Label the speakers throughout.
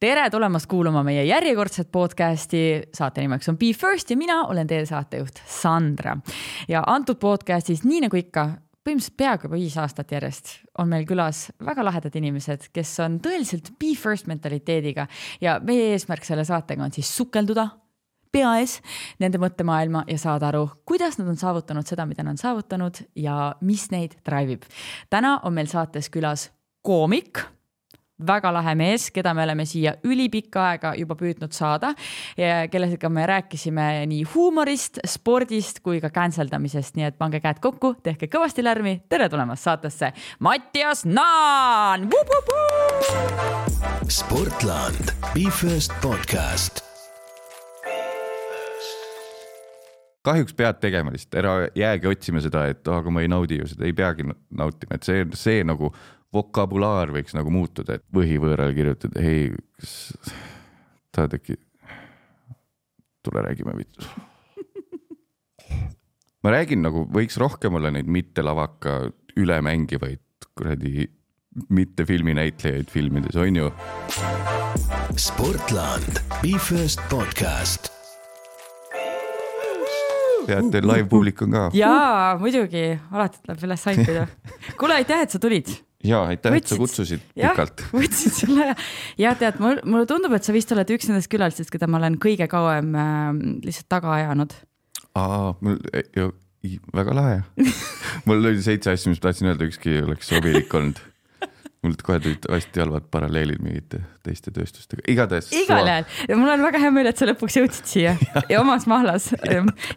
Speaker 1: tere tulemast kuulama meie järjekordset podcasti, saate nimeks on Be First ja mina olen teie saatejuht Sandra. ja antud podcastis, nii nagu ikka, põhimõtteliselt peaaegu juba viis aastat järjest on meil külas väga lahedad inimesed, kes on tõeliselt Be First mentaliteediga ja meie eesmärk selle saatega on siis sukelduda pea ees nende mõttemaailma ja saada aru, kuidas nad on saavutanud seda, mida nad on saavutanud ja mis neid drive ib. täna on meil saates külas koomik väga lahe mees, keda me oleme siia ülipikka aega juba püüdnud saada. Ja kellega me rääkisime nii huumorist, spordist kui ka cancel damisest, nii et pange käed kokku, tehke kõvasti lärmi. tere tulemast saatesse, Mattias Naan.
Speaker 2: Sportland, Be First podcast.
Speaker 3: Kahjuks pead tegema lihtsalt, ära jäägi otsima seda, et aga ma ei naudi ju seda, ei peagi nautima, et see, see nagu vokabulaar võiks nagu muutuda, et põhivõõral kirjutada, hei, kas tahad äkki, tule räägime vittu. ma räägin nagu võiks rohkem olla neid mitte lavaka ülemängivaid kuradi mitte filminäitlejaid filmides, on ju.
Speaker 2: Sportland, Be First podcast
Speaker 3: teate, live publik on ka.
Speaker 1: jaa, muidugi, alati tuleb üles haipida. kuule, aitäh, et sa tulid
Speaker 3: ja aitäh, et sa kutsusid ja, pikalt.
Speaker 1: võtsid selle ja tead, mul, mulle tundub, et sa vist oled üks nendest külalistest, keda ma olen kõige kauem äh, lihtsalt taga ajanud.
Speaker 3: aa, mul ju väga lahe mul oli seitse asja, mis ma tahtsin öelda, ükski ei oleks sobilik olnud mul kohe tulid hästi halvad paralleelid mingite teiste tööstustega, igatahes.
Speaker 1: igal ajal ja mul on väga hea meel, et sa lõpuks jõudsid siia ja, ja omas mahlas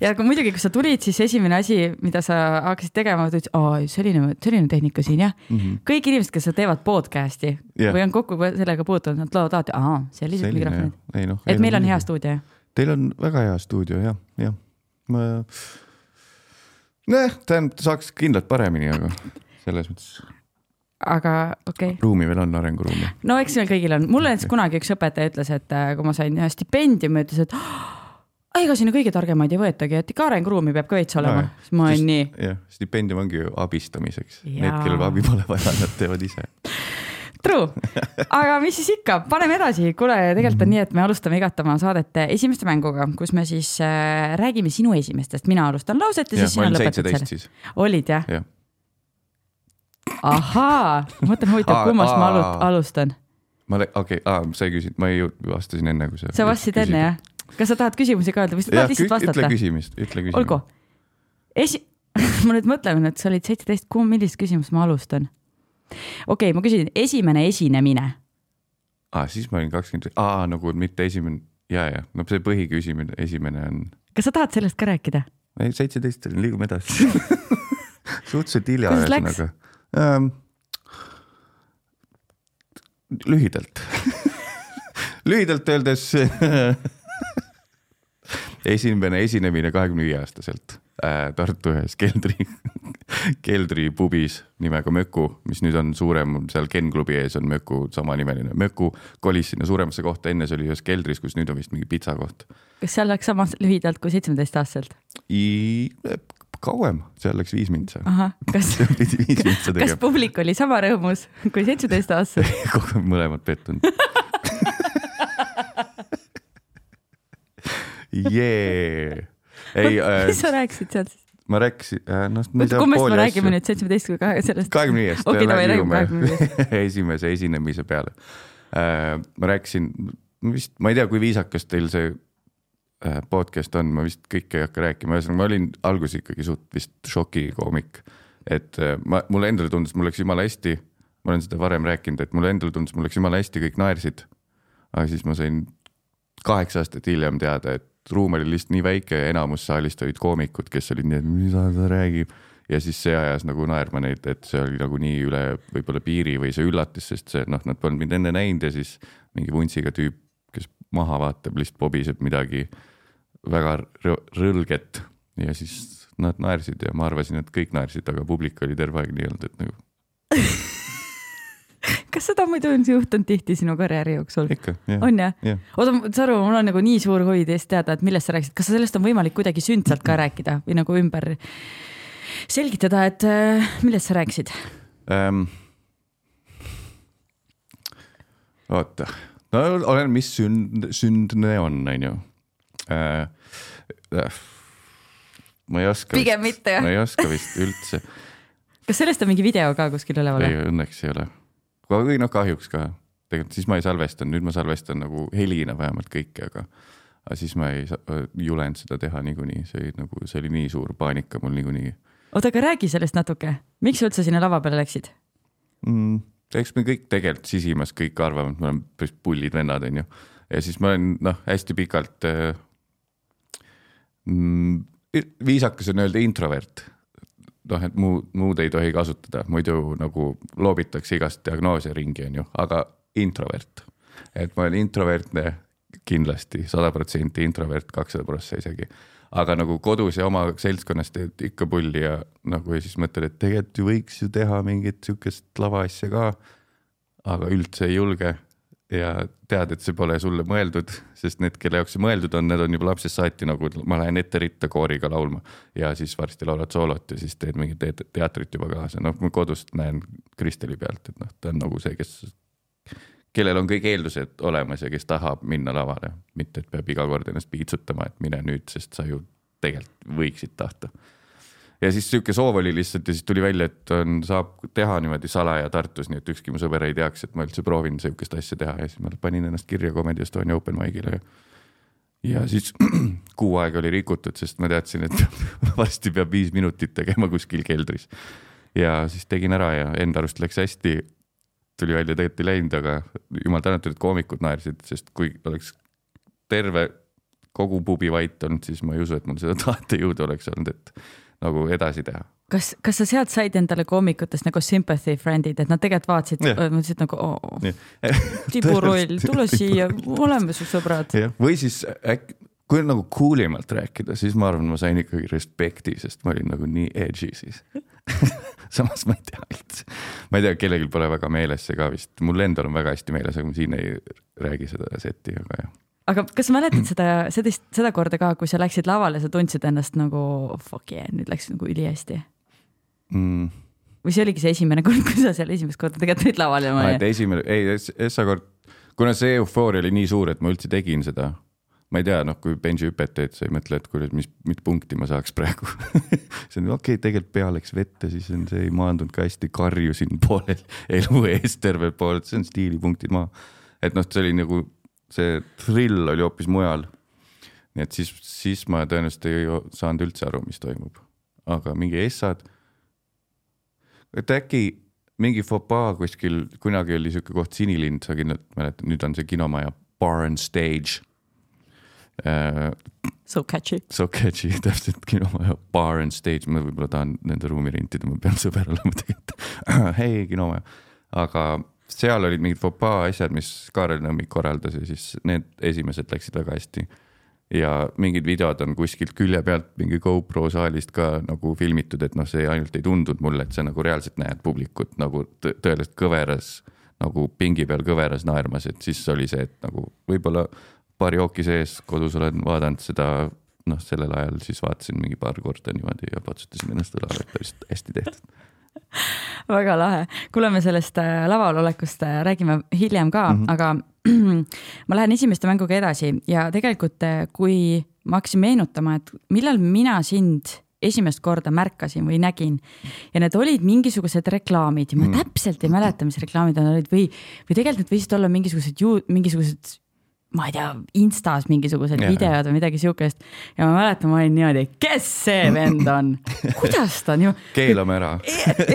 Speaker 1: ja kui muidugi, kui sa tulid, siis esimene asi, mida sa hakkasid tegema, sa ütlesid, aa selline, selline tehnika siin jah mm. -hmm. kõik inimesed, kes teevad podcast'i yeah. või on kokku sellega puutunud, nad loevad alati, aa sellised mikrofonid. No, et meil on hea stuudio.
Speaker 3: Teil on väga hea stuudio jah, jah, ma. nojah, tähendab, saaks kindlalt paremini, aga selles mõttes
Speaker 1: aga okei okay..
Speaker 3: ruumi veel on, arenguruumi?
Speaker 1: no eks meil kõigil on, mulle näiteks okay. kunagi üks õpetaja ütles, et äh, kui ma sain ühe stipendiumi, ütles, et ega sinna kõige targemaid ei võetagi, et ikka arenguruumi peab ka veits olema no,. siis ma olin nii.
Speaker 3: jah, stipendium ongi ju abistamiseks, need, kellel abi pole vaja, nad teevad ise.
Speaker 1: True, aga mis siis ikka, paneme edasi, kuule, tegelikult on nii, et me alustame igat oma saadet esimeste mänguga, kus me siis äh, räägime sinu esimestest, mina alustan lauset ja, ja siis sina lõpetad selle. olid jah ja.? Ahaa, ma mõtlen huvitav, kummast ma alu, alustan.
Speaker 3: ma, okei okay,, sa ei küsinud, ma ei vastasin enne, kui sa.
Speaker 1: sa vastasid enne jah? kas sa tahad küsimusi ka öelda või sa tahad lihtsalt vastata?
Speaker 3: ütle küsimist, ütle küsimust.
Speaker 1: olgu, esi-, ma nüüd mõtlen, et sa olid seitseteist, kumb, millist küsimust ma alustan? okei okay,, ma küsin, esimene esinemine.
Speaker 3: aa, siis ma olin kakskümmend, aa nagu mitte esimene, ja, ja, no see põhiküsimine, esimene on.
Speaker 1: kas sa tahad sellest ka rääkida?
Speaker 3: ei, seitseteist liigume edasi suhteliselt hilja ühesõnaga ähm,. lühidalt lühidalt öeldes esimene esinemine kahekümne viie aastaselt äh, Tartu ühes keldri, keldripubis nimega Möku, mis nüüd on suurem, seal Ken klubi ees on Möku samanimeline. Möku kolis sinna suuremasse kohta, enne see oli ühes keldris, kus nüüd on vist mingi pitsakoht.
Speaker 1: kas seal läks sama lühidalt kui seitsmeteistaastaselt?
Speaker 3: Kauem, seal läks viis mintsa.
Speaker 1: kas, kas publik oli sama rõõmus kui seitsmeteistaastased
Speaker 3: mõlemad pettunud jee. ei
Speaker 1: äh,. mis sa rääkisid seal siis?
Speaker 3: ma rääkisin äh,, noh.
Speaker 1: kummast me räägime nüüd, seitsmeteist või kahe sellest?
Speaker 3: kahekümne viiest.
Speaker 1: okei, no me räägime kahekümne viiest.
Speaker 3: esimese esinemise peale äh,. ma rääkisin, vist, ma ei tea, kui viisakas teil see Äh, podcast on, ma vist kõike ei hakka rääkima, ühesõnaga ma olin alguses ikkagi suht vist šokikoomik. et äh, ma, mulle endale tundus, mul läks jumala hästi, ma olen seda varem rääkinud, et mulle endale tundus, mul läks jumala hästi, kõik naersid. aga siis ma sain kaheksa aastat hiljem teada, et ruum oli lihtsalt nii väike ja enamus saalist olid koomikud, kes olid nii, et mida ta räägib. ja siis see ajas nagu naerma neid, et see oli nagu nii üle võib-olla piiri või see üllatas, sest see noh, nad polnud mind enne näinud ja siis mingi vuntsiga tüüp, kes maha vaatab, lihtsalt pobiseb midagi väga rõlget ja siis nad naersid ja ma arvasin, et kõik naersid, aga publik oli terve aeg nii-öelda, et nagu
Speaker 1: kas seda muidu on juhtunud tihti sinu karjääri jooksul? on jah ja.? oota, sa aru, mul on nagu nii suur huvi teist teada, et millest sa rääkisid, kas sellest on võimalik kuidagi sündsalt ka rääkida või nagu ümber selgitada, et äh, millest sa rääkisid
Speaker 3: ähm,? oota, no olen, mis sünd, sündne on, on ju äh,. Äh, ma ei oska.
Speaker 1: pigem
Speaker 3: vist,
Speaker 1: mitte jah
Speaker 3: ma ei oska vist üldse,
Speaker 1: kas sellest on mingi video ka kuskil üleval?
Speaker 3: ei õnneks ei ole. või noh, kahjuks ka, tegelikult siis ma ei salvestanud, nüüd ma salvestan nagu helina vähemalt kõike, aga aga siis ma ei julenud seda teha niikuinii, see oli nagu, see oli nii suur paanika mul niikuinii
Speaker 1: oota, aga räägi sellest natuke, miks sa üldse sinna lava peale läksid?
Speaker 3: mm,. eks me kõik tegelikult sisimas kõik arvame, et me oleme päris pullid vennad, onju. ja siis ma olen noh, hästi pikalt äh,. Mm, viisakas on öelda introvert. noh, et muu, muud ei tohi kasutada, muidu nagu loobitakse igast diagnoose ringi, onju, aga introvert. et ma olen introvertne kindlasti sada protsenti introvert, kakssada prossa isegi aga nagu kodus ja oma seltskonnas teed ikka pulli ja nagu ja siis mõtled, et tegelikult ju võiks ju teha mingit sihukest lavaasja ka. aga üldse ei julge ja tead, et see pole sulle mõeldud, sest need, kelle jaoks see mõeldud on, need on juba lapsest saati nagu ma lähen ette ritta kooriga laulma. Ja siis varsti laulad soolot ja siis teed mingit te teatrit juba kaasa, noh, ma kodust näen Kristeli pealt, et noh, ta on nagu see, kes kellel on kõik eeldused olemas ja kes tahab minna lavale, mitte et peab iga kord ennast piitsutama, et mine nüüd, sest sa ju tegelikult võiksid tahta. Ja siis sihuke soov oli lihtsalt ja siis tuli välja, et on, saab teha niimoodi salaja Tartus, nii et ükski mu sõber ei teaks, et ma üldse proovin sihukest asja teha. Ja siis ma panin ennast kirja Comedy Estonia open mic'ile. Ja ja siis kuu aega oli rikutud, sest ma teadsin, et varsti peab viis minutit tegema kuskil keldris. ja siis tegin ära ja enda arust läks hästi. Tuli välja, tegelikult ei läinud, aga jumal tänatud, et koomikud naersid, sest kui oleks terve kogu pubi vait olnud, siis ma ei usu, et mul seda tahtejõudu oleks olnud, et nagu edasi teha.
Speaker 1: kas, kas sa sealt said endale koomikutest nagu sympathy friend'id, et nad tegelikult vaatasid mõtlesid nagu oh, tiburoll, tule siia, oleme su sõbrad.
Speaker 3: või siis äkki, kui nagu cool imalt rääkida, siis ma arvan, ma sain ikkagi respekti, sest ma olin nagu nii edgy siis. samas ma ei tea üldse, ma ei tea, kellelgi pole väga meeles see ka vist, mul endal on väga hästi meeles, aga ma siin ei räägi seda setti, aga jah.
Speaker 1: Aga kas sa mäletad seda, seda, seda korda ka, kui sa läksid lavale, sa tundsid ennast nagu fuck yeah, nüüd läks nagu ülihästi
Speaker 3: Mm.
Speaker 1: või see oligi see esimene kord, kui sa seal esimest korda tegelikult olid laval ja ma
Speaker 3: et esimene, ei, Essa kord, kuna see eufooria oli nii suur, et ma üldse tegin seda. ma ei tea, noh, kui benži hüpet teed, sa ei mõtle, et kuule, mis, mis punkti ma saaks praegu. see on okei okay,, tegelikult pea läks vette, siis on see ei maandunud ka hästi, karjusin poolel elu eest tervel pool, see on stiilipunktid maha. et noh, see oli nagu, see thrill oli hoopis mujal. nii et siis, siis ma tõenäoliselt ei saanud üldse aru, mis toimub. aga mingi Essad et äkki mingi fopaa kuskil, kunagi oli sihuke koht Sinilind, sa kindlalt mäletad, nüüd on see kinomaja Bar and Stage uh,.
Speaker 1: so catchy.
Speaker 3: So catchy, täpselt kinomaja Bar and Stage, ma võib-olla tahan nende ruumi rentida, ma pean sõber olema tegelikult. hei, kinomaja, aga seal olid mingid fopaa asjad, mis Kaarel Nõmmik korraldas ja siis need esimesed läksid väga hästi ja mingid videod on kuskilt külje pealt mingi GoPro saalist ka nagu filmitud, et noh, see ainult ei tundunud mulle, et sa nagu reaalselt näed publikut nagu tõ- tõeliselt kõveras nagu pingi peal kõveras naermas, et siis oli see, et nagu võib-olla paari jooki sees kodus olen vaadanud seda, noh, sellel ajal siis vaatasin mingi paar korda niimoodi ja patsutasin ennast õlale, et päris hästi tehtud.
Speaker 1: väga lahe, kuule, me sellest äh, laval olekust äh, räägime hiljem ka mm, -hmm. aga ma lähen esimeste mänguga edasi ja tegelikult, kui ma hakkasin meenutama, et millal mina sind esimest korda märkasin või nägin ja need olid mingisugused reklaamid ja ma mm. täpselt ei mäleta, mis reklaamid need olid või, või tegelikult need võisid olla mingisugused ju mingisugused ma ei tea, Instas mingisugused yeah. videod või midagi siukest ja ma mäletan, ma olin niimoodi, kes see vend on, kuidas ta nii
Speaker 3: keelame ära.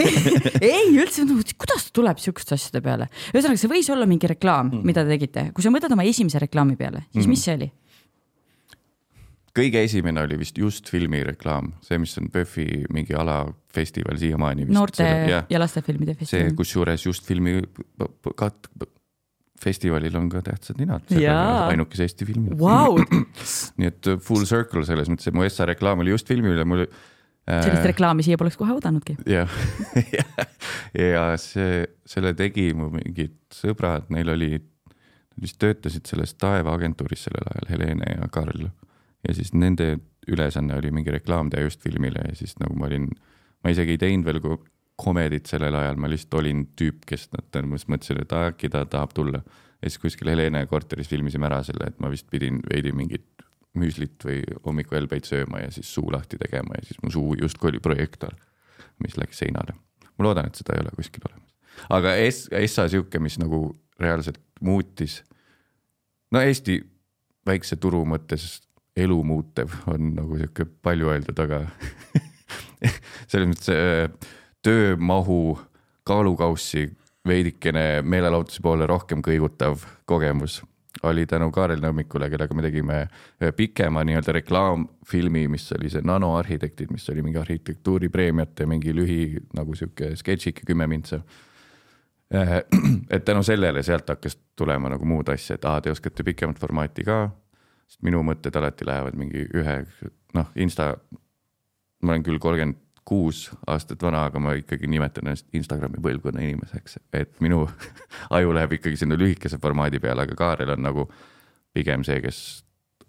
Speaker 1: ei üldse, kuidas ta tuleb siukeste asjade peale, ühesõnaga, see võis olla mingi reklaam mm, -hmm. mida te tegite, kui sa mõtled oma esimese reklaami peale, siis mm -hmm. mis see oli?
Speaker 3: kõige esimene oli vist just filmireklaam, see, mis on PÖFFi mingi alafestival siiamaani.
Speaker 1: noorte ja, ja lastefilmide
Speaker 3: see,
Speaker 1: festival.
Speaker 3: kusjuures just filmi kat-, festivalil on ka tähtsad ninad, ainukese Eesti filmi.
Speaker 1: Vau,
Speaker 3: nii et uh, full circle selles mõttes, et mu SA reklaam oli just filmile, mul.
Speaker 1: sellist reklaami siia poleks kohe oodanudki.
Speaker 3: jah, ja see, selle tegi mu mingid sõbrad, neil oli, nad vist töötasid selles taevaagentuuris sellel ajal, Helene ja Karl. ja siis nende ülesanne oli mingi reklaam teha just filmile ja siis nagu ma olin, ma isegi ei teinud veel komedit sellel ajal, ma lihtsalt olin tüüp, kes tõenäoliselt mõtlesid, et äkki ta tahab tulla. ja siis kuskil Helene korteris filmisime ära selle, et ma vist pidin veidi mingit müslit või hommikuhelbeid sööma ja siis suu lahti tegema ja siis mu suu justkui oli projektor, mis läks seinale. ma loodan, et seda ei ole kuskil olemas. aga Es-, Essa sihuke, mis nagu reaalselt muutis, no Eesti väikse turu mõttes elu muutev on nagu sihuke palju öeldud, aga selles mõttes äh, töömahu kaalukaussi veidikene meelelahutuse poole rohkem kõigutav kogemus oli tänu Kaarel Nõmmikule, kellega me tegime ühe pikema nii-öelda reklaamfilmi, mis oli see Nanoarhitektid, mis oli mingi arhitektuuripreemiate mingi lühi nagu sihuke sketšike kümme mintsa. et tänu sellele sealt hakkas tulema nagu muud asja, et aa, te oskate pikemat formaati ka. sest minu mõtted alati lähevad mingi ühe, noh, Insta, ma olen küll kolmkümmend kuus aastat vana, aga ma ikkagi nimetan ennast Instagrami põlvkonna inimeseks, et minu aju läheb ikkagi sinna lühikese formaadi peale, aga Kaarel on nagu pigem see, kes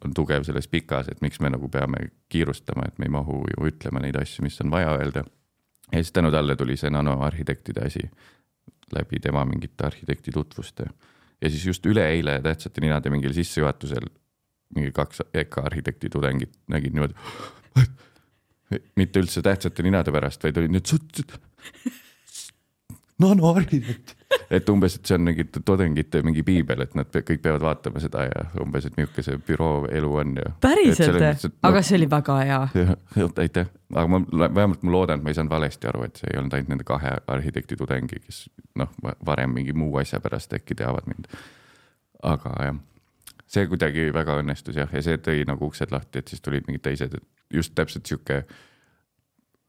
Speaker 3: on tugev selles pikas, et miks me nagu peame kiirustama, et me ei mahu ju ütlema neid asju, mis on vaja öelda. ja siis tänu talle tuli see nanoarhitektide asi läbi tema mingite arhitekti tutvuste ja siis just üleeile tähtsate ninade mingil sissejuhatusel mingi kaks EKA arhitekti tudengit nägid niimoodi. Mitte üldse tähtsate ninade pärast, vaid olid need nanoarhitekt. et umbes, et see on mingi tudengite mingi piibel, et nad kõik peavad vaatama seda ja umbes, et niisugune see büroo elu on ja.
Speaker 1: päriselt, aga see oli väga hea.
Speaker 3: jah, aitäh, aga ma vähemalt ma loodan, et ma ei saanud valesti aru, et see ei olnud ainult nende kahe arhitekti tudengi, kes noh, varem mingi muu asja pärast äkki teavad mind. aga jah, see kuidagi väga õnnestus jah, ja see tõi nagu uksed lahti, et siis tulid mingid teised, et just täpselt sihuke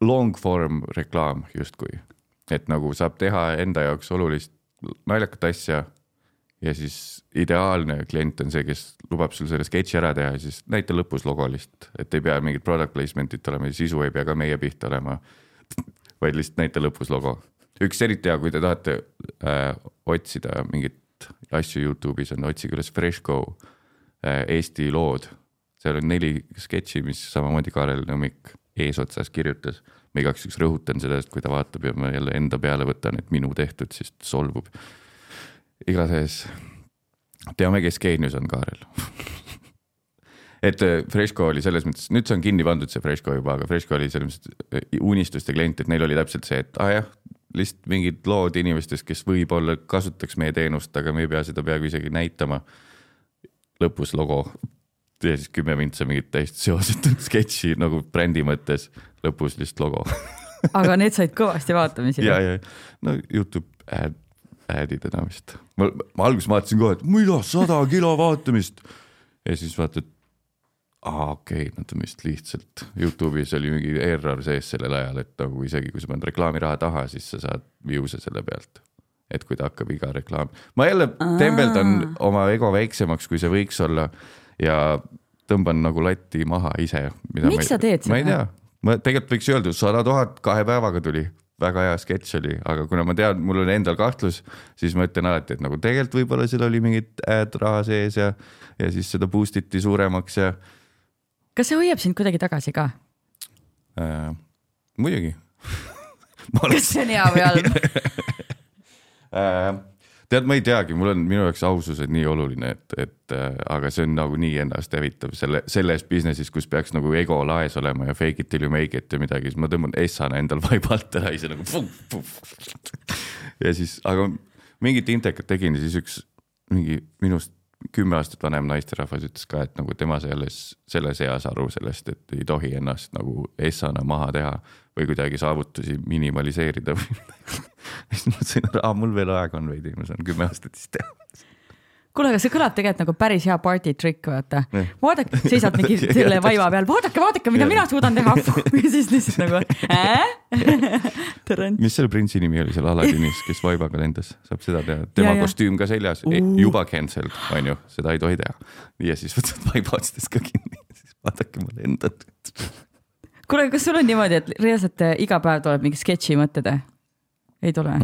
Speaker 3: long form reklaam justkui, et nagu saab teha enda jaoks olulist naljakat asja ja siis ideaalne klient on see, kes lubab sul selle sketši ära teha ja siis näita lõpus logo lihtsalt, et ei pea mingit product placement'it olema ja sisu ei pea ka meie pihta olema. vaid lihtsalt näita lõpus logo. üks eriti hea, kui te tahate äh, otsida mingit asju Youtube'is on, otsige üles Freshco äh, Eesti lood. Seal on neli sketši, mis samamoodi Kaarel Nõmmik eesotsas kirjutas. ma igaks juhuks rõhutan seda, et kui ta vaatab ja ma jälle enda peale võtan, et minu tehtud, siis solvub. igatahes teame, kes geenius on Kaarel et äh, Freshco oli selles mõttes, nüüd see on kinni pandud, see Freshco juba, aga Freshco oli selles mõttes äh, unistuste klient, et neil oli täpselt see, et aa ah, jah, lihtsalt mingid lood inimestest, kes võib-olla kasutaks meie teenust, aga me ei pea seda peaaegu isegi näitama. lõpus logo ja siis kümme mintsa mingit täiesti seosetut sketši nagu brändi mõttes, lõpus lihtsalt logo.
Speaker 1: aga need said kõvasti vaatamisi.
Speaker 3: ja, ja no Youtube ad, ad'id enam vist. ma, ma alguses vaatasin kohe, et mida, sada kilo vaatamist. ja siis vaatad, aa okei okay,, nad on vist lihtsalt, Youtube'is oli mingi error sees sellel ajal, et nagu isegi kui sa paned reklaamiraha taha, siis sa saad view'e selle pealt. et kui ta hakkab iga reklaam, ma jälle tembeldan oma ego väiksemaks, kui see võiks olla ja tõmban nagu latti maha ise.
Speaker 1: Miks sa teed
Speaker 3: ma ei
Speaker 1: seda?
Speaker 3: tea, ma tegelikult võiks öelda, sada tuhat kahe päevaga tuli, väga hea sketš oli, aga kuna ma tean, mul on endal kahtlus, siis ma ütlen alati, et nagu tegelikult võib-olla seal oli mingit ad raha sees ja, ja siis seda boost iti suuremaks ja
Speaker 1: kas see hoiab sind kuidagi tagasi ka?
Speaker 3: äh, muidugi
Speaker 1: kas see on hea või halb?
Speaker 3: tead, ma ei teagi, mul on minu jaoks ausus on nii oluline, et, et äh, aga see on nagu nii ennast hävitav selle, selles business'is, kus peaks nagu ego laes olema ja fake it till you make it ja midagi, siis ma tõmban essana endal vaiba alt ära ise nagu. ja siis, aga mingit intekat tegin ja siis üks mingi minust kümme aastat vanem naisterahvas ütles ka, et nagu tema sai alles selles eas aru sellest, et ei tohi ennast nagu essana maha teha või kuidagi saavutusi minimaliseerida või siis ma mõtlesin, et aa, mul veel aega on veidi, ma saan kümme aastat siis teha.
Speaker 1: kuule, aga see kõlab tegelikult nagu päris hea party trick, vaata vaadake, seisad mingi selle vaiva peal, vaadake, vaadake, mida mina suudan teha. ja siis lihtsalt nagu äh?.
Speaker 3: mis selle printsi nimi oli seal Aladinis, kes vaibaga lendas, saab seda teha, tema
Speaker 1: Ja, ja.
Speaker 3: kostüüm ka seljas,
Speaker 1: Uh.
Speaker 3: juba cancelled, on ju, seda ei tohi teha. ja siis võtad vaiba otstest ka kinni, siis vaadake, ma lendan.
Speaker 1: kuule, kas sul on niimoodi, et reaalselt äh, iga päev tuleb mingi sketši mõtted? ei tule?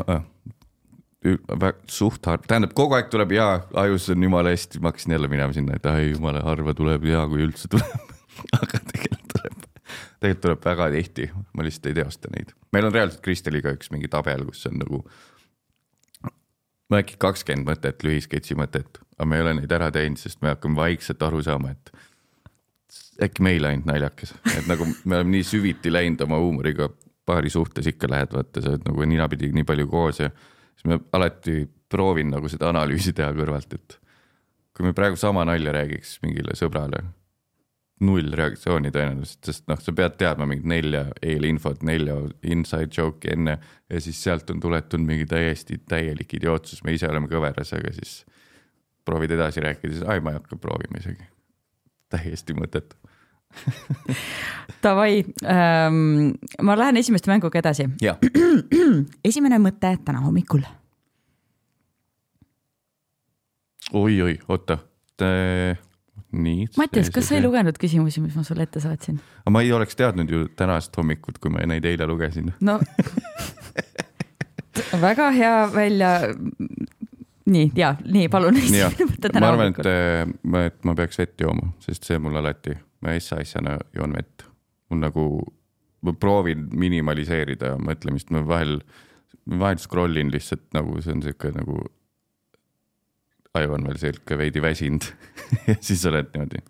Speaker 3: Suht harv, tähendab kogu aeg tuleb ja ajus on jumala hästi, ma hakkasin jälle minema sinna, et ai jumala harva tuleb ja kui üldse tuleb. aga tegelikult tuleb, tegelikult tuleb väga tihti, ma lihtsalt ei teosta neid. meil on reaalselt Kristeliga üks mingi tabel, kus on nagu. mul äkki kakskümmend mõtet, lühisketši mõtet, aga me ei ole neid ära teinud, sest me hakkame vaikselt aru saama, et äkki meil ainult naljakas, et nagu me oleme nii süviti läinud oma huumoriga, paari suhtes ikka lähed, vaata, sa oled nagu ninapidi nii palju koos ja siis ma alati proovin nagu seda analüüsi teha kõrvalt, et kui me praegu sama nalja räägiks mingile sõbrale, null reaktsiooni tõenäoliselt, sest noh, sa pead teadma mingit nelja eelinfot, nelja inside joke'i enne ja siis sealt on tuletud mingi täiesti täielik idiootsus, me ise oleme kõveras, aga siis proovid edasi rääkida, siis ai, ma ei hakka proovima isegi. täiesti mõttetu.
Speaker 1: Davai ähm,, ma lähen esimeste mänguga edasi. esimene mõte täna hommikul.
Speaker 3: oi-oi, oota. nii.
Speaker 1: Mattias, kas sa ei? lugenud küsimusi, mis ma sulle ette saatsin?
Speaker 3: ma ei oleks teadnud ju tänast hommikut, kui ma neid eile lugesin.
Speaker 1: no väga hea välja. nii ja nii palun.
Speaker 3: ma arvan, et, et ma peaks vett jooma, sest see mul alati, ma ässa asjana joon vett. mul nagu, ma proovin minimaliseerida mõtlemist, ma vahel, vahel scroll in lihtsalt nagu see on sihuke nagu. aju on veel sihuke veidi väsinud ja siis oled niimoodi.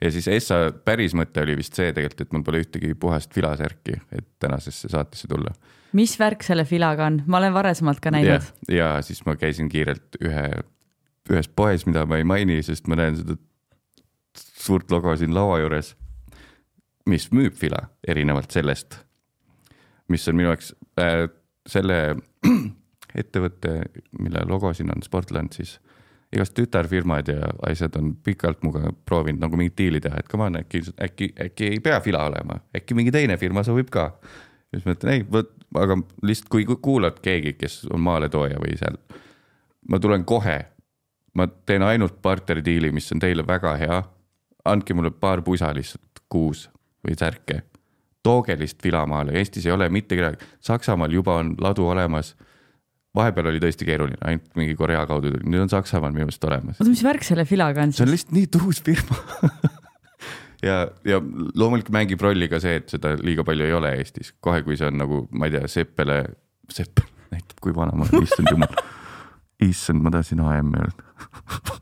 Speaker 3: ja siis Essa päris mõte oli vist see tegelikult, et mul pole ühtegi puhast filasärki, et tänasesse saatesse tulla
Speaker 1: mis värk selle filaga on, ma olen varasemalt ka näinud
Speaker 3: ja siis ma käisin kiirelt ühe, ühes poes, mida ma ei maini, sest ma näen seda suurt logo siin laua juures, mis müüb fila erinevalt sellest, mis on minu jaoks äh, selle ettevõtte, mille logo siin on Sportland, siis igast tütarfirmad ja asjad on pikalt minuga proovinud nagu mingit diili teha, et come on, äkki, äkki, äkki ei pea fila olema, äkki mingi teine firma sobib ka. siis ma ütlen ei, vot, aga lihtsalt kui ku- kuulad keegi, kes on maaletooja või seal, ma tulen kohe. ma teen ainult barteridiili, mis on teile väga hea. Andke mulle paar pusa lihtsalt kuus või särke. tooge lihtsalt fila maale, Eestis ei ole mitte kedagi, Saksamaal juba on ladu olemas vahepeal oli tõesti keeruline, ainult mingi Korea kaudu tuli, nüüd on Saksamaal minu meelest olemas.
Speaker 1: oota, mis värk selle filaga on
Speaker 3: see on
Speaker 1: siis?
Speaker 3: lihtsalt nii tuus firma ja, ja loomulikult mängib rolli ka see, et seda liiga palju ei ole Eestis, kohe kui see on nagu, ma ei tea, Seppele, Seppel näitab, kui vana ma olen, issand jumal. issand, ma tahtsin AM-i öelda.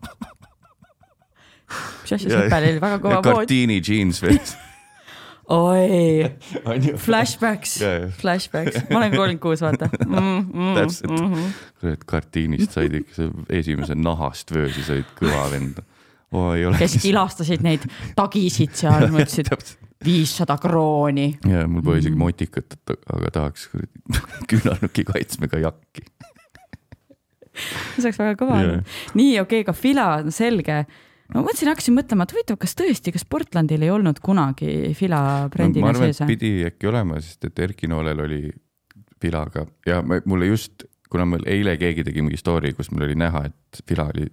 Speaker 1: mis asja, Seppel oli väga kõva pood.
Speaker 3: Kartiini jeans veel.
Speaker 1: oi, flashbacks flashbacks, ma olen kolmkümmend kuus, vaata mm,. Mm,
Speaker 3: Täpselt.
Speaker 1: mm,
Speaker 3: kurat, Kartiinist said ikka esimese nahast vöösi said kõva vend. ole.
Speaker 1: kes ilastasid neid tagisid seal, mõtlesid viissada krooni.
Speaker 3: ja mul pole isegi motikat, aga tahaks küünarnuki kaitsmega jakki.
Speaker 1: see oleks väga kõva nii, okei okay,, ka fila on selge. Ma mõtlesin, hakkasin mõtlema, et huvitav, kas tõesti, kas Portlandil ei olnud kunagi fila brändina
Speaker 3: arvan,
Speaker 1: sees
Speaker 3: pidi äkki olema, sest et Erki Noolel oli Filaga ja ma, mulle just, kuna mul eile keegi tegi mingi story, kus mul oli näha, et Fila oli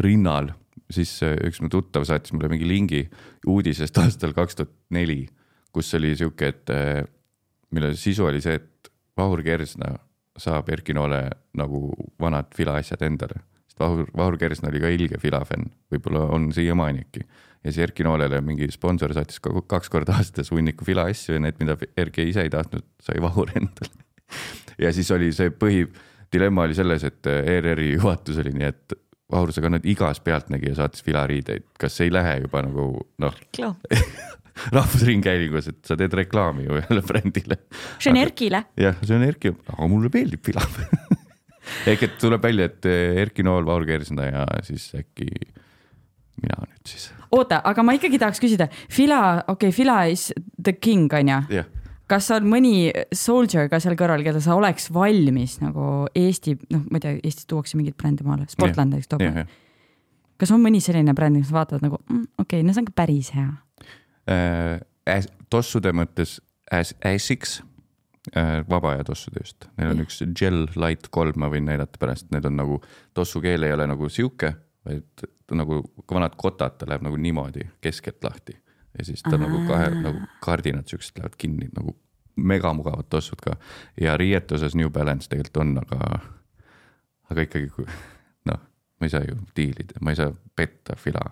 Speaker 3: rinnal, siis äh, üks mu tuttav saatis mulle mingi lingi uudisest aastal kaks tuhat neli, kus oli sihuke, et äh, mille sisu oli see, et Vahur Kersna saab Erki Noole nagu vanad Fila asjad endale. Sest Vahur, Vahur Kersna oli ka ilge Fila fänn, võib-olla on siiamaani äkki. ja siis Erki Noolele mingi sponsor saatis ka kaks korda aastas hunniku Fila asju ja need, mida Erki ise ei tahtnud, sai Vahur endale. ja siis oli see põhidilemma oli selles, et ERR-i juhatus oli nii, et Vahur, sa kannad igas Pealtnägija saates Fila riideid, kas ei lähe juba nagu noh, Rahvusringhäälingus, et sa teed reklaami ju ühele brändile.
Speaker 1: see on Erkile.
Speaker 3: jah, see on Erki, aga mulle meeldib Fila. ehk et tuleb välja, et Erki Nool, Vahur Kersna ja siis äkki mina nüüd siis.
Speaker 1: oota, aga ma ikkagi tahaks küsida, fila, okei okay,, fila is the king on ju.
Speaker 3: jah,
Speaker 1: kas on mõni soldier ka seal kõrval, keda sa oleks valmis nagu Eesti, noh, ma ei tea, Eestis tuuakse mingeid brände maale, Sportland näiteks toob
Speaker 3: jah, jah.
Speaker 1: kas on mõni selline bränd, mis vaatavad nagu mm,, okei okay,, no see on ka päris hea.
Speaker 3: äh,. tossude mõttes As- Asics äh,, vaba aja tossude just, neil on üks Gel Light kolm, ma võin näidata pärast, need on nagu, tossu keel ei ole nagu sihuke, vaid nagu vanad kotad, ta läheb nagu niimoodi keskelt lahti ja siis ta Aa. nagu kahe nagu kardinad siuksed lähevad kinni nagu megamugavad tossud ka ja riiete osas New Balance tegelikult on, aga, aga ikkagi noh, ma ei saa ju diilida, ma ei saa petta Fila,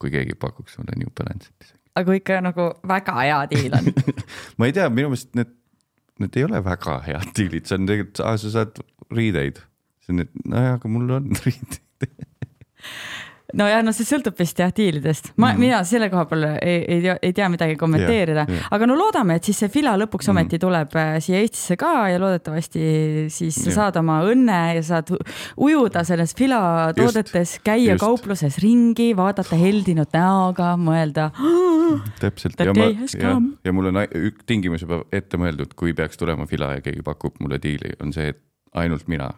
Speaker 3: kui keegi pakuks mulle New Balance'it isegi.
Speaker 1: aga ikka nagu väga hea diil on.
Speaker 3: ma ei tea, minu meelest need, need ei ole väga head diilid, see on tegelikult, sa saad riideid. ütlesin, et nojah, aga mul on riided.
Speaker 1: nojah, no see sõltub vist jah diilidest, ma mm, -hmm. mina selle koha peal ei, ei, ei tea midagi kommenteerida
Speaker 3: Jah, jah.
Speaker 1: aga no loodame, et siis see Fila lõpuks
Speaker 3: Mhm.
Speaker 1: ometi tuleb äh, siia Eestisse ka ja loodetavasti siis sa
Speaker 3: Jah.
Speaker 1: saad oma õnne ja saad ujuda selles Fila toodetes, käia
Speaker 3: just.
Speaker 1: kaupluses ringi, vaadata heldinud näoga, mõelda.
Speaker 3: täpselt ja ma ja, ja mul on üks tingimus juba ette mõeldud, kui peaks tulema Fila ja keegi pakub mulle diili, on see, et ainult mina.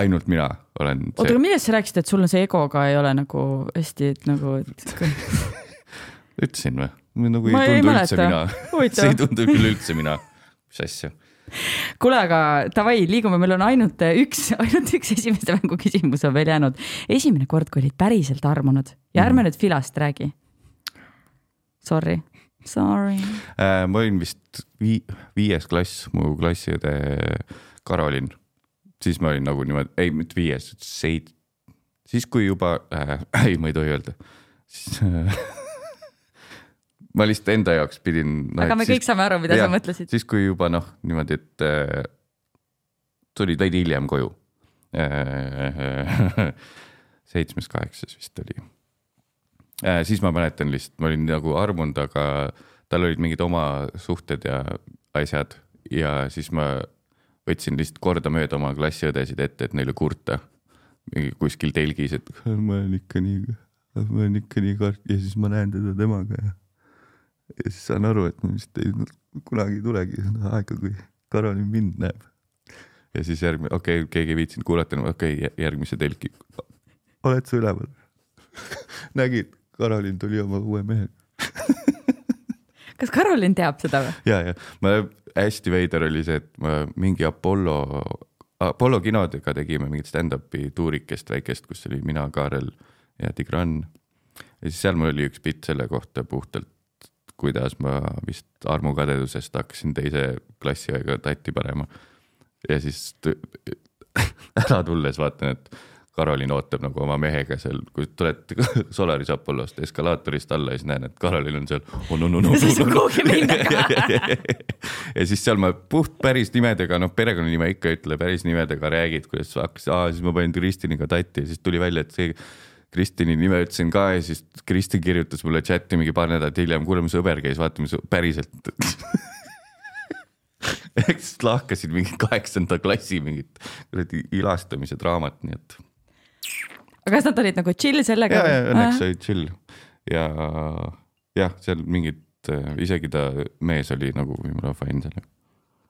Speaker 3: Ainult mina olen
Speaker 1: oota, aga
Speaker 3: see,
Speaker 1: millest sa rääkisid, et sul on see egoga ei ole nagu hästi, et nagu, et
Speaker 3: ütlesin või? nagu
Speaker 1: Ma
Speaker 3: ei
Speaker 1: ei
Speaker 3: tundu
Speaker 1: mäleta.
Speaker 3: üldse mina, see ei tundu küll üldse mina, mis asja.
Speaker 1: kuule, aga davai, liigume, meil on ainult üks, ainult üks esimeste mängu küsimus on veel jäänud. esimene kord, kui olid päriselt armunud ja ärme
Speaker 3: Mhm.
Speaker 1: nüüd Filast räägi. Sorry, sorry.
Speaker 3: Äh, ma olin vist vii-, viies klass, mu klassiõde Karolin, siis ma olin nagu niimoodi, ei mitte viies, seit-, siis kui juba äh,, ei, ma ei tohi öelda, siis äh, ma lihtsalt enda jaoks pidin no,.
Speaker 1: aga me kõik saame aru, mida sa mõtlesid.
Speaker 3: siis, kui juba noh, niimoodi, et äh, tulid veidi hiljem koju äh. seitsmes-kaheksas vist oli äh,. siis ma mäletan lihtsalt, ma olin nagu armunud, aga tal olid mingid oma suhted ja asjad ja siis ma võtsin lihtsalt kordamööda oma klassiõdesid ette, et neile kurta kuskil telgis, et ma olen ikka nii, ma olen ikka nii kart- ja siis ma näen teda temaga ja ja siis saan aru, et ma vist ei kunagi ei tulegi seda aega, kui Karolin mind näeb. ja siis järgmine, okei okay,, keegi ei viitsinud kuulata, okei okay,, järgmise telki. oled sa üleval? nägid, Karolin tuli oma uue mehega.
Speaker 1: kas Karolin teab seda või?
Speaker 3: ja, ja ma hästi veider oli see, et ma mingi Apollo, Apollo kinodega tegime mingit stand-up'i tuurikest väikest, kus oli mina, Kaarel ja Tigran. ja siis seal mul oli üks bitt selle kohta puhtalt, kuidas ma vist armukadedusest hakkasin teise klassiõega tatti panema. ja siis ära tulles vaatan, et Karolin ootab nagu oma mehega seal, kui tuled Solaris Apollost eskalaatorist alla ja siis näen, et Karolin on seal oh,. No, no, no,
Speaker 1: Sa ei saa kuhugi minna.
Speaker 3: ja siis seal ma puht päris nimedega, noh, perekonnanime ikka ei ütle, päris nimedega räägid, kuidas aa siis ma panin Kristiniga tatti ja siis tuli välja, et see Kristini nime ütlesin ka ja siis Kristin kirjutas mulle chati mingi paar nädalat hiljem, kuule, mu sõber käis vaatamas päriselt ehk siis lahkasid mingi kaheksanda klassi mingit kuradi ilastamise draamat, nii et.
Speaker 1: Aga kas nad olid nagu chill sellega
Speaker 3: ja, ja õnneks oli chill ja jah, seal mingid, isegi ta mees oli nagu jumala fine sellega.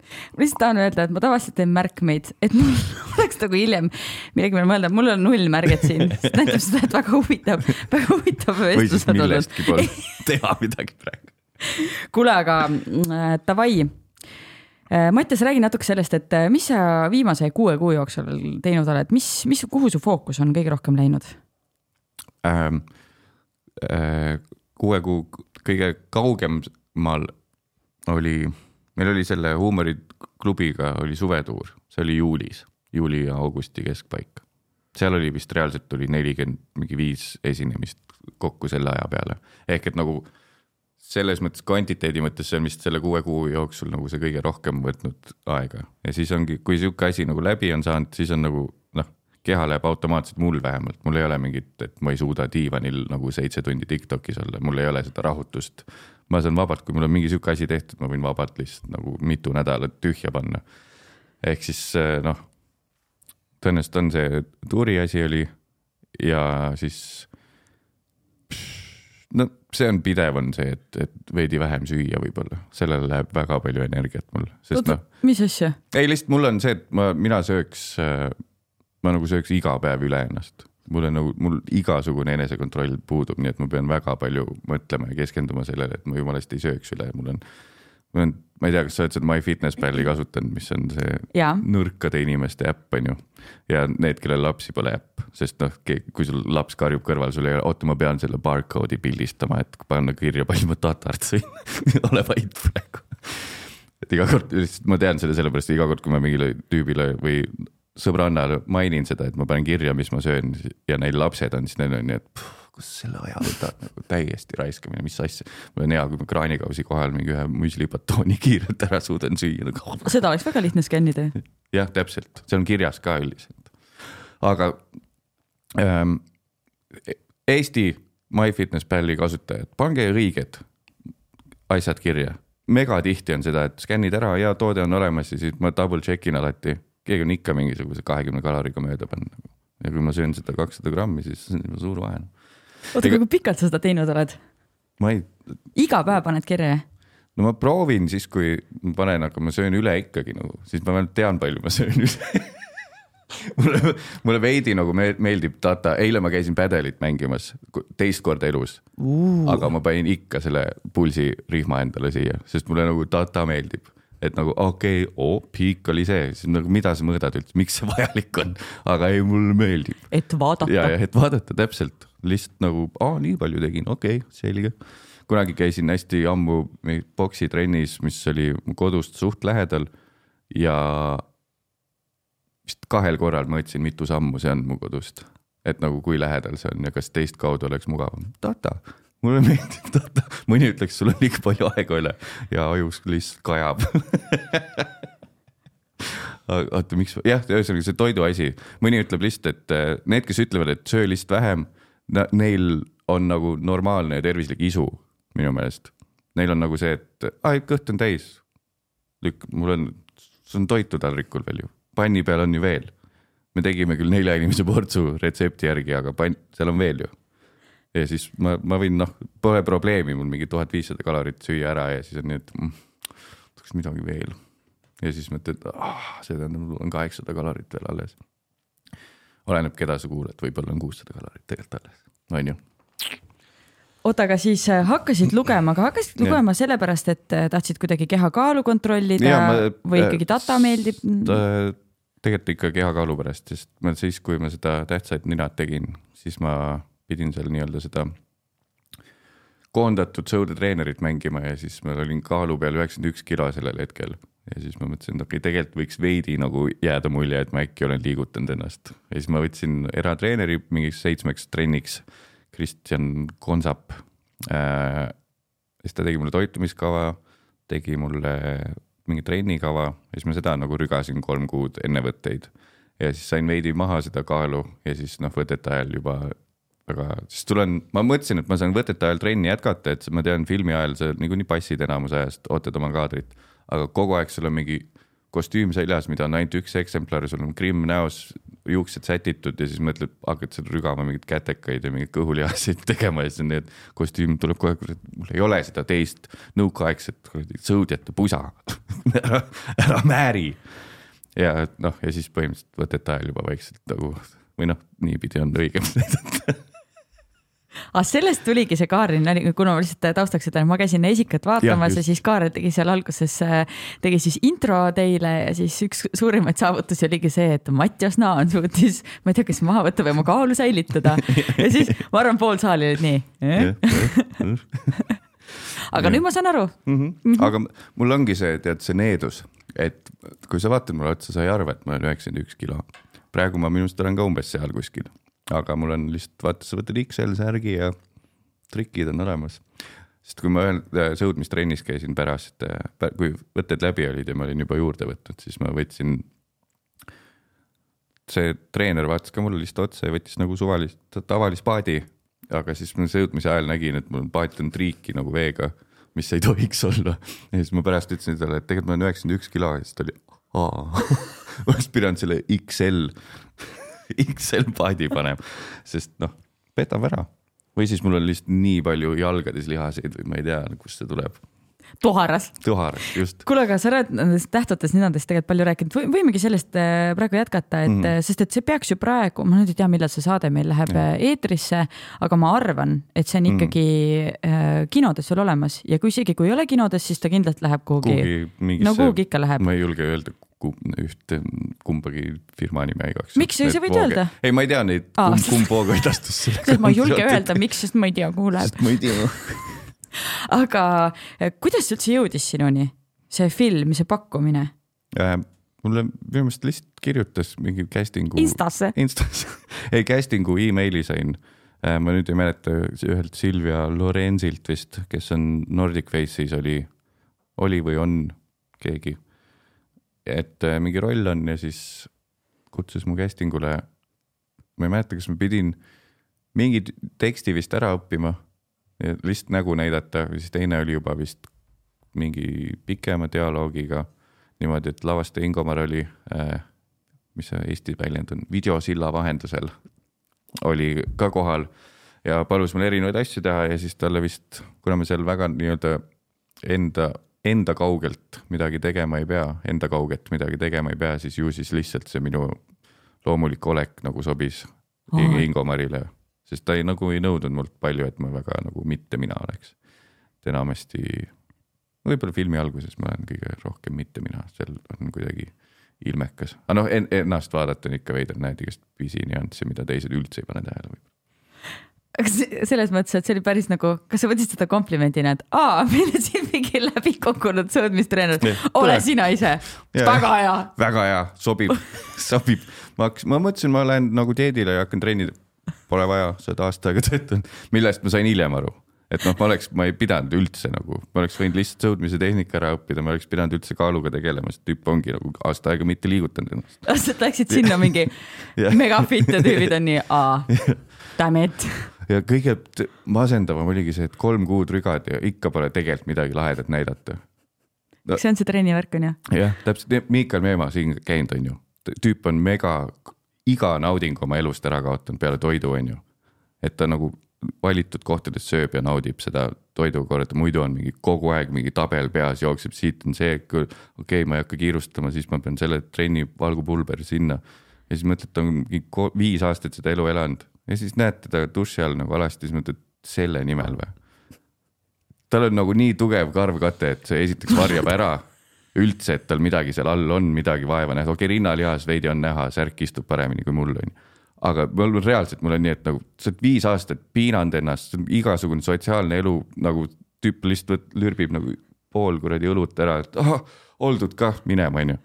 Speaker 1: ma lihtsalt tahan öelda, et ma tavaliselt teen märkmeid, et mul oleks nagu hiljem millegi peale mõelda, mul on null märget siin, see näitab seda, et väga huvitav, väga huvitav vestlus on olnud.
Speaker 3: millestki pole teha midagi praegu.
Speaker 1: kuule, aga äh, davai. Mattias, räägi natuke sellest, et äh, mis sa viimase kuue kuu jooksul teinud oled, mis, mis, kuhu su fookus on kõige rohkem läinud?
Speaker 3: ähm,. Äh, kuue kuu kõige kaugemal oli, meil oli selle huumoriklubiga oli suvetuur, see oli juulis, juuli ja augusti keskpaik. seal oli vist reaalselt tuli nelikümmend, mingi viis esinemist kokku selle aja peale, ehk et nagu selles mõttes kvantiteedi mõttes see on vist selle kuue kuu jooksul nagu see kõige rohkem võtnud aega ja siis ongi, kui sihuke asi nagu läbi on saanud, siis on nagu noh, keha läheb automaatselt mul vähemalt, mul ei ole mingit, et ma ei suuda diivanil nagu seitse tundi Tiktokis olla, mul ei ole seda rahutust. ma saan vabalt, kui mul on mingi sihuke asi tehtud, ma võin vabalt lihtsalt nagu mitu nädalat tühja panna. ehk siis eh, noh, tõenäoliselt on see tuuri asi oli ja siis no see on pidev, on see, et, et veidi vähem süüa võib-olla, sellele läheb väga palju energiat mul, sest noh,
Speaker 1: mis asja?
Speaker 3: ei lihtsalt mul on see, et ma, mina sööks, ma nagu sööks iga päev üle ennast. mul on nagu, mul igasugune enesekontroll puudub, nii et ma pean väga palju mõtlema ja keskenduma sellele, et ma jumalast ei sööks üle, mul on, mul on, ma ei tea, kas sa oled seda MyFitnessPalli kasutanud, mis on see
Speaker 1: Jaa.
Speaker 3: nõrkade inimeste äpp on ju. ja need, kellel lapsi pole äpp, sest noh, kui sul laps karjub kõrval, sul ei ole, oota, ma pean selle barcode'i pildistama, et panna kirja, palju ma tatart sõin. ole vait praegu. et iga kord, lihtsalt ma tean seda sellepärast, iga kord, kui ma mingile tüübile või sõbrannale mainin seda, et ma panen kirja, mis ma söön ja neil lapsed on, siis neil on nii, et puh, kus selle aja võtad nagu täiesti raiskamine, mis asja. mul on hea, kui ma kraanikausi kohal mingi ühe müslibatooni kiirelt ära suudan süüa nagu.
Speaker 1: seda oleks väga lihtne skännida ju.
Speaker 3: jah, täpselt, see on kirjas ka üldiselt. aga ähm, Eesti MyFitnessPalli kasutajad, pange õiged asjad kirja. megatihti on seda, et skännid ära ja toode on olemas ja siis ma double check in alati. keegi on ikka mingisuguse kahekümne kaloriga mööda pannud nagu. ja kui ma söön seda kakssada grammi, siis see on juba suur vahe.
Speaker 1: Oota, aga kui pikalt sa seda teinud oled?
Speaker 3: ma ei,
Speaker 1: iga päev paned kirja?
Speaker 3: no ma proovin siis, kui panen, aga ma söön üle ikkagi nagu, siis ma vähemalt tean, palju ma söön üle mulle, mulle veidi nagu me- meeldib data, eile ma käisin pädelit mängimas teist korda elus uh.. aga ma panin ikka selle pulsirihma endale siia, sest mulle nagu data meeldib. et nagu okei okay,, oo, piik oli see, siis nagu mida sa mõõdad üldse, miks see vajalik on, aga ei, mulle meeldib.
Speaker 1: et vaadata.
Speaker 3: ja, ja et vaadata täpselt, lihtsalt nagu, aa, nii palju tegin, okei okay,, selge. kunagi käisin hästi ammu poksitrennis, mis oli kodust suht lähedal ja vist kahel korral mõõtsin, mitu sammu see on mu kodust. et nagu kui lähedal see on ja kas teist kaudu oleks mugavam. Tata, mulle meeldib Tata, mõni ütleks, sul on liiga palju aega üle ja ajus lihtsalt kajab oota, miks, jah, ühesõnaga see toidu asi, mõni ütleb lihtsalt, et äh, need, kes ütlevad, et söö lihtsalt vähem, neil on nagu normaalne ja tervislik isu minu meelest. Neil on nagu see, et ai, kõht on täis. lükk, mul on, see on toitu taldrikul veel ju, panni peal on ju veel. me tegime küll nelja inimese portsu retsepti järgi, aga pann, seal on veel ju. ja siis ma, ma võin, noh, pole probleemi mul mingi tuhat viissada kalorit süüa ära ja siis on nii, et mm, tahaks midagi veel ja siis mõtled, ah, see tähendab, mul on kaheksasada kalorit veel alles. Oleneb, keda sa kuulad, võib-olla on kuussada kalorit tegelikult alles, on ju.
Speaker 1: oota, aga siis äh, hakkasid lugema, aga hakkasid lugema sellepärast, et äh, tahtsid kuidagi kehakaalu kontrollida
Speaker 3: Jaa, ma-
Speaker 1: või ikkagi data meeldib?
Speaker 3: tegelikult ikka kehakaalu pärast, sest ma siis, kui ma seda tähtsaid ninad tegin, siis ma pidin seal nii-öelda seda koondatud sõudetreenerit mängima ja siis ma olin kaalu peal üheksakümmend üks kilo sellel hetkel. Ja siis ma mõtlesin, et okei okay,, tegelikult võiks veidi nagu jääda mulje, et ma äkki olen liigutanud ennast. ja siis ma võtsin eratreeneri mingiks seitsmeks trenniks, Kristjan Konsap äh,. siis ta tegi mulle toitumiskava, tegi mulle mingi trennikava ja siis ma seda nagu rügasin kolm kuud enne võtteid. ja siis sain veidi maha seda kaalu ja siis noh, võtete ajal juba väga, siis tulen, ma mõtlesin, et ma saan võtete ajal trenni jätkata, et ma tean, filmi ajal sa niikuinii passid enamus ajast, ootad oma kaadrit. Aga kogu aeg sul on mingi kostüüm seljas, mida on ainult üks eksemplar, sul on krimm näos, juuksed sätitud ja siis mõtled, hakkad seal rügama mingeid kätekaid ja mingeid kõhulihaseid tegema ja siis on nii, et kostüüm tuleb kohe, kurat, mul ei ole seda teist nõukaaegset kuradi sõudjate pusa ära, ära määri. ja noh, ja siis põhimõtteliselt võtete ajal juba vaikselt nagu või noh, niipidi on õigem näidata
Speaker 1: aga sellest tuligi see Kaarli nali, kuna ma lihtsalt taustaks ütlen, ma käsin Esikat vaatamas ja, ja siis Kaarel tegi seal alguses, tegi siis intro teile ja siis üks suurimaid saavutusi oligi see, et Mattias Naan suutis, ma ei tea, kas maha võtta või oma kaalu säilitada ja siis ma arvan, pool saali olid nii eh?. aga nüüd ma saan aru
Speaker 3: mm. -hmm. aga mul ongi see, tead see needus, et kui sa vaatad mulle otsa, sa ei arva, et ma olen üheksakümmend üks kilo. praegu ma minu arust olen ka umbes seal kuskil, aga mul on lihtsalt vaata, sa võtad XL särgi ja trikid on olemas. sest kui ma ühel äh, sõudmistrennis käisin pärast, kui võtted läbi olid ja ma olin juba juurde võtnud, siis ma võtsin. see treener vaatas ka mulle lihtsalt otsa ja võttis nagu suvalist, tavalist paadi aga siis ma sõudmise ajal nägin, et mul paat on triiki nagu veega, mis ei tohiks olla. ja siis ma pärast ütlesin talle, et tegelikult ma olen üheksakümmend üks kilo ja siis ta oli, aa ma oleks pidanud selle XL XL paadi panema, sest noh, petab ära. või siis mul on lihtsalt nii palju jalgades lihaseid või ma ei tea, kust see tuleb.
Speaker 1: tuharas.
Speaker 3: tuharas, just.
Speaker 1: kuule, aga sa oled nendest tähtsatest ninadest tegelikult palju rääkinud Või, võimegi sellest äh, praegu jätkata, et mm. sest et see peaks ju praegu, ma nüüd ei tea, millal see saade meil läheb ja. eetrisse, aga ma arvan, et see on ikkagi mm. äh, kinodes veel olemas ja kui isegi, kui ei ole kinodes, siis ta kindlalt läheb kuhugi,
Speaker 3: kuhugi
Speaker 1: no kuhugi ikka läheb.
Speaker 3: ma ei julge öelda ühte kumbagi firma nime igaks.
Speaker 1: Miks ei, sa võid öelda?
Speaker 3: ei, ma ei tea neid
Speaker 1: Aa.
Speaker 3: kumb, kumb Voog
Speaker 1: sest ma ei julge öelda, miks, sest ma ei tea, kuhu läheb.
Speaker 3: sest ma ei tea.
Speaker 1: aga eh, kuidas see üldse jõudis sinuni, see film, see pakkumine?
Speaker 3: Äh, mulle minu meelest lihtsalt kirjutas mingi casting'u.
Speaker 1: Instasse.
Speaker 3: Instas, ei casting'u emaili sain Äh, ma nüüd ei mäleta ühelt Silvia Lorenzilt vist, kes on Nordic Face'is oli, oli või on keegi. et äh, mingi roll on ja siis kutsus mu casting ule. ma ei mäleta, kas ma pidin mingi teksti vist ära õppima lihtsalt nägu näidata, siis teine oli juba vist mingi pikema dialoogiga niimoodi, et lavastaja Ingomar oli äh, mis see Eesti väljend on, videosilla vahendusel oli ka kohal ja palus mul erinevaid asju teha ja siis talle vist, kuna me seal väga nii-öelda enda, enda kaugelt midagi tegema ei pea, enda kauget midagi tegema ei pea, siis ju siis lihtsalt see minu loomulik olek nagu sobis oh. Ingomarile, sest ta ei, nagu ei nõudnud mult palju, et ma väga nagu mitte mina oleks. et enamasti, võib-olla filmi alguses ma olen kõige rohkem mitte mina, seal on kuidagi ilmekas, aga noh en,, ennast vaadata on ikka veider, näed igast pisinüansse, mida teised üldse ei pane tähele võib-olla.
Speaker 1: Aga selles mõttes, et see oli päris nagu, kas sa võtsid seda komplimendina, et aa, meil on siin mingi läbi kukkunud sõudmistreener, ole sina ise, väga hea.
Speaker 3: väga hea, sobib. Sobib. ma hakkasin, ma mõtlesin, ma lähen nagu dieedile ja hakkan trenni, pole vaja, sa oled aasta aega töötanud, millest ma sain hiljem aru et noh, ma oleks, ma ei pidanud üldse nagu, ma oleks võinud lihtsalt sõudmise tehnika ära õppida, ma oleks pidanud üldse kaaluga tegelema, sest tüüp ongi nagu aasta aega mitte liigutanud ennast.
Speaker 1: sa läksid sinna mingi mega fit ja tüübid on nii, aa, damn it.
Speaker 3: ja kõige masendavam oligi see, et kolm kuud rügad ja ikka pole tegelikult midagi lahedat näidata
Speaker 1: no,. see on see trennivärk on ju?
Speaker 3: jah, täpselt, Miikal Meemaa siin käinud on ju, tüüp on mega, iga nauding oma elust ära kaotanud peale toidu on ju. et ta nagu valitud kohtades sööb ja naudib seda toidukorda, muidu on mingi kogu aeg mingi tabel peas, jookseb siit on see, okei okay,, ma ei hakka kiirustama, siis ma pean selle trenni valgupulberi sinna. ja siis mõtled, ta on mingi viis aastat seda elu elanud ja siis näed teda duši all nagu alasti, siis mõtled selle nimel või? tal on nagu nii tugev karvkate, et see esiteks varjab ära üldse, et tal midagi seal all on, midagi vaeva näha, okei okay,, rinnalihas veidi on näha, särk istub paremini kui mul on ju aga mul reaalselt, mul on nii, et nagu sa oled viis aastat piinanud ennast, igasugune sotsiaalne elu nagu tüüp lihtsalt lürbib nagu pool kuradi õlut ära, et ahah, oldud kah, minema, onju.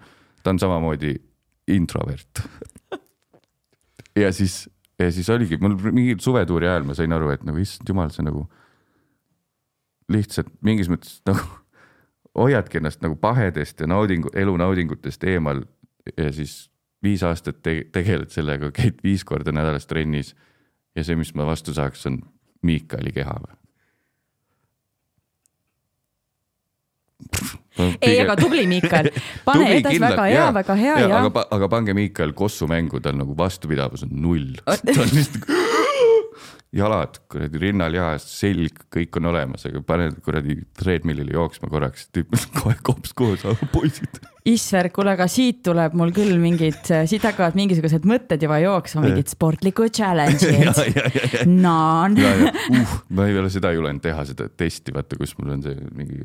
Speaker 3: ta on samamoodi introvert. Ja siis, ja siis oligi, mul mingi suvetuuri ajal ma sain aru, et nagu issand jumal, see nagu lihtsalt mingis mõttes nagu hoiadki ennast nagu pahedest ja naudingu, elu naudingutest eemal ja siis viis aastat te tegeled sellega, käid viis korda nädalas trennis ja see, mis ma vastu saaks, on Miikali keha või?
Speaker 1: ei, aga tubli Miikal, pane edasi, väga hea, väga hea ja, ja.
Speaker 3: aga, aga pange Miikal kossu mängu, tal nagu vastupidavus on null ta on lihtsalt jalad kuradi rinnalihas, selg, kõik on olemas, aga paned kuradi treadmillile jooksma korraks, tüüp kohe kops koos, poisid.
Speaker 1: Isver, kuule, aga siit tuleb mul küll mingid, siit hakkavad mingisugused mõtted juba jooksma, mingid sportlikud challenge'id. naan.
Speaker 3: Uh, ma ei ole seda julenud teha, seda testi, vaata, kus mul on see mingi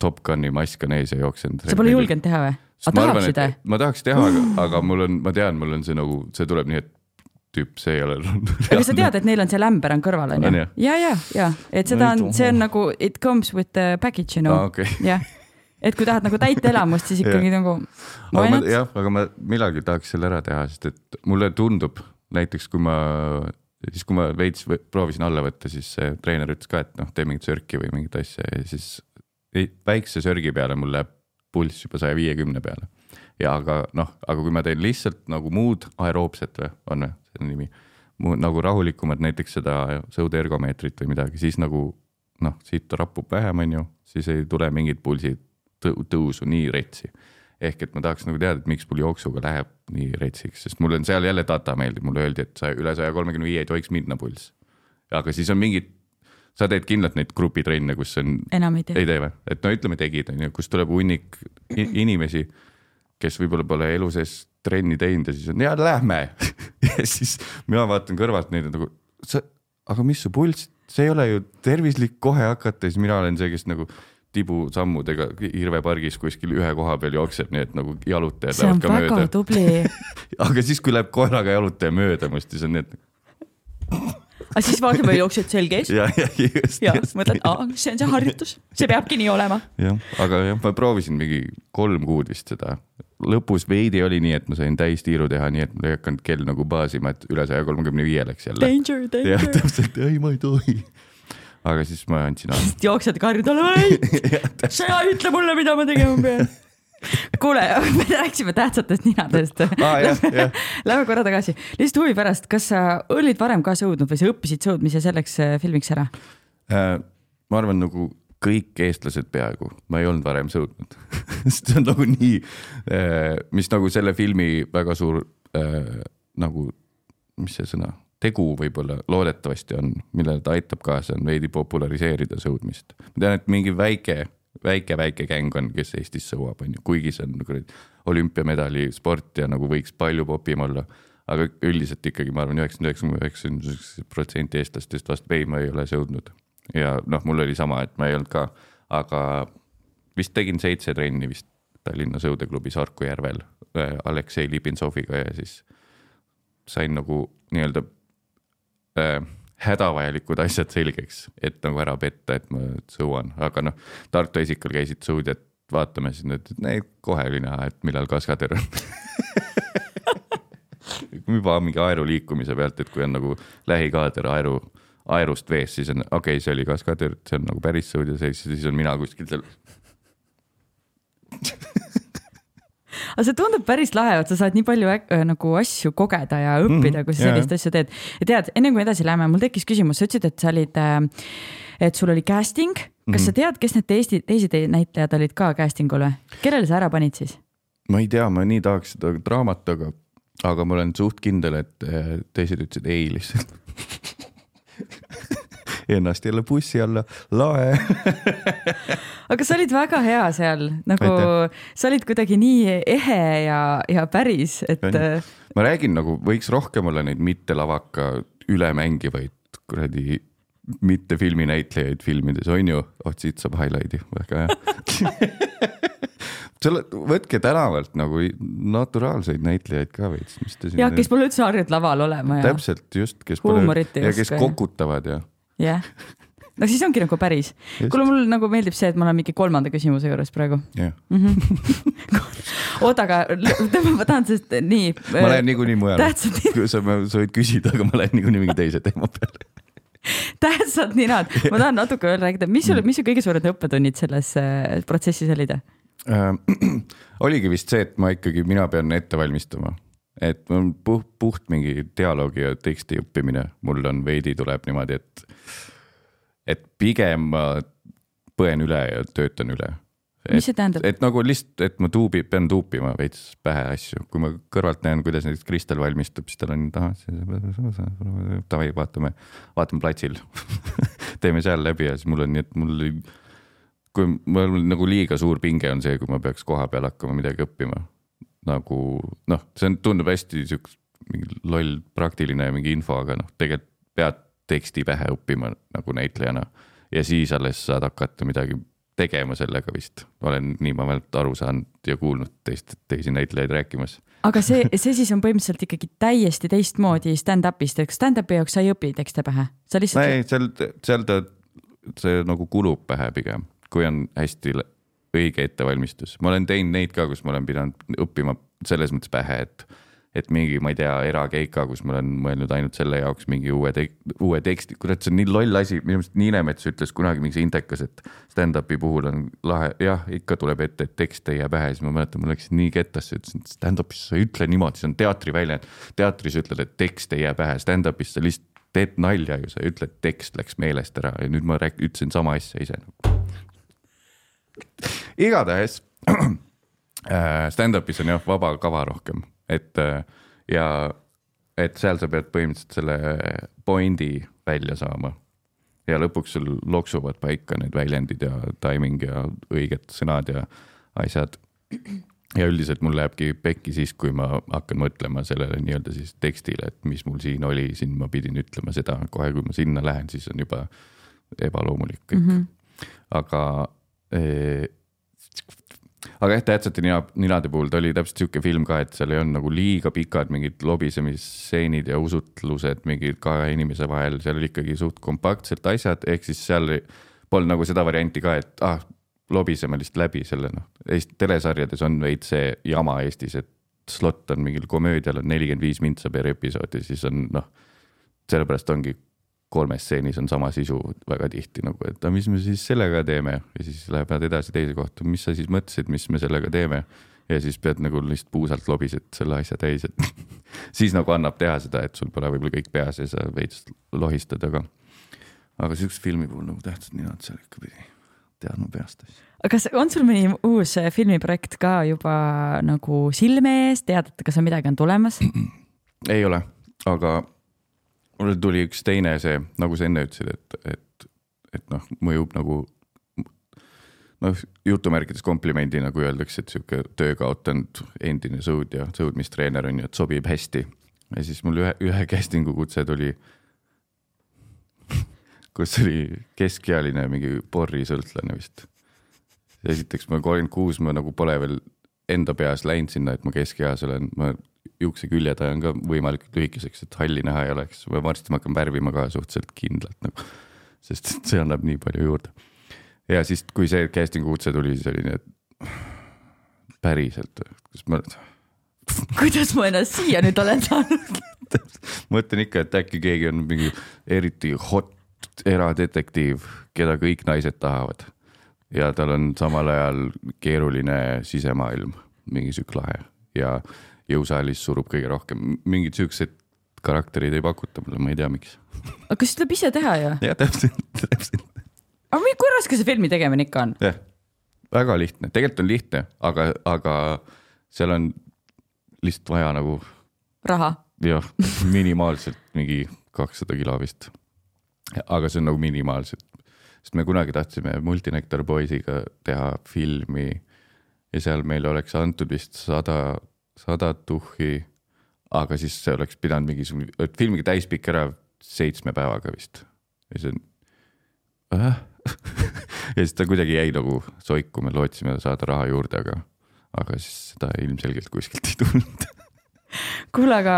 Speaker 3: Top Guni mask on ees ja jooksen.
Speaker 1: sa pole julgenud teha või? aga tahaksid või?
Speaker 3: ma tahaks teha, aga, aga mul on, ma tean, mul on see nagu, see tuleb nii, et tüüp, see ei ole.
Speaker 1: aga sa tead, et neil on see lämber on kõrval on ju? ja, ja, ja, et seda on, see on nagu it comes with the package you know
Speaker 3: ah,. Okay.
Speaker 1: jah, et kui tahad nagu täit elamust, siis ikkagi nagu.
Speaker 3: jah, aga ma millalgi tahaks selle ära teha, sest et mulle tundub näiteks, kui ma, siis kui ma veits proovisin alla võtta, siis see treener ütles ka, et noh, tee mingit sörki või mingit asja ja siis väikse sörgi peale mul läheb pulss juba saja viiekümne peale ja aga noh, aga kui ma teen lihtsalt nagu muud aeroobset või on või selle nimi, nagu rahulikumad, näiteks seda sõudeergomeetrit või midagi, siis nagu noh, siit rapub vähem, on ju, siis ei tule mingit pulsi tõusu nii retsi. ehk et ma tahaks nagu teada, et miks mul jooksuga läheb nii retsiks, sest mul on seal jälle data meeldib, mulle öeldi, et sa üle saja kolmekümne viie ei tohiks minna pulss. aga siis on mingid, sa teed kindlalt neid grupitrenne, kus on.
Speaker 1: enam ei tee.
Speaker 3: ei tee või, et no ütleme, tegid, on ju, kus tuleb hunnik inimesi kes võib-olla pole elu sees trenni teinud ja siis on ja lähme. Ja siis mina vaatan kõrvalt neid nagu, sa, aga mis su pulss, see ei ole ju tervislik kohe hakata, siis mina olen see, kes nagu tibusammudega Irve pargis kuskil ühe koha peal jookseb, nii et nagu jalutajad
Speaker 1: lähevad ka mööda. tubli.
Speaker 3: Aga siis, kui läheb koeraga jalutaja mööda must, siis on need
Speaker 1: aga siis vaatame, jooksed selg ees.
Speaker 3: ja, ja just.
Speaker 1: ja mõtled, aa, see on see harjutus, see peabki nii olema.
Speaker 3: jah, aga jah, ma proovisin mingi kolm kuud vist seda lõpus veidi oli nii, et ma sain täistiiru teha, nii et mul ei hakanud kell nagu baasima, et üle saja kolmekümne viie läks jälle.
Speaker 1: Danger,
Speaker 3: jah,
Speaker 1: danger.
Speaker 3: täpselt, ei ma ei tohi. aga siis ma andsin alla.
Speaker 1: jooksed karjud alla, ei, sa ütle mulle, mida ma tegema pean. Kuule, me rääkisime tähtsatest ninadest
Speaker 3: jah.
Speaker 1: Lähme korra tagasi, lihtsalt huvi pärast, kas sa olid varem ka sõudnud või sa õppisid sõudmise selleks äh, filmiks ära?
Speaker 3: Äh, ma arvan, nagu kõik eestlased peaaegu, ma ei olnud varem sõudnud sest see on nagu nii, mis nagu selle filmi väga suur äh, nagu, mis see sõna, tegu võib-olla loodetavasti on, millele ta aitab kaasa, on veidi populariseerida sõudmist. ma tean, et mingi väike, väike, väike gäng on, kes Eestis sõuab, on ju, kuigi see on kuradi olümpiamedali sport ja nagu võiks palju popim olla aga üldiselt ikkagi ma arvan, üheksakümmend üheksa üheksakümmend protsenti eestlastest vastab ei, ma ei ole sõudnud. ja noh, mul oli sama, et ma ei olnud ka, aga vist tegin seitse trenni vist Tallinna sõudeklubis Harku järvel äh, Aleksei Libintsoviga ja siis sain nagu nii-öelda äh, hädavajalikud asjad selgeks, et nagu ära petta, et ma sõuan, aga noh, Tartu esikal käisid sõudjad vaatamas, siis nad ütlesid, et kohe oli näha, et millal kaskader on juba mingi aeru liikumise pealt, et kui on nagu lähikaader aeru, aerust vees, siis on okei okay,, see oli kaskader, see on nagu päris sõudja seis, siis on mina kuskil seal.
Speaker 1: Aga see tundub päris lahe, et sa saad nii palju äh, nagu asju kogeda ja õppida, kui sa
Speaker 3: jaa,
Speaker 1: sellist asja teed. ja tead, enne kui edasi läheme, mul tekkis küsimus, sa ütlesid, et sa olid, et sul oli casting, kas sa tead, kes need teisi, teised näitlejad olid ka casting ul või? kellele sa ära panid siis?
Speaker 3: ma ei tea, ma nii tahaks seda draamat, aga, aga ma olen suht kindel, et eh, teised ütlesid ei lihtsalt. Ennast jälle bussi alla, lae.
Speaker 1: Aga sa olid väga hea seal, nagu sa olid kuidagi nii ehe ja, ja päris, et äh,
Speaker 3: ma räägin nagu võiks rohkem olla neid mitte lavaka ülemängivaid kuradi mitte filminäitlejaid filmides on ju, vot siit saab highlight'i, väga hea. selle, võtke tänavalt nagu naturaalseid näitlejaid ka veits, mis te siin.
Speaker 1: jah, kes pole üldse harjunud laval olema ja
Speaker 3: täpselt just, kes pole ja kes kokutavad ja
Speaker 1: jah. no siis ongi nagu päris. Kuule, mul nagu meeldib see, et ma olen mingi kolmanda küsimuse juures praegu.
Speaker 3: jah,
Speaker 1: oota, aga ma tahan sellest nii.
Speaker 3: ma lähen niikuinii mujale. sa, sa võid küsida, aga ma lähen niikuinii mingi teise teema peale.
Speaker 1: tähtsad ninad, ma tahan natuke veel rääkida, mis sul, mis su kõige suuremad õppetunnid selles äh, protsessis olid?
Speaker 3: Äh, oligi vist see, et ma ikkagi, mina pean ette valmistama, et mul on puht, puht mingi dialoogi ja teksti õppimine, mul on veidi tuleb niimoodi, et, et pigem ma põen üle ja töötan üle.
Speaker 1: mis see tähendab?
Speaker 3: et nagu lihtsalt, et ma tuubi, pean tuupima veits pähe asju, kui ma kõrvalt näen, kuidas näiteks Kristel valmistub, siis tal on ahah, davai, vaatame, vaatame platsil. teeme seal läbi ja siis mul on nii, et mul oli, kui mul nagu liiga suur pinge on see, kui ma peaks koha peal hakkama midagi õppima. nagu noh, see on, tundub hästi siukene mingi loll praktiline mingi info, aga noh, tegelikult pead teksti pähe õppima nagu näitlejana. Ja siis alles saad hakata midagi tegema sellega vist, olen nii ma vähemalt aru saanud ja kuulnud teist, teisi näitlejaid rääkimas.
Speaker 1: aga see, see siis on põhimõtteliselt ikkagi täiesti teistmoodi stand-up'ist, et stand-up'i jaoks sa ei õpi tekste pähe, sa lihtsalt
Speaker 3: ei, seal, seal ta, see nagu kulub pähe pigem, kui on hästi õige ettevalmistus, ma olen teinud neid ka, kus ma olen pidanud õppima selles mõttes pähe, et et mingi, ma ei tea, erakeika, kus ma olen mõelnud ainult selle jaoks mingi uue tek-, uue teksti, kurat, see on nii loll asi, minu meelest Niinemets ütles kunagi mingi intekas, et stand-up'i puhul on lahe, jah, ikka tuleb ette, et tekst ei jää pähe, siis ma mäletan, ma läksin nii kettasse, ütlesin, et stand-up'is sa ei ütle niimoodi, see on teatriväljend. teatris ütled, et tekst ei jää pähe, stand-up'is sa lihtsalt teed nalja ju, sa ei ütle, et tekst läks meelest ära. Ja nüüd ma rääk-, ütlesin sama asja ise. igatahes äh, stand-up'is on jah vaba kava rohkem, et äh, ja et seal sa pead põhimõtteliselt selle pointi välja saama. ja lõpuks sul loksuvad paika need väljendid ja timing ja õiged sõnad ja asjad. ja üldiselt mul lähebki pekki siis, kui ma hakkan mõtlema sellele nii-öelda siis tekstile, et mis mul siin oli, siin ma pidin ütlema seda, kohe kui ma sinna lähen, siis on juba ebaloomulik kõik mm. -hmm. aga eh, aga jah, tähtsate nina, ninade puhul ta oli täpselt sihuke film ka, et seal ei olnud nagu liiga pikad mingid lobisemisstseenid ja usutlused mingi kahe inimese vahel, seal oli ikkagi suht kompaktsed asjad, ehk siis seal polnud nagu seda varianti ka, et ah, lobiseme lihtsalt läbi selle noh, Eesti telesarjades on veits see jama Eestis, et slot on mingil komöödial on nelikümmend viis mintsa per episood ja siis on noh, sellepärast ongi kolmes stseenis on sama sisu väga tihti nagu, et aga mis me siis sellega teeme ja siis lähevad edasi teise kohta, mis sa siis mõtlesid, mis me sellega teeme ja siis pead nagu lihtsalt puusalt lobised selle asja täis, et siis nagu annab teha seda, et sul pole võib-olla kõik peas ja sa veits lohistad, aga aga siukse filmi puhul nagu tähtsad ninad seal ikka pidi teadma peast asju.
Speaker 1: aga kas on sul mõni uus äh, filmiprojekt ka juba nagu silme ees, tead, et kas on midagi on tulemas?
Speaker 3: ei ole, aga mul tuli üks teine see, nagu sa enne ütlesid, et, et, et noh, mõjub nagu noh, jutumärkides komplimendina, kui öeldakse, et sihuke töö kaotanud endine sõudja, sõudmistreener on ju, et sobib hästi. ja siis mul ühe, ühe casting'u kutse tuli, kus oli keskealine mingi porrisõltlane vist. esiteks ma kolmkümmend kuus, ma nagu pole veel enda peas läinud sinna, et ma keskeas olen, ma juukseküljed ajan ka võimalikult lühikeseks, et halli näha ei oleks, varsti ma hakkan värvima ka suhteliselt kindlalt nagu, sest et see annab nii palju juurde. ja siis, kui see casting'u kutse tuli, siis oli nii, et päriselt, kas ma
Speaker 1: kuidas ma ennast siia nüüd olen saanud?
Speaker 3: mõtlen ikka, et äkki keegi on mingi eriti hot eradetektiiv, keda kõik naised tahavad. ja tal on samal ajal keeruline sisemaailm, mingi sihuke lahe ja jõusaalis surub kõige rohkem, mingid siuksed karakterid ei pakuta mulle, ma ei tea, miks.
Speaker 1: aga kas tuleb ise teha ju?
Speaker 3: jah, täpselt, täpselt,
Speaker 1: aga mi- kui raske see filmi tegemine ikka on?
Speaker 3: jah, väga lihtne, tegelikult on lihtne, aga, aga seal on lihtsalt vaja nagu
Speaker 1: raha?
Speaker 3: jah, minimaalselt mingi kakssada kilo vist. aga see on nagu minimaalselt, sest me kunagi tahtsime Multinektar poisiga teha filmi ja seal meile oleks antud vist sada, sada tuhhi. aga siis see oleks pidanud mingisugune, et filmiga täispikk ära seitsme päevaga vist ja see on äh? ja siis ta kuidagi jäi nagu soiku, me lootsime saada raha juurde, aga, aga siis seda ilmselgelt kuskilt ei tulnud
Speaker 1: kuule, aga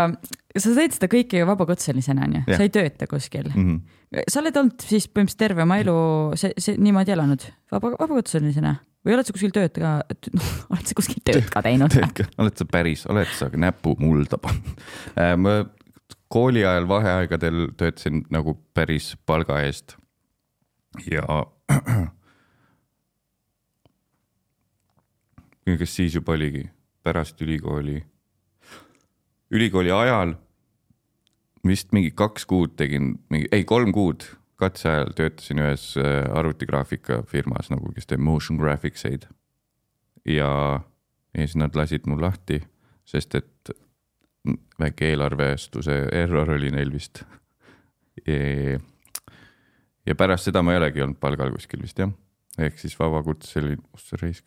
Speaker 1: sa teed seda kõike ju vabakutselisena onju, sa ei tööta kuskil
Speaker 3: mm. -hmm.
Speaker 1: sa oled olnud siis põhimõtteliselt terve oma elu see, see niimoodi elanud vaba, vabakutselisena või oled sa kuskil tööd ka, oled sa kuskil tööd ka teinud?
Speaker 3: oled sa päris, oled sa näpu mulda pannud? ma kooli ajal vaheaegadel töötasin nagu päris palga eest ja kas siis juba oligi pärast ülikooli, ülikooli ajal vist mingi kaks kuud tegin, mingi, ei kolm kuud katseajal töötasin ühes äh, arvutigraafika firmas nagu, kes teeb motion graphics eid. ja, ja siis nad lasid mul lahti, sest et väike eelarvestuse error oli neil vist. ja pärast seda ma ei olegi olnud palgal kuskil vist jah, ehk siis vabakutseline, oh sa raisk,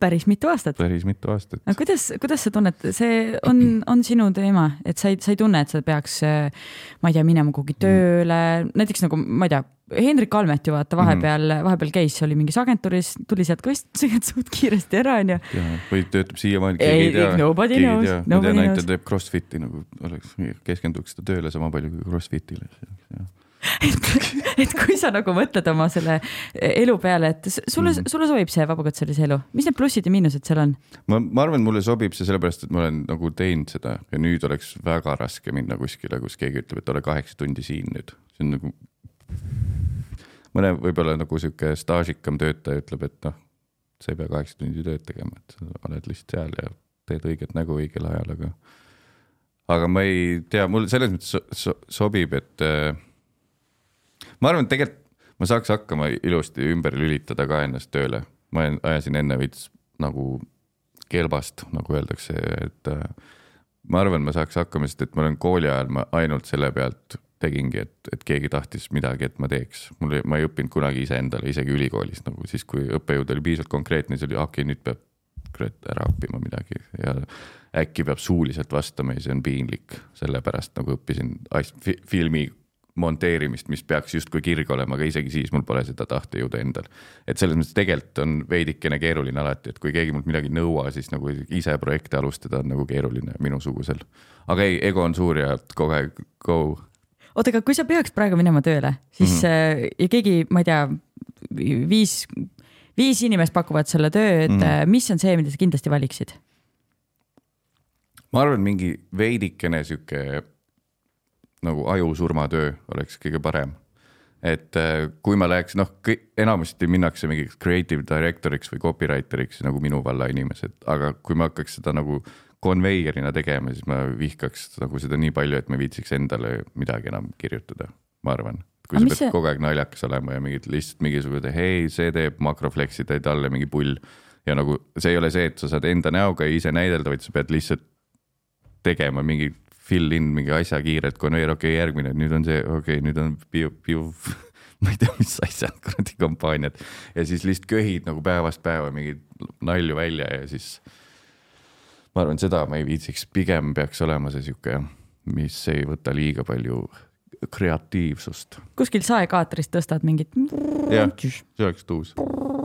Speaker 1: päris mitu aastat.
Speaker 3: päris mitu aastat.
Speaker 1: aga kuidas, kuidas sa tunned, see on, on sinu teema, et sa ei, sa ei tunne, et sa peaks, ma ei tea, minema kuhugi tööle, näiteks nagu ma ei tea, Hendrik Almet ju vaata vahepeal mm, vahepeal käis, oli mingis agentuuris, tuli sealt ka suht kiiresti ära onju.
Speaker 3: või töötab siiamaani, keegi ei tea,
Speaker 1: nobody knows,
Speaker 3: ma
Speaker 1: nobody
Speaker 3: tean ainult,
Speaker 1: knows.
Speaker 3: et teeb Crossfiti nagu oleks, keskenduks ta tööle sama palju kui Crossfitile.
Speaker 1: et, et kui sa nagu mõtled oma selle elu peale, et sulle mm, -hmm. sulle sobib see vabakutselise elu, mis need plussid ja miinused seal on?
Speaker 3: ma, ma arvan, mulle sobib see sellepärast, et ma olen nagu teinud seda ja nüüd oleks väga raske minna kuskile, kus keegi ütleb, et ole kaheksa tundi siin nüüd, see on nagu. mõne võib-olla nagu sihuke staažikam töötaja ütleb, et noh, sa ei pea kaheksa tundi tööd tegema, et sa oled lihtsalt seal ja teed õiget nägu õigel ajal, aga. aga ma ei tea, mul selles mõttes so, so, sobib, et äh, ma arvan, et tegelikult ma saaks hakkama ilusti ümber lülitada ka ennast tööle, ma ajasin enne veits nagu kelbast, nagu öeldakse, et äh, ma arvan, ma saaks hakkama, sest et ma olen kooli ajal, ma ainult selle pealt tegingi, et, et keegi tahtis midagi, et ma teeks. mul, ma ei õppinud kunagi iseendale, isegi ülikoolis nagu siis, kui õppejõud oli piisavalt konkreetne, siis oli okei okay,, nüüd peab kurat ära õppima midagi. Ja äkki peab suuliselt vastama ja see on piinlik, sellepärast nagu õppisin filmi monteerimist, mis peaks justkui kirg olema, aga isegi siis mul pole seda tahtejõudu endal. et selles mõttes tegelikult on veidikene keeruline alati, et kui keegi mult midagi ei nõua, siis nagu ise projekte alustada on nagu keeruline minusugusel. aga ei, ego on suur ja kogu aeg go.
Speaker 1: oota, aga kui sa peaks praegu minema tööle, siis mm -hmm. ja keegi, ma ei tea, viis, viis inimest pakuvad sulle tööd mm., mis on see, mida sa kindlasti valiksid?
Speaker 3: ma arvan, mingi veidikene sihuke nagu ajusurmatöö oleks kõige parem. et äh, kui ma läheks, noh, enamasti minnakse mingiks creative director'iks või copywriter'iks nagu minu valla inimesed, aga kui ma hakkaks seda nagu konveierina tegema, siis ma vihkaks nagu seda nii palju, et ma viitsiks endale midagi enam kirjutada, ma arvan. kui sa pead
Speaker 1: see-
Speaker 3: kogu aeg naljakas olema ja mingid lihtsalt mingisugune, hei, see teeb makrofleksi, teed alla mingi pull. ja nagu see ei ole see, et sa saad enda näoga ise näidelda, vaid sa pead lihtsalt tegema mingi fill in mingi asja kiirelt, konveer, okei okay,, järgmine, nüüd on see, okei okay,, nüüd on piu, piu, ma ei tea, mis asjad, kuradi kampaaniad ja siis lihtsalt köhid nagu päevast päeva mingeid nalju välja ja siis ma arvan, seda ma ei viitsiks, pigem peaks olema see sihuke, mis ei võta liiga palju kreatiivsust.
Speaker 1: kuskil saekaatrist tõstad mingit.
Speaker 3: jah, see oleks tuus,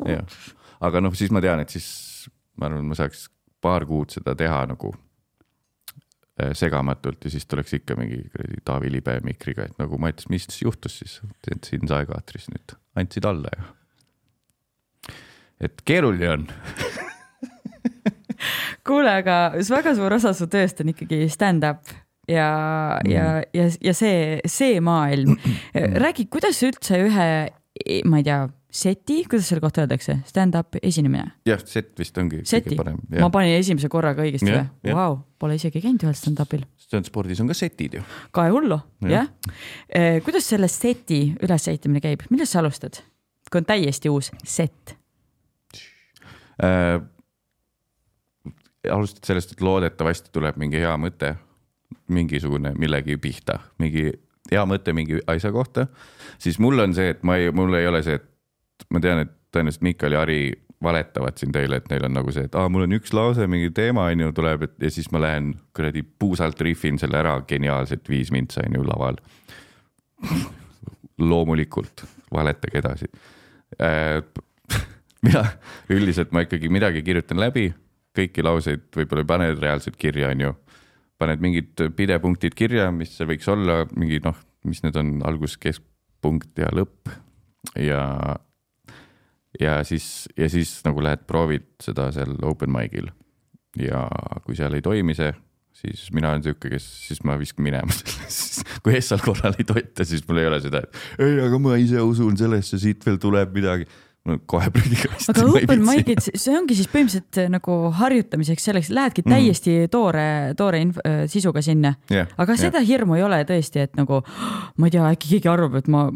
Speaker 3: jah. aga noh, siis ma tean, et siis ma arvan, ma saaks paar kuud seda teha nagu segamatult ja siis tuleks ikka mingi Taavi Libe mikriga, et nagu ma ütlesin, mis juhtus siis, et siin saekaatris nüüd andsid alla ja. et keeruline on,
Speaker 1: kuule, aga väga suur osa su tööst on ikkagi stand-up ja mm., ja, ja, ja see, see maailm. räägi, kuidas üldse ühe, ma ei tea, seti, kuidas selle kohta öeldakse, stand-up esinemine,
Speaker 3: jah, set vist ongi
Speaker 1: seti
Speaker 3: kõige parem,
Speaker 1: ma panin esimese korraga õigesti või? Vau, pole isegi käinud ühel stand-up'il,
Speaker 3: spordis on ka setid ju.
Speaker 1: kahe hullu,
Speaker 3: Jah.
Speaker 1: jah. kuidas selle seti ülesehitamine käib, millest sa alustad? kui on täiesti uus set,
Speaker 3: äh,. alustad sellest, et loodetavasti tuleb mingi hea mõte, mingisugune millegi pihta, mingi hea mõte mingi asja kohta, siis mul on see, et ma ei, mul ei ole see, et ma tean, et tõenäoliselt Miikal ja Ari valetavad siin teile, et neil on nagu see, et aa, mul on üks lause, mingi teema on ju, tuleb, et ja siis ma lähen kuradi puusalt rihvin selle ära, geniaalselt viis mintsa on ju laval. loomulikult, valetage edasi äh. mina üldiselt ma ikkagi midagi kirjutan läbi, kõiki lauseid võib-olla ei pane reaalselt kirja, on ju. paned mingid pidepunktid kirja, mis see võiks olla, mingi noh, mis need on, algus, keskpunkt ja lõpp ja ja siis, ja siis nagu lähed proovid seda seal open mic'il ja kui seal ei toimi see, siis mina olen sihuke, kes, siis ma viskan minema sellest, kui Essal korral ei toita, siis mul ei ole seda, et ei, aga ma ise usun sellesse, siit veel tuleb midagi. kohe prügikasti.
Speaker 1: aga open mic'id, see ongi siis põhimõtteliselt nagu harjutamiseks selleks, lähedki
Speaker 3: Mhm.
Speaker 1: täiesti toore, toore inf-, sisuga sinna.
Speaker 3: yeah,
Speaker 1: aga seda hirmu ei ole tõesti, et nagu ma ei tea, äkki keegi arvab, et ma,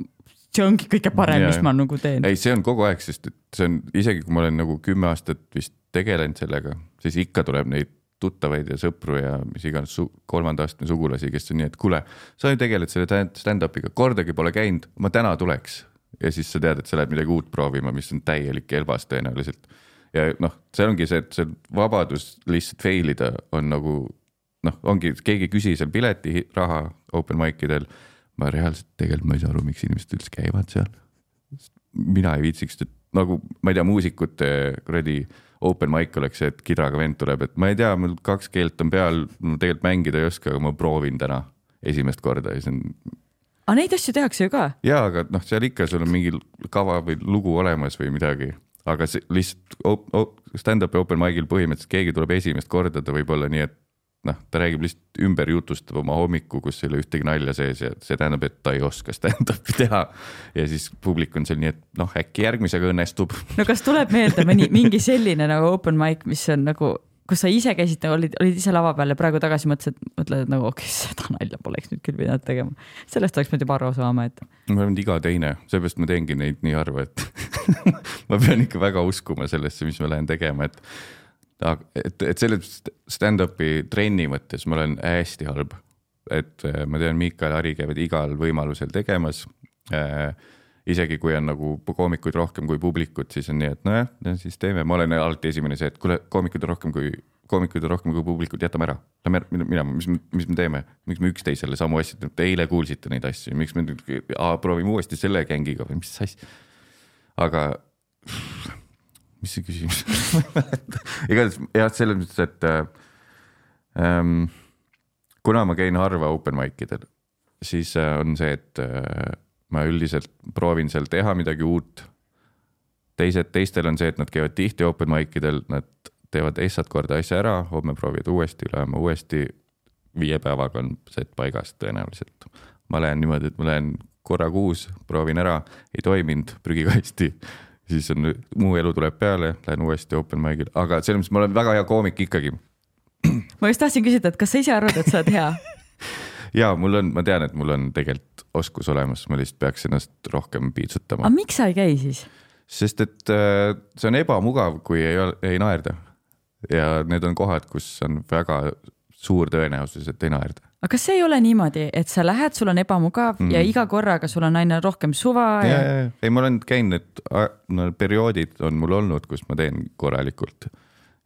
Speaker 1: see ongi kõige parem, mis ma nagu teen.
Speaker 3: ei, see on kogu aeg, sest et see on isegi kui ma olen nagu kümme aastat vist tegelenud sellega, siis ikka tuleb neid tuttavaid ja sõpru ja mis iganes kolmanda astme sugulasi, kes on nii, et kuule, sa ju tegeled selle stand- stand-up'iga, kordagi pole käinud, ma täna tuleks. ja siis sa tead, et sa lähed midagi uut proovima, mis on täielik elbas tõenäoliselt. ja noh, see ongi see, et see vabadus lihtsalt fail ida on nagu noh, ongi, keegi ei küsi seal piletiraha open mic idel. Ma reaalselt tegelikult ma ei saa aru, miks inimesed üldse käivad seal mina ei viitsiks, nagu ma ei tea, muusikute kuradi open mic oleks see, et kidraga vend tuleb, et ma ei tea, mul kaks keelt on peal, ma tegelikult mängida ei oska, aga ma proovin täna esimest korda ja see on
Speaker 1: aga neid asju tehakse ju ka.
Speaker 3: ja, aga noh, seal ikka sul on mingi kava või lugu olemas või midagi, aga see lihtsalt stand-up'i open mic'il põhimõtteliselt keegi tuleb esimest korda, ta võib olla nii, et noh, ta räägib lihtsalt ümber jutustab oma hommiku, kus ei ole ühtegi nalja sees ja see tähendab, et ta ei oska stand-up'i teha. ja siis publik on seal nii, et noh, äkki järgmisega õnnestub.
Speaker 1: no kas tuleb meelde mõni, mingi selline nagu open mic, mis on nagu, kus sa ise käisid, olid, olid ise lava peal ja praegu tagasi mõtlesid, mõtled, et nagu okei okay,, seda nalja poleks nüüd küll pidanud tegema. sellest oleks pidanud juba aru saama, et
Speaker 3: ma olen iga teine, seepärast ma teengi neid nii harva, et ma pean ikka väga uskuma sellesse, mis ma lähen tegema, et et, et selle stand-up'i trenni mõttes ma olen hästi halb. et äh, ma tean, Miikal ja Hari käivad igal võimalusel tegemas äh, isegi kui on nagu koomikuid rohkem kui publikut, siis on nii, et nojah, siis teeme, ma olen alati esimene see, et kuule, koomikuid on rohkem kui, koomikuid on rohkem kui publikut, jätame ära. Lähme minema, mis, mis me teeme, miks me üksteisele samu asju teeme, te eile kuulsite neid asju, miks me nüüd proovime uuesti selle gängiga või mis asja. aga mis see küsimus igatahes jah, selles mõttes, et äh, ähm, kuna ma käin harva open mic idel, siis äh, on see, et äh, ma üldiselt proovin seal teha midagi uut teised, teistel on see, et nad käivad tihti open mic idel, nad teevad essad korda asja ära, homme proovivad uuesti, ülehomme uuesti. viie päevaga on set paigas tõenäoliselt. ma lähen niimoodi, et ma lähen korra kuus, proovin ära, ei toiminud, prügikasti. Siis on, muu elu tuleb peale, lähen uuesti open mic'ile, aga selles mõttes ma olen väga hea koomik ikkagi
Speaker 1: ma just tahtsin küsida, et kas sa ise arvad, et sa oled hea?
Speaker 3: ja mul on, ma tean, et mul on tegelikult oskus olemas, ma lihtsalt peaks ennast rohkem piitsutama
Speaker 1: aga, miks sa ei käi siis?
Speaker 3: sest et äh, see on ebamugav, kui ei, ei naerda. ja need on kohad, kus on väga suur tõenäosus, et ei naerda.
Speaker 1: Aga kas see ei ole niimoodi, et sa lähed, sul on ebamugav mm. Ja iga korraga sul on aina rohkem suva ja, ja.,
Speaker 3: ei, ma olen käinud, need no, perioodid on mul olnud, kus ma teen korralikult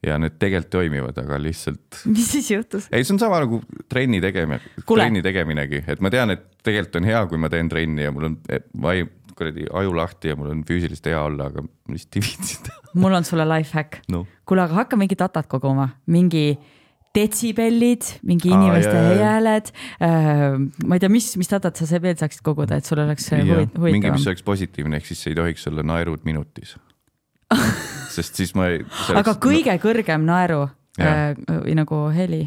Speaker 3: ja need tegelikult toimivad, aga lihtsalt
Speaker 1: mis siis juhtus?
Speaker 3: ei, see on sama nagu trenni tegemine, trenni tegeminegi, et ma tean, et tegelikult on hea, kui ma teen trenni ja mul on vaim, kuradi aju lahti ja mul on füüsiliselt hea olla, aga ma lihtsalt ei viitsi seda.
Speaker 1: mul on sulle life hack.
Speaker 3: noh,
Speaker 1: kuule, aga hakka mingit datat koguma, mingi detsibellid, mingi
Speaker 3: Aa,
Speaker 1: inimeste
Speaker 3: jaa, jaa.
Speaker 1: hääled äh,. ma ei tea, mis, mis datat sa see veel saaksid koguda, et sul oleks äh, huvi-
Speaker 3: mingi, mis
Speaker 1: huvitavam.
Speaker 3: oleks positiivne, ehk siis see ei tohiks olla naerud minutis. sest siis ma ei.
Speaker 1: aga kõige kõrgem naeru
Speaker 3: Jaa.
Speaker 1: äh, või nagu heli,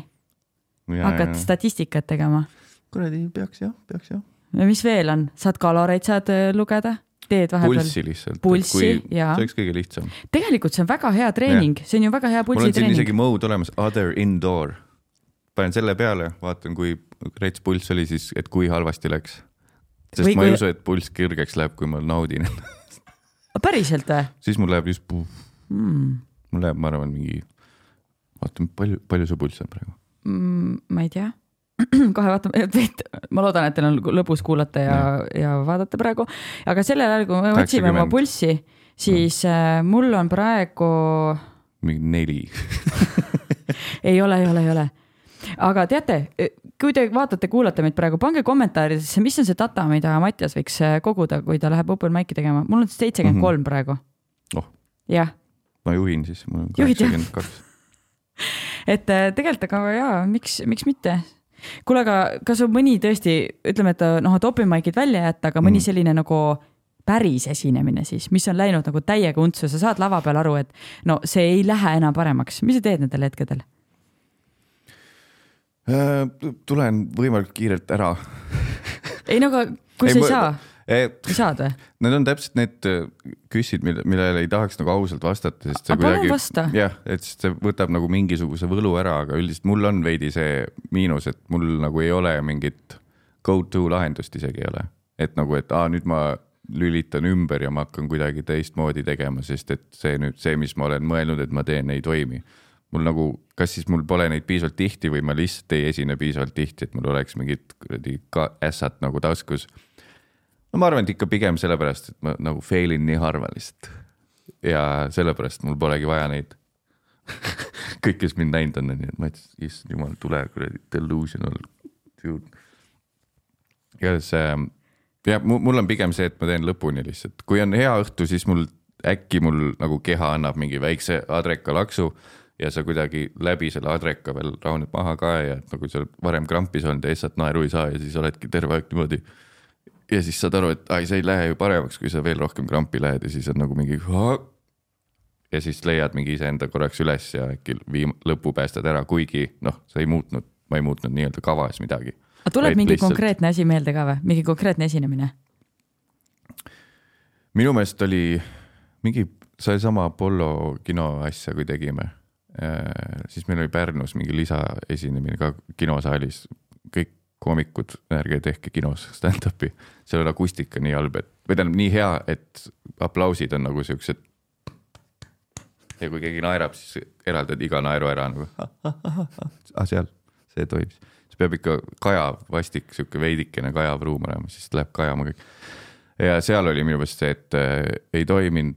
Speaker 1: hakkad statistikat tegema.
Speaker 3: kuradi, peaks jah, peaks jah.
Speaker 1: ja mis veel on, saad kaloreid saad äh, lugeda, teed vahepeal.
Speaker 3: pulssi lihtsalt.
Speaker 1: Pulssi, jaa.
Speaker 3: see oleks kõige lihtsam.
Speaker 1: tegelikult see on väga hea treening, see on ju väga hea
Speaker 3: mul on siin
Speaker 1: pulsitreening
Speaker 3: isegi. mode olemas, other indoor. panen selle peale, vaatan, kui rets pulss oli siis, et kui halvasti läks. sest
Speaker 1: Või
Speaker 3: ma ei
Speaker 1: kui-
Speaker 3: usu, et pulss kõrgeks läheb, kui ma naudin.
Speaker 1: päriselt või
Speaker 3: siis mul läheb just,
Speaker 1: mm.?
Speaker 3: mul läheb, ma arvan, mingi, vaata, palju, palju su pulss on praegu.
Speaker 1: Mm, ma ei tea, kohe vaatame, ma loodan, et teil on lõbus kuulata ja, ja vaadata praegu, aga sellel ajal, kui me otsime oma
Speaker 3: 80.
Speaker 1: pulssi, siis äh, mul on praegu,
Speaker 3: mingi neli.
Speaker 1: ei ole, ei ole, ei ole. aga teate, kui te vaatate, kuulate meid praegu, pange kommentaaridesse, mis on see data, mida Mattias võiks äh, koguda, kui ta läheb open mic'i tegema, mul on seitsekümmend kolm praegu.
Speaker 3: oh,
Speaker 1: jah,
Speaker 3: ma juhin siis, mul on kaheksakümmend kaks.
Speaker 1: et äh, tegelikult, aga jaa, miks, miks mitte kuule, aga kas on mõni tõesti, ütleme, et noh, et open mic'id välja jätta, aga mõni
Speaker 3: Mm.
Speaker 1: selline nagu päris esinemine siis, mis on läinud nagu täiega untsu, sa saad lava peal aru, et no see ei lähe enam paremaks, mis sa teed nendel hetkedel?
Speaker 3: Äh, tulen võimalikult kiirelt ära.
Speaker 1: ei no aga kui
Speaker 3: Ei,
Speaker 1: sa ei
Speaker 3: ma-
Speaker 1: saa,
Speaker 3: Need
Speaker 1: ei saad või?
Speaker 3: on täpselt need äh, küsid, mille, millele ei tahaks nagu ausalt vastata, sest see
Speaker 1: Aga palun vasta.
Speaker 3: jah, et see võtab nagu mingisuguse võlu ära, aga üldiselt mul on veidi see miinus, et mul nagu ei ole mingit go to lahendust isegi ei ole. et nagu, et aa, nüüd ma lülitan ümber ja ma hakkan kuidagi teistmoodi tegema, sest et see nüüd see, mis ma olen mõelnud, et ma teen, ei toimi. mul nagu, kas siis mul pole neid piisavalt tihti või ma lihtsalt ei esine piisavalt tihti, et mul oleks mingid kuradi ässad nagu taskus no ma arvan, et ikka pigem sellepärast, et ma nagu fail in nii harva lihtsalt. ja sellepärast mul polegi vaja neid. kõik, kes mind näinud on, on nii, et ma ütlesin, issand jumal, tule kuradi delusional dude. igatahes äh, jah, mul on pigem see, et ma teen lõpuni lihtsalt, kui on hea õhtu, siis mul äkki mul nagu keha annab mingi väikse adreka laksu ja sa kuidagi läbi selle adreka veel rahuned maha ka ja nagu sa oled varem krampis olnud ja lihtsalt naeru ei saa ja siis oledki terve aeg niimoodi ja siis saad aru, et ai, see ei lähe ju paremaks, kui sa veel rohkem krampi lähed ja siis on nagu mingi. ja siis leiad mingi iseenda korraks üles ja äkki viim-, lõpu päästad ära, kuigi noh, sa ei muutnud, ma ei muutnud nii-öelda kavas midagi.
Speaker 1: aga tuleb
Speaker 3: Vaid
Speaker 1: mingi
Speaker 3: lihtsalt-
Speaker 1: konkreetne asi meelde ka või, mingi konkreetne esinemine?
Speaker 3: minu meelest oli mingi seesama Apollo kino asja, kui tegime. siis meil oli Pärnus mingi lisaesinemine ka kinosaalis, kõik koomikud, ärge tehke kinos stand-up'i, seal on akustika nii halb, et või tähendab nii hea, et aplausid on nagu siuksed. ja kui keegi naerab, siis eraldad iga naeru ära nagu. ah seal, see toimis, siis peab ikka kajav, vastik sihuke veidikene kajav ruum olema, siis läheb kajama kõik ja seal oli minu meelest see, et äh, ei toiminud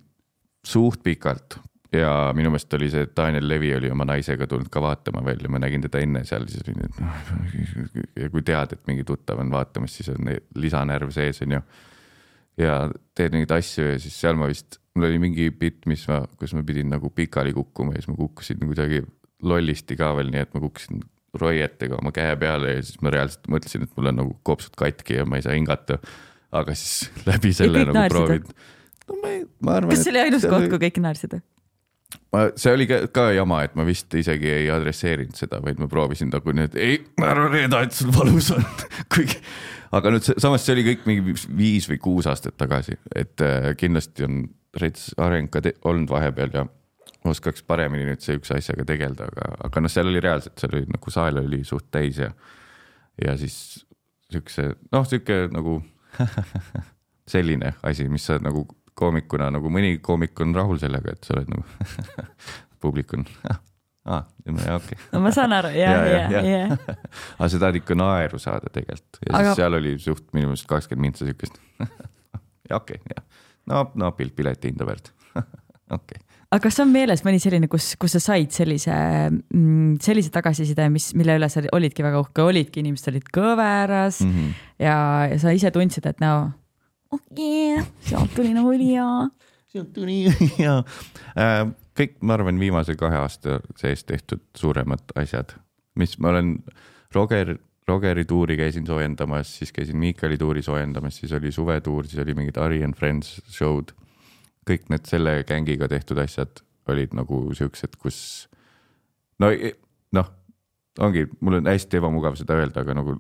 Speaker 3: suht pikalt ja minu meelest oli see, Daniel Levi oli oma naisega tulnud ka vaatama veel ja ma nägin teda enne seal, siis oli nii, et noh. ja kui tead, et mingi tuttav on vaatamas, siis on lisanärv sees, on ju. ja teed mingeid asju ja siis seal ma vist, mul oli mingi bitt, mis ma, kus ma pidin nagu pikali kukkuma ja siis ma kukkusin kuidagi lollisti ka veel, nii et ma kukkusin roietega oma käe peale ja siis ma reaalselt mõtlesin, et mul on nagu kopsud katki ja ma ei saa hingata. aga siis läbi selle nagu
Speaker 1: naersid,
Speaker 3: proovid no ma ei, ma arvan.
Speaker 1: kas see oli ainus koht, kui kõik naersid?
Speaker 3: ma, see oli ka, ka jama, et ma vist isegi ei adresseerinud seda, vaid ma proovisin nagu nüüd, ei, ära reeda, et sul valus on. kuigi, aga nüüd see, samas see oli kõik mingi viis või kuus aastat tagasi, et äh, kindlasti on rets areng ka olnud vahepeal ja oskaks paremini nüüd sihukese asjaga tegeleda, aga, aga noh, seal oli reaalselt, seal oli nagu saal oli suht täis ja, ja siis sihukese noh, sihuke nagu selline asi, mis sa nagu koomikuna nagu mõni koomik on rahul sellega, et sa oled nagu publik on, aa, okei okay..
Speaker 1: no ma saan aru, ja, ja, ja.
Speaker 3: aga sa tahad ikka naeru saada tegelikult ja
Speaker 1: Aga-
Speaker 3: siis seal oli suht minu meelest kakskümmend mintsa siukest. ja okei okay,, jah, no, no pilt pileti hinda väärt, okei.
Speaker 1: aga kas on meeles mõni selline, kus, kus sa said sellise, sellise tagasiside, mis, mille üle sa olidki väga uhke, olidki, inimesed olid kõveras mm. -hmm. ja, ja sa ise tundsid, et no okei okay,, sealt tuli nagu hea.
Speaker 3: sealt tuli ja äh, kõik, ma arvan, viimase kahe aasta sees tehtud suuremad asjad, mis ma olen Roger, Rogeri tuuri käisin soojendamas, siis käisin Miikali tuuri soojendamas, siis oli suvetuur, siis oli mingid Ari and Friends show'd. kõik need selle gängiga tehtud asjad olid nagu siuksed, kus no i- noh, ongi, mul on hästi ebamugav seda öelda, aga nagu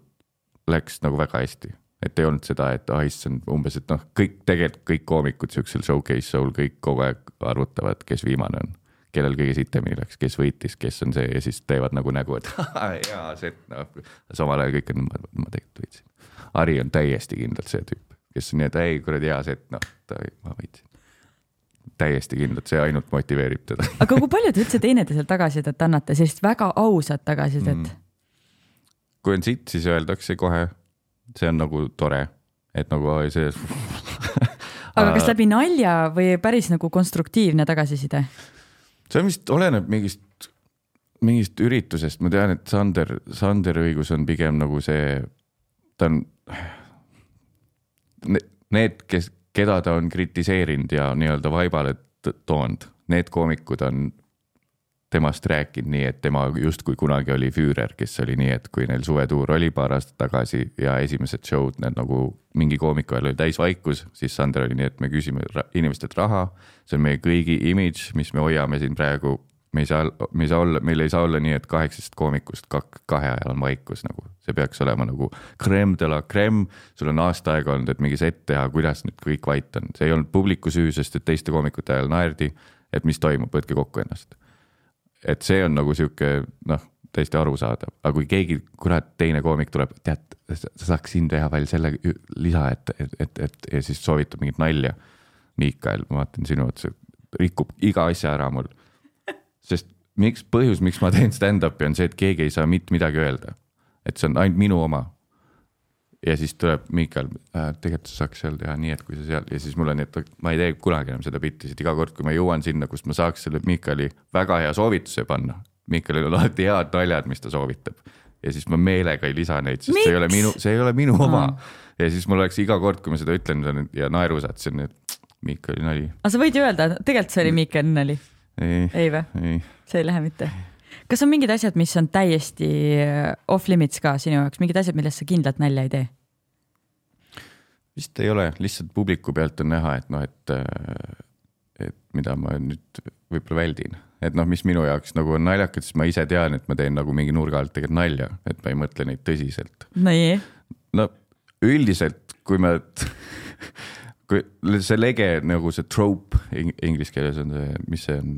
Speaker 3: läks nagu väga hästi et ei olnud seda, et ah issand, umbes, et noh, kõik tegelikult kõik koomikud siuksel showcase show'l kõik kogu aeg arvutavad, kes viimane on, kellel kõige sitemini läks, kes võitis, kes on see ja siis teevad nagu nägu, et jaa, see, noh, samal ajal kõik on, ma tegelikult võitsin. Ari on täiesti kindlalt see tüüp, kes on nii, et ei kuradi hea set, noh, ma võitsin. täiesti kindlalt, see ainult motiveerib teda.
Speaker 1: aga kui palju te üldse teineteiselt tagasisidet annate, sellist väga ausat tagasisidet mm.?
Speaker 3: kui on sitt, siis öeldakse kohe, see on nagu tore, et nagu oi, see.
Speaker 1: aga kas läbi nalja või päris nagu konstruktiivne tagasiside?
Speaker 3: see vist oleneb mingist, mingist üritusest, ma tean, et Sander, Sander õigus on pigem nagu see, ta on. Need, kes, keda ta on kritiseerinud ja nii-öelda vaibale toonud, need koomikud on temast rääkinud nii, et tema justkui kunagi oli Füürer, kes oli nii, et kui neil suvetuur oli paar aastat tagasi ja esimesed show'd, need nagu mingi koomiku ajal oli täis vaikus, siis Sander oli nii, et me küsime inimestelt raha. see on meie kõigi imidž, mis me hoiame siin praegu. me ei saa, me ei saa olla, meil ei saa olla nii, et kaheksast koomikust kak-, kahe ajal on vaikus nagu, see peaks olema nagu creme de la creme. sul on aasta aega olnud, et mingi set teha, kuidas nüüd kõik vait on, see ei olnud publiku süü, sest et teiste koomikute ajal naerdi. et mis toimub, võtke kokku ennast et see on nagu sihuke noh, täiesti arusaadav, aga kui keegi kurat teine koomik tuleb, tead, sa saaks siin teha veel selle lisa, et, et, et, et ja siis soovitab mingit nalja. Miikael, ma vaatan sinu otsa, rikub iga asja ära mul. sest miks, põhjus, miks ma teen stand-up'i on see, et keegi ei saa mitte midagi öelda. et see on ainult minu oma. Ja siis tuleb Miikael äh,, tegelikult sa saaks seal teha nii, et kui sa seal ja siis mul on, et ma ei tee kunagi enam seda bitti, sest iga kord, kui ma jõuan sinna, kus ma saaks selle Miikali väga hea soovituse panna. Miikalil on alati head naljad, mis ta soovitab ja siis ma meelega ei lisa neid, sest Miks? see ei ole minu, see ei ole minu oma
Speaker 1: Aa..
Speaker 3: ja siis mul oleks iga kord, kui ma seda ütlen ja on nii, et Miikali nali.
Speaker 1: aga sa võid ju öelda, tegelikult see oli Miikael nali,
Speaker 3: ei,
Speaker 1: ei või?
Speaker 3: ei,
Speaker 1: see ei lähe mitte. Kas on mingid asjad, mis on täiesti äh, off limits ka sinu jaoks, mingid asjad, millest sa kindlalt nalja ei tee?
Speaker 3: vist ei ole, lihtsalt publiku pealt on näha, et noh, et, et mida ma nüüd võib-olla väldin, et noh, mis minu jaoks nagu on naljakas, siis ma ise tean, et ma teen nagu mingi nurga alt tegelikult nalja, et ma ei mõtle neid tõsiselt.
Speaker 1: nii,
Speaker 3: no üldiselt, kui me, kui see lege nagu see trope ing- inglise keeles on see, mis see on,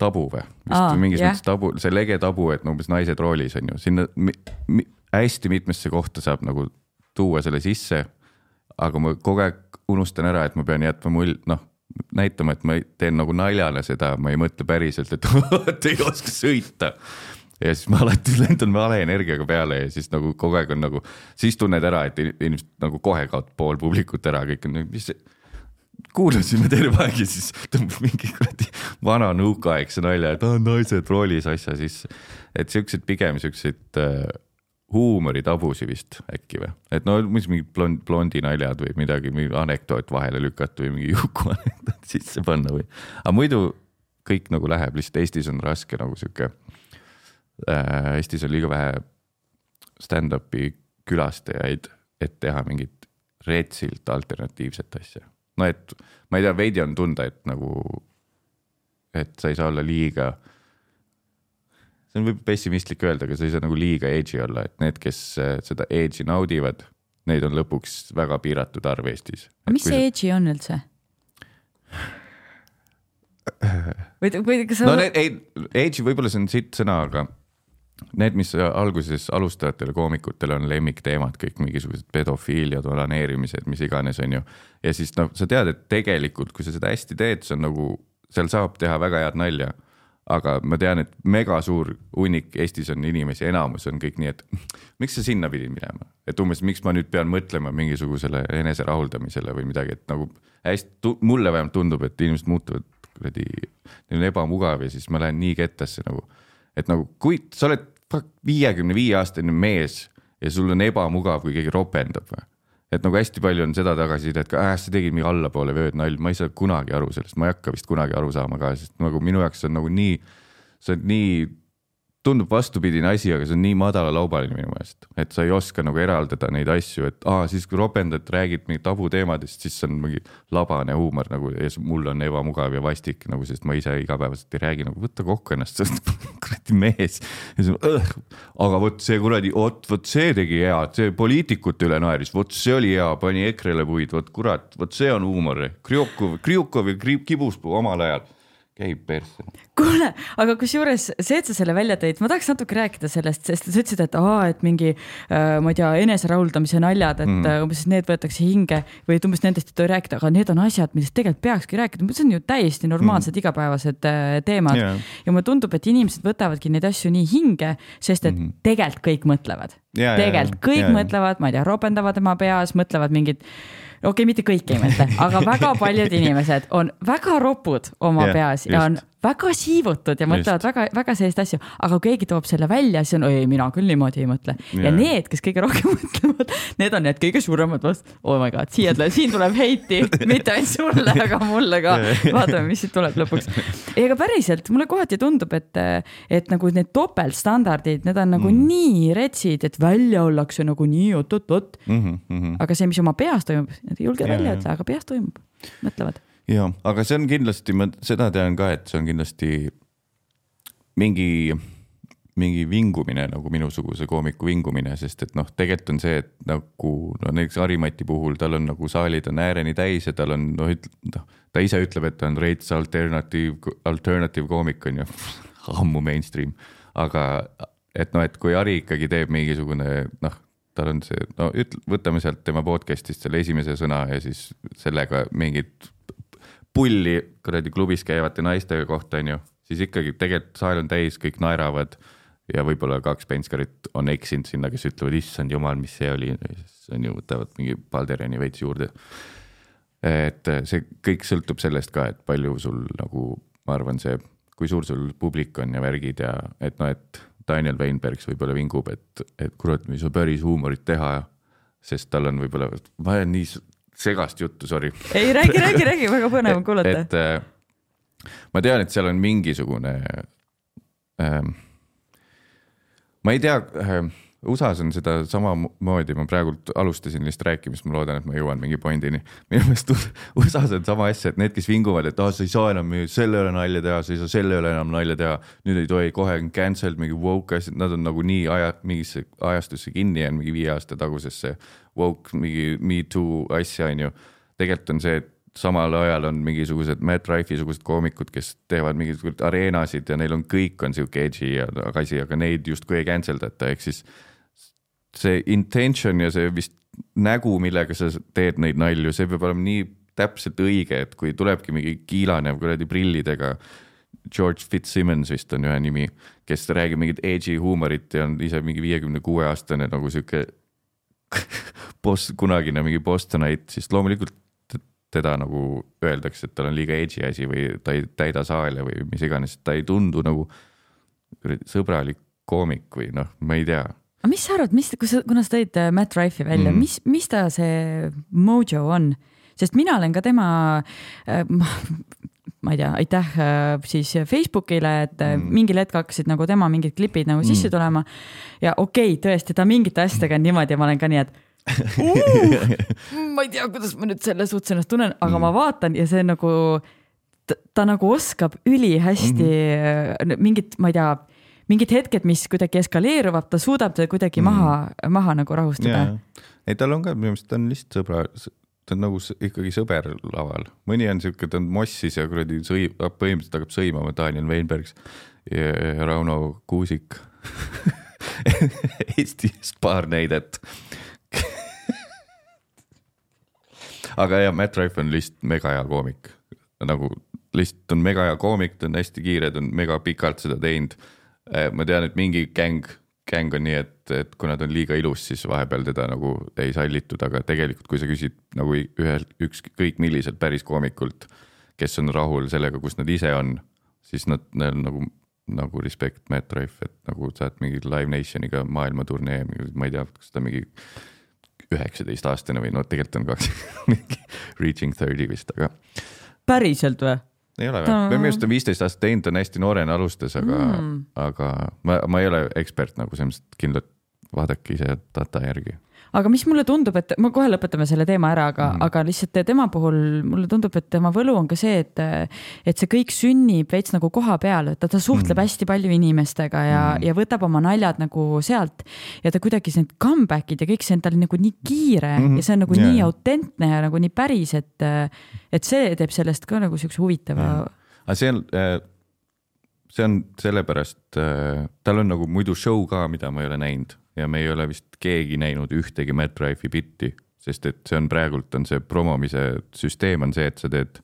Speaker 3: tabu või?
Speaker 1: Aa,
Speaker 3: vist mingis
Speaker 1: jah.
Speaker 3: mõttes tabu, see lege tabu, et umbes naised roolis on ju, sinna mi, mi, hästi mitmesse kohta saab nagu tuua selle sisse. aga ma kogu aeg unustan ära, et ma pean jätma mul-, noh, näitama, et ma teen nagu naljana seda, ma ei mõtle päriselt, et vot ei oska sõita ja siis ma alati lendan vale energiaga peale ja siis nagu kogu aeg on nagu, siis tunned ära, et inimesed nagu kohe kaob pool publikut ära, kõik on, mis see. Kuulasime terve aeg ja siis tõmbab mingi kuradi vana nõukaaegse nalja, et naised roolis asja sisse. et siuksed pigem siukseid äh, huumoritabusid vist äkki või, et no mis mingid blond, blondi naljad või midagi, mingi anekdoot vahele lükata või mingi Juku anekdoot sisse panna või, aga muidu kõik nagu läheb, lihtsalt Eestis on raske nagu sihuke äh, Eestis on liiga vähe stand-up'i külastajaid, et teha mingit retsilt alternatiivset asja. No et ma ei tea, veidi on tunda, et nagu, et sa ei saa olla liiga. see on võib-olla pessimistlik öelda, aga sa ei saa nagu liiga edgy olla, et need, kes äh, seda edge'i naudivad, neid on lõpuks väga piiratud arv Eestis.
Speaker 1: mis see edgy on üldse? või, või kas sa
Speaker 3: no need, ei, edgy võib-olla see on sitt sõna, aga need, mis alguses alustajatele koomikutele on lemmikteemad, kõik mingisugused pedofiiliad, onaneerimised, mis iganes, on ju. ja siis noh, sa tead, et tegelikult, kui sa seda hästi teed, see on nagu, seal saab teha väga head nalja. aga ma tean, et mega suur hunnik Eestis on inimesi, enamus on kõik nii, et miks sa sinna pidid minema, et umbes, miks ma nüüd pean mõtlema mingisugusele eneserahuldamisele või midagi, et nagu hästi, mulle vähemalt tundub, et inimesed muutuvad kuradi, neil on ebamugav ja siis ma lähen nii kettasse nagu et nagu kui sa oled viiekümne viie aastane mees ja sul on ebamugav, kui keegi ropendab või. et nagu hästi palju on seda tagasisidet ka, äh sa tegid mingi allapoole vööd nalja, ma ei saa kunagi aru sellest, ma ei hakka vist kunagi aru saama ka, sest nagu minu jaoks on nagu nii, sa oled nii tundub vastupidine asi, aga see on nii madalalaubaline minu meelest, et sa ei oska nagu eraldada neid asju, et aa, siis kui ropendad, räägid mingit tabuteemadest, siis see on mingi labane huumor nagu ja mul on ebamugav ja vastik nagu, sest ma ise igapäevaselt ei räägi nagu võta kokku ennast, sa oled kuradi mees. aga vot see kuradi, vot, vot see tegi head, see poliitikute üle naeris, vot see oli hea, pani EKRE-le puid, vot kurat, vot see on huumor. Krjukov, Krjukov ja Kibuspuu omal ajal käib persse.
Speaker 1: kuule, aga kusjuures see, et sa selle välja tõid, ma tahaks natuke rääkida sellest, sest sa ütlesid, et aa, et mingi äh, ma ei tea, eneserahuldamise naljad, et mm. umbes need võetakse hinge või et umbes nendest ei tohi rääkida, aga need on asjad, millest tegelikult peakski rääkida, see on ju täiesti normaalsed mm. igapäevased äh, teemad yeah. ja mulle tundub, et inimesed võtavadki neid asju nii hinge, sest et mm tegelikult kõik mõtlevad yeah,. tegelikult kõik yeah, mõtlevad, ma ei tea, ropendavad tema peas, mõtlevad mingit okei okay,, mitte kõik ei mõtle, aga väga paljud inimesed on väga ropud oma yeah, peas ja just. on väga siivutud ja mõtlevad Just. väga, väga selliseid asju, aga kui keegi toob selle välja, siis on, ei, mina küll niimoodi ei mõtle yeah.. ja need, kes kõige rohkem mõtlevad, need on need kõige suuremad vast-, oh my god, siia tuleb, siin tuleb heiti, mitte ainult sulle, aga mulle ka. vaatame, mis siit tuleb lõpuks. ei, aga päriselt mulle kohati tundub, et, et nagu need topeltstandardid, need on nagu mm. nii retsid, et välja ollakse nagu nii oot-oot-oot mm. -hmm, mm -hmm. aga see, mis oma peas toimub, nad ei julge yeah, välja ütle, aga peas toimub, mõtlevad
Speaker 3: ja, aga see on kindlasti, ma seda tean ka, et see on kindlasti mingi, mingi vingumine nagu minusuguse koomiku vingumine, sest et noh, tegelikult on see, et nagu no näiteks Harimati puhul tal on nagu saalid on ääreni täis ja tal on noh, noh, ta ise ütleb, et ta on veits alternatiiv, alternative koomik on ju ammu mainstream, aga et noh, et kui Hari ikkagi teeb mingisugune noh, tal on see, no ütle, võtame sealt tema podcast'ist selle esimese sõna ja siis sellega mingid pulli kuradi klubis käivate naiste kohta, on ju, siis ikkagi tegelikult saal on täis, kõik naeravad ja võib-olla kaks penskarit on eksinud sinna, kes ütlevad, issand jumal, mis see oli, siis on ju, võtavad mingi Baldereni veits juurde. et see kõik sõltub sellest ka, et palju sul nagu, ma arvan, see, kui suur sul publik on ja värgid ja et noh, et Daniel Weinbergs võib-olla vingub, et, et kurat, me ei saa päris huumorit teha sest tal on võib-olla, ma olen nii segast juttu, sorry.
Speaker 1: ei, räägi, räägi, räägi, väga põnev on kuulata.
Speaker 3: et äh, ma tean, et seal on mingisugune äh,. ma ei tea äh,, USA-s on seda samamoodi, ma praegult alustasin lihtsalt rääkimist, ma loodan, et ma jõuan mingi pointini. minu meelest USA-s on sama asja, et need, kes vinguvad, et aa ah,, sa ei saa enam selle üle nalja teha, sa ei saa selle üle enam nalja teha. nüüd ei tohi, kohe on cancelled mingi woke asjad, nad on nagu nii aja, mingisse ajastusse kinni jäänud, mingi viie aasta tagusesse woke mingi me too asja, on ju. tegelikult on see, et samal ajal on mingisugused Matt Rife'i sugused koomikud, kes teevad mingisuguseid areenasid ja neil on, kõik on sihuke edgy ja asi, aga neid justkui ei cancel data, ehk siis see intention ja see vist nägu, millega sa teed neid nalju, see peab olema nii täpselt õige, et kui tulebki mingi kiilanev kuradi prillidega. George Fitzsimmons vist on ühe nimi, kes räägib mingit edgy huumorit ja on ise mingi viiekümne kuue aastane nagu sihuke boss, kunagine mingi Bostonite, siis loomulikult teda nagu öeldakse, et tal on liiga edgy asi või ta ei täida saale või mis iganes, ta ei tundu nagu sõbralik koomik või noh, ma ei tea.
Speaker 1: aga mis sa arvad, mis, kui sa, kuna sa tõid äh, Matt Rife'i välja mm., mis, mis ta see mojo on? sest mina olen ka tema äh, ma ei tea, aitäh äh, siis Facebookile, et mm. mingil hetkel hakkasid nagu tema mingid klipid nagu mm. sisse tulema. ja okei okay,, tõesti, ta mingite asjadega on niimoodi ja ma olen ka nii, et ma ei tea, kuidas ma nüüd selles suhtes ennast tunnen, aga mm. ma vaatan ja see nagu, ta nagu oskab ülihästi mm mingit, ma ei tea, mingid hetked, mis kuidagi eskaleeruvad, ta suudab kuidagi mm. maha, maha nagu rahustada.
Speaker 3: ei, tal on ka minu meelest, ta on lihtsalt sõbra, ta on nagu ikkagi sõber laval, mõni on siuke, ta on mossis ja kuradi sõi-, põhimõtteliselt hakkab sõimama Daniel Weinbergs ja, Rauno Kuusik Eestist paar näidet aga jah, Matt Rife on lihtsalt mega hea koomik, nagu lihtsalt on mega hea koomik, ta on hästi kiire, ta on mega pikalt seda teinud. Eh, ma tean, et mingi gäng, gäng on nii, et, et kuna ta on liiga ilus, siis vahepeal teda nagu ei sallitud, aga tegelikult, kui sa küsid nagu ühelt, ükskõik milliselt päris koomikult, kes on rahul sellega, kus nad ise on, siis nad, neil nagu nagu respect Matt Rife, et nagu sa oled mingi Live Nationiga maailmaturnee, ma ei tea, kas ta mingi üheksateistaastane või no tegelikult on kaks reaching thirty vist, aga.
Speaker 1: päriselt või?
Speaker 3: ei ole või? minu arust on viisteist aastat teinud, on hästi noorena alustas, aga mm., aga ma, ma ei ole ekspert nagu selles mõttes, kindlalt vaadake ise data järgi
Speaker 1: aga mis mulle tundub, et ma kohe lõpetame selle teema ära, aga mm., aga lihtsalt tema puhul mulle tundub, et tema võlu on ka see, et, et see kõik sünnib veits nagu koha peal, et ta, ta suhtleb mm. hästi palju inimestega ja mm., ja võtab oma naljad nagu sealt ja ta kuidagi need comeback'id ja kõik see on tal nagu nii kiire mm ja see on nagu yeah. nii autentne ja nagu nii päris, et, et see teeb sellest ka nagu siukse huvitava
Speaker 3: yeah.. aga see on äh see on sellepärast äh,, tal on nagu muidu show ka, mida ma ei ole näinud ja me ei ole vist keegi näinud ühtegi Matt Rife'i bitti, sest et see on praegult on see promomise süsteem on see, et sa teed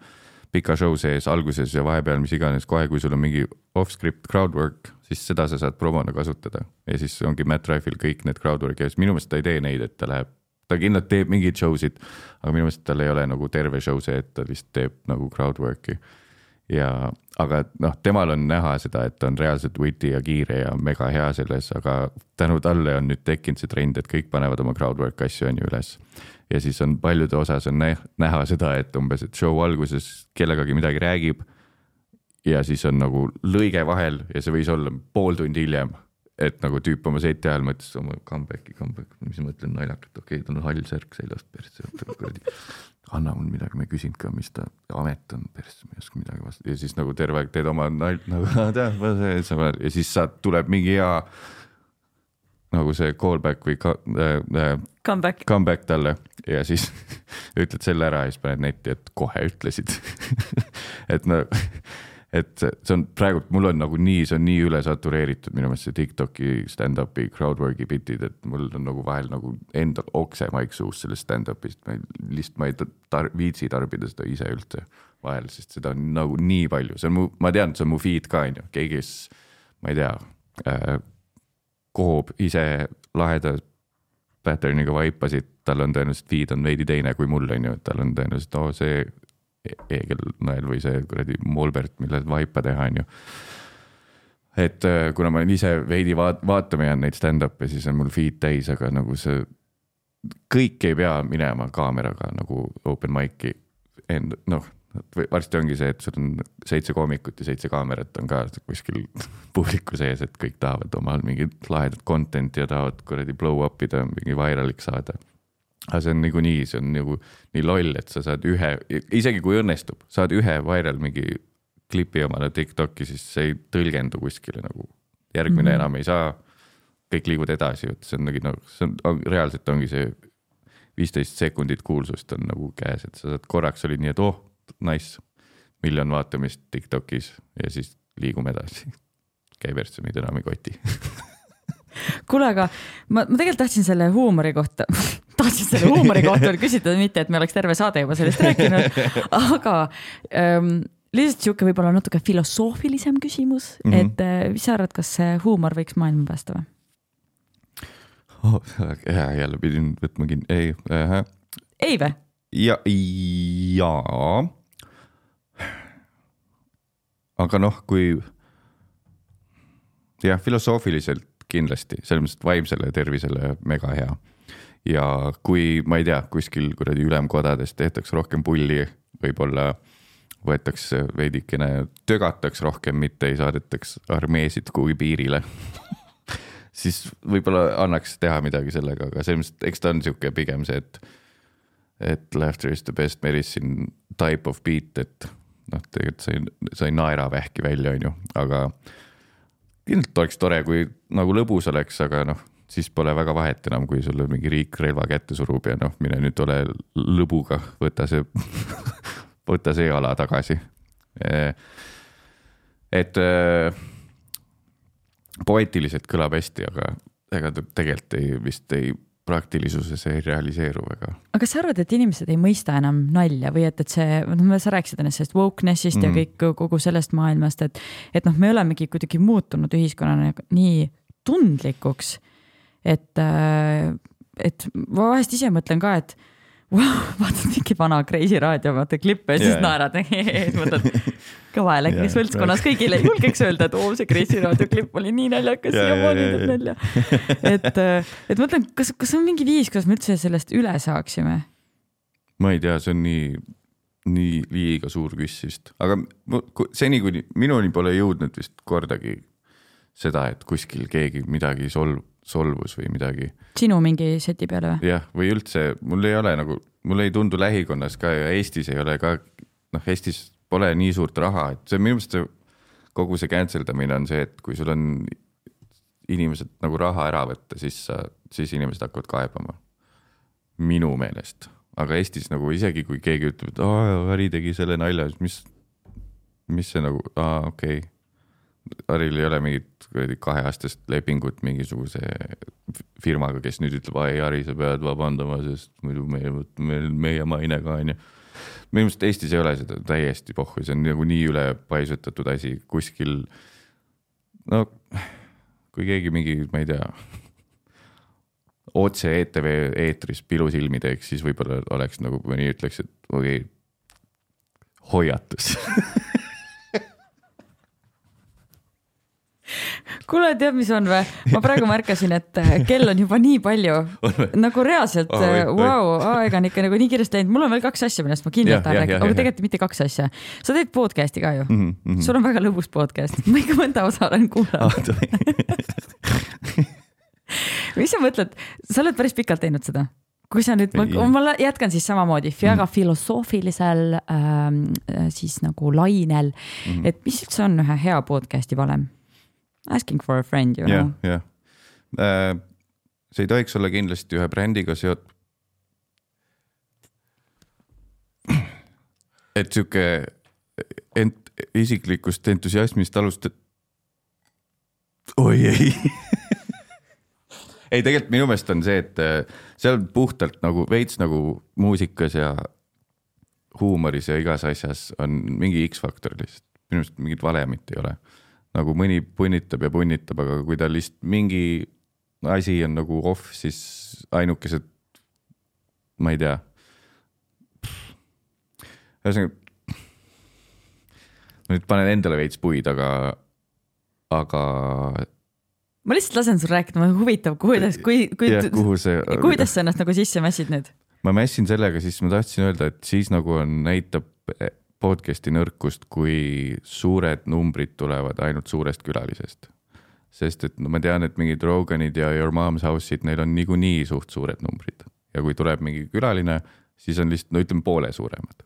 Speaker 3: pika show sees alguses ja vahepeal mis iganes, kohe kui sul on mingi off-script crowd work, siis seda sa saad promona kasutada. Ja siis ongi Matt Rife'il kõik need crowd work'i ja minu meelest ta ei tee neid, et ta läheb ta kindlalt teeb mingeid show sid, aga minu meelest tal ei ole nagu terve show see, et ta lihtsalt teeb nagu crowd work'i ja, aga noh, temal on näha seda, et on reaalselt witty ja kiire ja mega hea selles, aga tänu talle on nüüd tekkinud see trend, et kõik panevad oma crowdwork asju on ju üles. ja siis on paljude osas on näha seda, et umbes, et show alguses kellegagi midagi räägib. ja siis on nagu lõige vahel ja see võis olla pool tundi hiljem et nagu tüüp oma seti ajal mõtles oma comeback'i, comeback, mis ma mõtlen naljakalt, okei okay,, tal on hall särk seljast persse, kuradi anna mulle midagi, ma ei küsinud ka, mis ta amet on, persse, ma ei oska midagi vastata ja siis nagu terve aeg teed oma nalja nagu ja siis saad, tuleb mingi hea nagu see callback või ka, äh, äh,
Speaker 1: comeback.
Speaker 3: comeback talle ja siis ütled selle ära ja siis paned netti, et kohe ütlesid et no et see on praegu, mul on nagu nii, see on nii üle satureeritud minu meelest see Tiktoki stand-up'i crowdwork'i bitid, et mul on nagu vahel nagu endal oksemaik suus sellest stand-up'ist, ma lihtsalt ma ei tar viitsi tarbida seda ise üldse vahel, sest seda on nagu nii palju, see on mu, ma tean, see on mu feed ka on ju, keegi, kes ma ei tea äh,, koob ise laheda pattern'iga vaipasid, tal on tõenäoliselt feed on veidi teine kui mul on ju, et tal on tõenäoliselt, oo see Eegelnõel või see kuradi Molbert, millest vaipa teha, on ju. et äh, kuna ma olen ise veidi vaat-, vaatama jäänud neid stand-up'e, siis on mul feed täis, aga nagu see, kõik ei pea minema kaameraga nagu open mic'i end-, noh varsti ongi see, et sul on seitse koomikut ja seitse kaamerat on ka kuskil publiku sees, et kõik tahavad omal mingit lahedat content'i ja tahavad kuradi blow up ida, mingi viral'iks saada aga see on niikuinii, see on nagu nii loll, et sa saad ühe, isegi kui õnnestub, saad ühe viral mingi klipi omale Tiktoki, siis see ei tõlgendu kuskile nagu. järgmine mm -hmm. enam ei saa, kõik liiguvad edasi, vot see on nagu noh, see on reaalselt ongi see viisteist sekundit kuulsust on nagu käes, et sa saad korraks olid nii, et oh, nice, miljon vaatamist Tiktokis ja siis liigume edasi. käi persse, meid enam ei koti
Speaker 1: kuule, aga ma, ma tegelikult tahtsin selle huumori kohta tahtsin selle huumori kohta veel küsida, mitte et me oleks terve saade juba sellest rääkinud, aga ähm, lihtsalt sihuke võib-olla natuke filosoofilisem küsimus mm, -hmm. et äh, mis sa arvad, kas huumor võiks maailma päästa või
Speaker 3: oh,? jälle pidin võtma kinni, ei äh,.
Speaker 1: ei või?
Speaker 3: ja, jaa. aga noh, kui jah, filosoofiliselt kindlasti, selles mõttes, et vaimsele tervisele mega hea. Ja kui ma ei tea, kuskil kuradi ülemkodades tehtakse rohkem pulli, võib-olla võetakse veidikene, tögataks rohkem, mitte ei saadetaks armeesid kuhugi piirile siis võib-olla annaks teha midagi sellega, aga selles mõttes, eks ta on sihuke pigem see, et. et laughter is the best medicine type of beat, et noh, tegelikult sa ei, sa ei naera vähki välja, on ju, aga. kindlalt oleks tore, kui nagu lõbus oleks, aga noh, siis pole väga vahet enam, kui sulle mingi riik relva kätte surub ja noh, mine nüüd ole lõbuga, võta see võta see ala tagasi. et poeetiliselt kõlab hästi, aga ega ta tegelikult ei, vist ei praktilisuses ei realiseeru väga.
Speaker 1: aga kas sa arvad, et inimesed ei mõista enam nalja või et, et see, noh, sa rääkisid ennast sellest wokeness'ist mm -hmm. ja kõik kogu sellest maailmast, et, et noh, me olemegi kuidagi muutunud ühiskonnana nii tundlikuks, et, et ma vahest ise mõtlen ka, et wow, vaatad mingi vana Kreisi raadio, vaata klippe ja siis yeah. naerad mõtled kõva häälega yeah, võltskonnas kõigile julgeks öelda, et oo, see Kreisi raadio klipp oli nii naljakas yeah, siiamaani teeb yeah, nalja. et, et mõtlen, kas, kas on mingi viis, kuidas me üldse sellest üle saaksime?
Speaker 3: ma ei tea, see on nii, nii liiga suur küss vist, aga seni, kuni minuni pole jõudnud vist kordagi seda, et kuskil keegi midagi solv-, solvus või midagi.
Speaker 1: sinu mingi seti peale
Speaker 3: või? jah, või üldse, mul ei ole nagu, mul ei tundu lähikonnas ka ja Eestis ei ole ka, noh, Eestis pole nii suurt raha, et see minu meelest see kogu see cancel damine on see, et kui sul on inimesed nagu raha ära võtta, siis sa, siis inimesed hakkavad kaebama. minu meelest, aga Eestis nagu isegi kui keegi ütleb, et Harri tegi selle nalja, mis, mis see nagu, aa, okei okay Haril ei ole mingit kuradi kaheaastast lepingut mingisuguse firmaga, kes nüüd ütleb, ai Harri, sa pead vabandama, sest muidu meil, meil, meie maine ka onju. minu meelest Eestis ei ole seda täiesti pohhu, see on nagu nii ülepaisutatud asi kuskil. no kui keegi mingi, ma ei tea, otse ETV eetris pilusilmi teeks, siis võib-olla oleks nagu mõni ütleks, et okei okay,, hoiatus
Speaker 1: kuule, tead, mis on või? ma praegu märkasin, et äh, kell on juba nii palju nagu reaalselt oh,, vau, aeg on ikka nagu nii kiiresti läinud, mul on veel kaks asja, millest ma kindlalt tahan rääkida, aga tegelikult mitte kaks asja. sa teed podcast'i ka ju mm, -hmm. sul on väga lõbus podcast, ma ikka mõnda osa olen kuulanud mis sa mõtled, sa oled päris pikalt teinud seda? kui sa nüüd, ma jätkan siis samamoodi väga mm. filosoofilisel ähm, siis nagu lainel mm, -hmm. et mis üldse on ühe hea podcast'i valem? Asking for a friend you
Speaker 3: know. jah, jah. Äh, see ei tohiks olla kindlasti ühe brändiga seotud. et sihuke ent-, isiklikust entusiasmist alustad. oi ei ei, tegelikult minu meelest on see, et äh, seal puhtalt nagu veits nagu muusikas ja huumoris ja igas asjas on mingi X-faktor lihtsalt, minu meelest mingit valemit ei ole nagu mõni punnitab ja punnitab, aga kui tal lihtsalt mingi asi on nagu off, siis ainukesed, ma ei tea. ühesõnaga, nüüd panen endale veits puid, aga, aga.
Speaker 1: ma lihtsalt lasen sul rääkida, huvitav, kuidas, kui, kui, kuidas sa ennast nagu sisse mässid nüüd?
Speaker 3: ma mässin sellega, siis ma tahtsin öelda, et siis nagu on, näitab podcast'i nõrkust, kui suured numbrid tulevad ainult suurest külalisest. sest et no ma tean, et mingid Roganid ja Your Mom's House'id, neil on niikuinii suht suured numbrid ja kui tuleb mingi külaline, siis on lihtsalt, no ütleme poole suuremad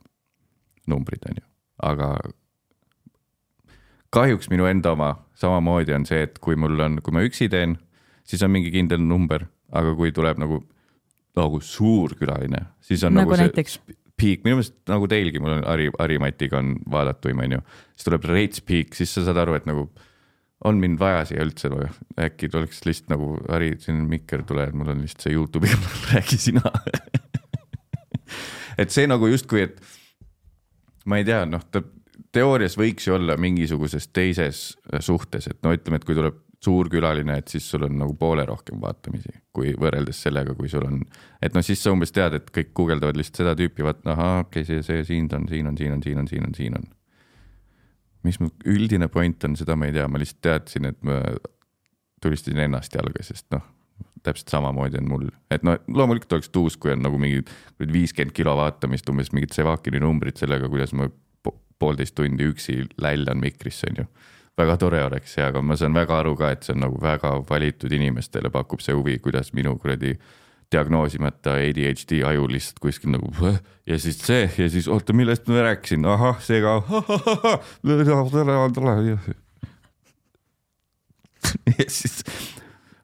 Speaker 3: numbrid on ju, aga kahjuks minu enda oma samamoodi on see, et kui mul on, kui ma üksi teen, siis on mingi kindel number, aga kui tuleb nagu nagu suur külaline, siis on nagu, nagu see näiteks? Peak, minu meelest nagu teilgi, mul on Harri, Harri-Matiga on vaadatuim, on ju. siis tuleb reits peak, siis sa saad aru, et nagu on mind vaja siia üldse või äkki tuleks lihtsalt nagu Harri, siin mikker, tule, mul on lihtsalt see Youtube'i kanal, räägi sina et see nagu justkui, et ma ei tea, noh, ta teoorias võiks ju olla mingisuguses teises suhtes, et no ütleme, et kui tuleb suur külaline, et siis sul on nagu poole rohkem vaatamisi, kui võrreldes sellega, kui sul on. et noh, siis sa umbes tead, et kõik guugeldavad lihtsalt seda tüüpi, vaat ahaa, okei okay,, see, see siin on, siin on, siin on, siin on, siin on, siin on. mis mu üldine point on, seda ma ei tea, ma lihtsalt teadsin, et ma tulistasin ennast jalga, sest noh, täpselt samamoodi on mul, et no loomulikult oleks tuus, kui on nagu mingi viiskümmend kilo vaatamist, umbes mingid Sevakini numbrid sellega, kuidas ma poolteist tundi üksi lällan mikrisse, on ju väga tore oleks ja, aga ma saan väga aru ka, et see on nagu väga valitud inimestele pakub see huvi, kuidas minu kuradi diagnoosimata ADHD aju lihtsalt kuskil nagu ja siis see ja siis oota, millest ma rääkisin, ahah, see ka. ja siis,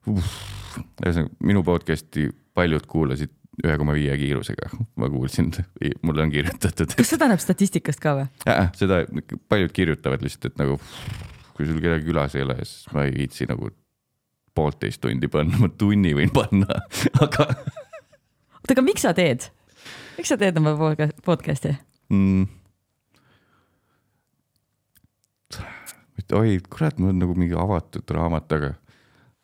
Speaker 3: ühesõnaga minu podcast'i paljud kuulasid ühe koma viie kiirusega, ma kuulsin, mulle on kirjutatud
Speaker 1: kas seda näeb statistikast ka või?
Speaker 3: seda paljud kirjutavad lihtsalt, et nagu kui sul kedagi külas ei ole, siis ma ei viitsi nagu poolteist tundi panna, ma tunni võin panna, aga
Speaker 1: oota, aga miks sa teed? miks sa teed oma podca- podcast'i?
Speaker 3: mm,. oi, kurat, mul on nagu mingi avatud raamat, aga.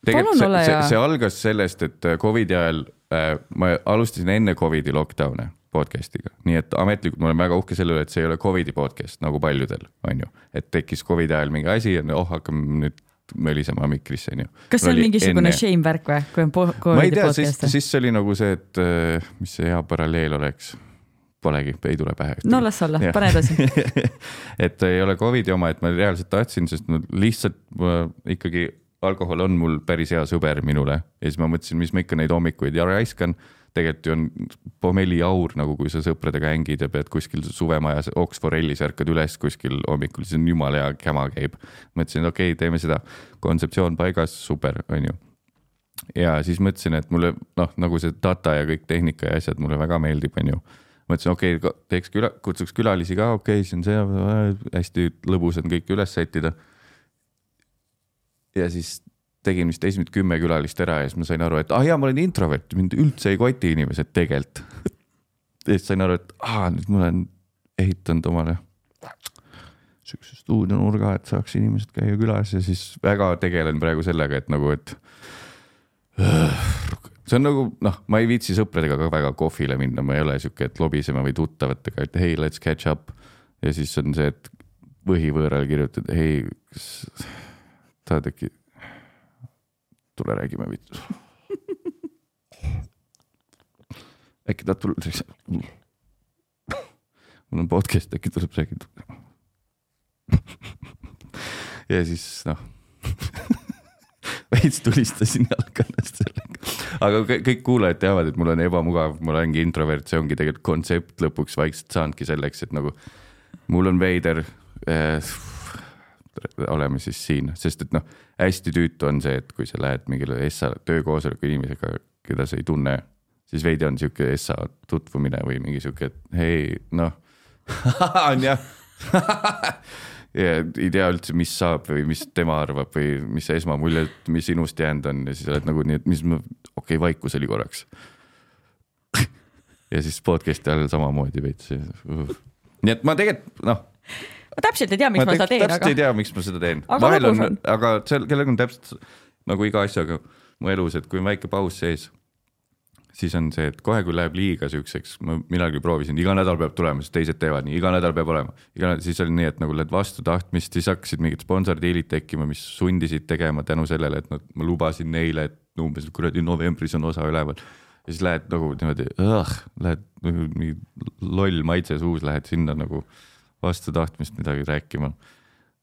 Speaker 1: Palun
Speaker 3: see, see, see algas sellest, et äh, Covidi ajal äh, ma alustasin enne Covidi lockdown'e podcast'iga, nii et ametlikult ma olen väga uhke selle üle, et see ei ole Covidi podcast nagu paljudel, on ju. et tekkis Covidi ajal mingi asi ja oh, hakkame nüüd mölisema mikrisse, on ju.
Speaker 1: kas see on mingisugune shame värk või, kui on po-
Speaker 3: ma ei
Speaker 1: Covidi
Speaker 3: tea, siis, siis see oli nagu see, et äh, mis see hea paralleel oleks. Polegi, ei tule pähe.
Speaker 1: no las olla pane edasi.
Speaker 3: et ei ole Covidi oma, et ma reaalselt tahtsin, sest ma lihtsalt ma ikkagi alkohol on mul päris hea sõber minule ja siis ma mõtlesin, mis ma ikka neid hommikuid ja raiskan. Tegelikult ju on pommelliaur nagu, kui sa sõpradega hängid ja pead kuskil suvemajas Oxforellis ärkad üles kuskil hommikul, siis on jumala hea käma käib. mõtlesin, et okei okay,, teeme seda, kontseptsioon paigas, super, on ju ja siis mõtlesin, et mulle noh, nagu see data ja kõik tehnika ja asjad mulle väga meeldib, on ju. mõtlesin, okei okay,, teeks küla, kutsuks külalisi ka, okei okay,, siis on see hästi lõbus on kõik üles sättida. ja siis tegin vist esimesed kümme külalist ära ja siis ma sain aru, et ah jaa, ma olen introvert, mind üldse ei koti inimesed tegelikult. ja siis sain aru, et aa, nüüd ma olen ehitanud omale sihukese stuudionurga, et saaks inimesed käia külas ja siis väga tegelen praegu sellega, et nagu, et see on nagu noh, ma ei viitsi sõpradega ka väga kohvile minna, ma ei ole sihuke, et lobiseme või tuttavatega, et hei, let's catch up. ja siis on see, et põhivõõrale kirjutad, hei, kas tahad äkki, tule räägime või. äkki tahad tulla, mul on podcast, äkki tuleb räägida. ja siis noh veits tulistasin jalga ennast sellega, aga kõik kuulajad teavad, et mul on ebamugav, ma olengi introvert, see ongi tegelikult kontsept lõpuks vaikselt saanudki selleks, et nagu mul on veider äh,. Oleme siis siin, sest et noh, hästi tüütu on see, et kui sa lähed mingile Essa töökoosoleku inimesega, keda sa ei tunne, siis veidi on sihuke Essa tutvumine või mingi sihuke, et hei, noh, on jah ja ei tea üldse, mis saab või mis tema arvab või mis see esmamulje, mis sinust jäänud on ja siis oled nagu nii, et mis ma, okei okay,, vaikus oli korraks. ja siis podcast'i all samamoodi veits. nii et ma tegelikult noh,
Speaker 1: ma täpselt ei tea, miks ma, ma seda teen,
Speaker 3: täpselt
Speaker 1: aga
Speaker 3: ei tea, miks ma seda teen.
Speaker 1: Aga
Speaker 3: vahel on
Speaker 1: on.,
Speaker 3: aga seal kellega on täpselt nagu iga asjaga mu elus, et kui on väike paus sees, siis on see, et kohe, kui läheb liiga siukseks, ma millalgi proovisin, iga nädal peab tulema, sest teised teevad nii, iga nädal peab olema. iga, siis oli nii, et nagu lähed vastu tahtmist, siis hakkasid mingid sponsordiilid tekkima, mis sundisid tegema tänu sellele, et nad, ma lubasin neile, et umbes kuradi novembris on osa üleval. ja siis lähed nagu niimoodi, lähed nagu mingi loll maitse suus, lähed sinna nagu vastu tahtmist midagi rääkima.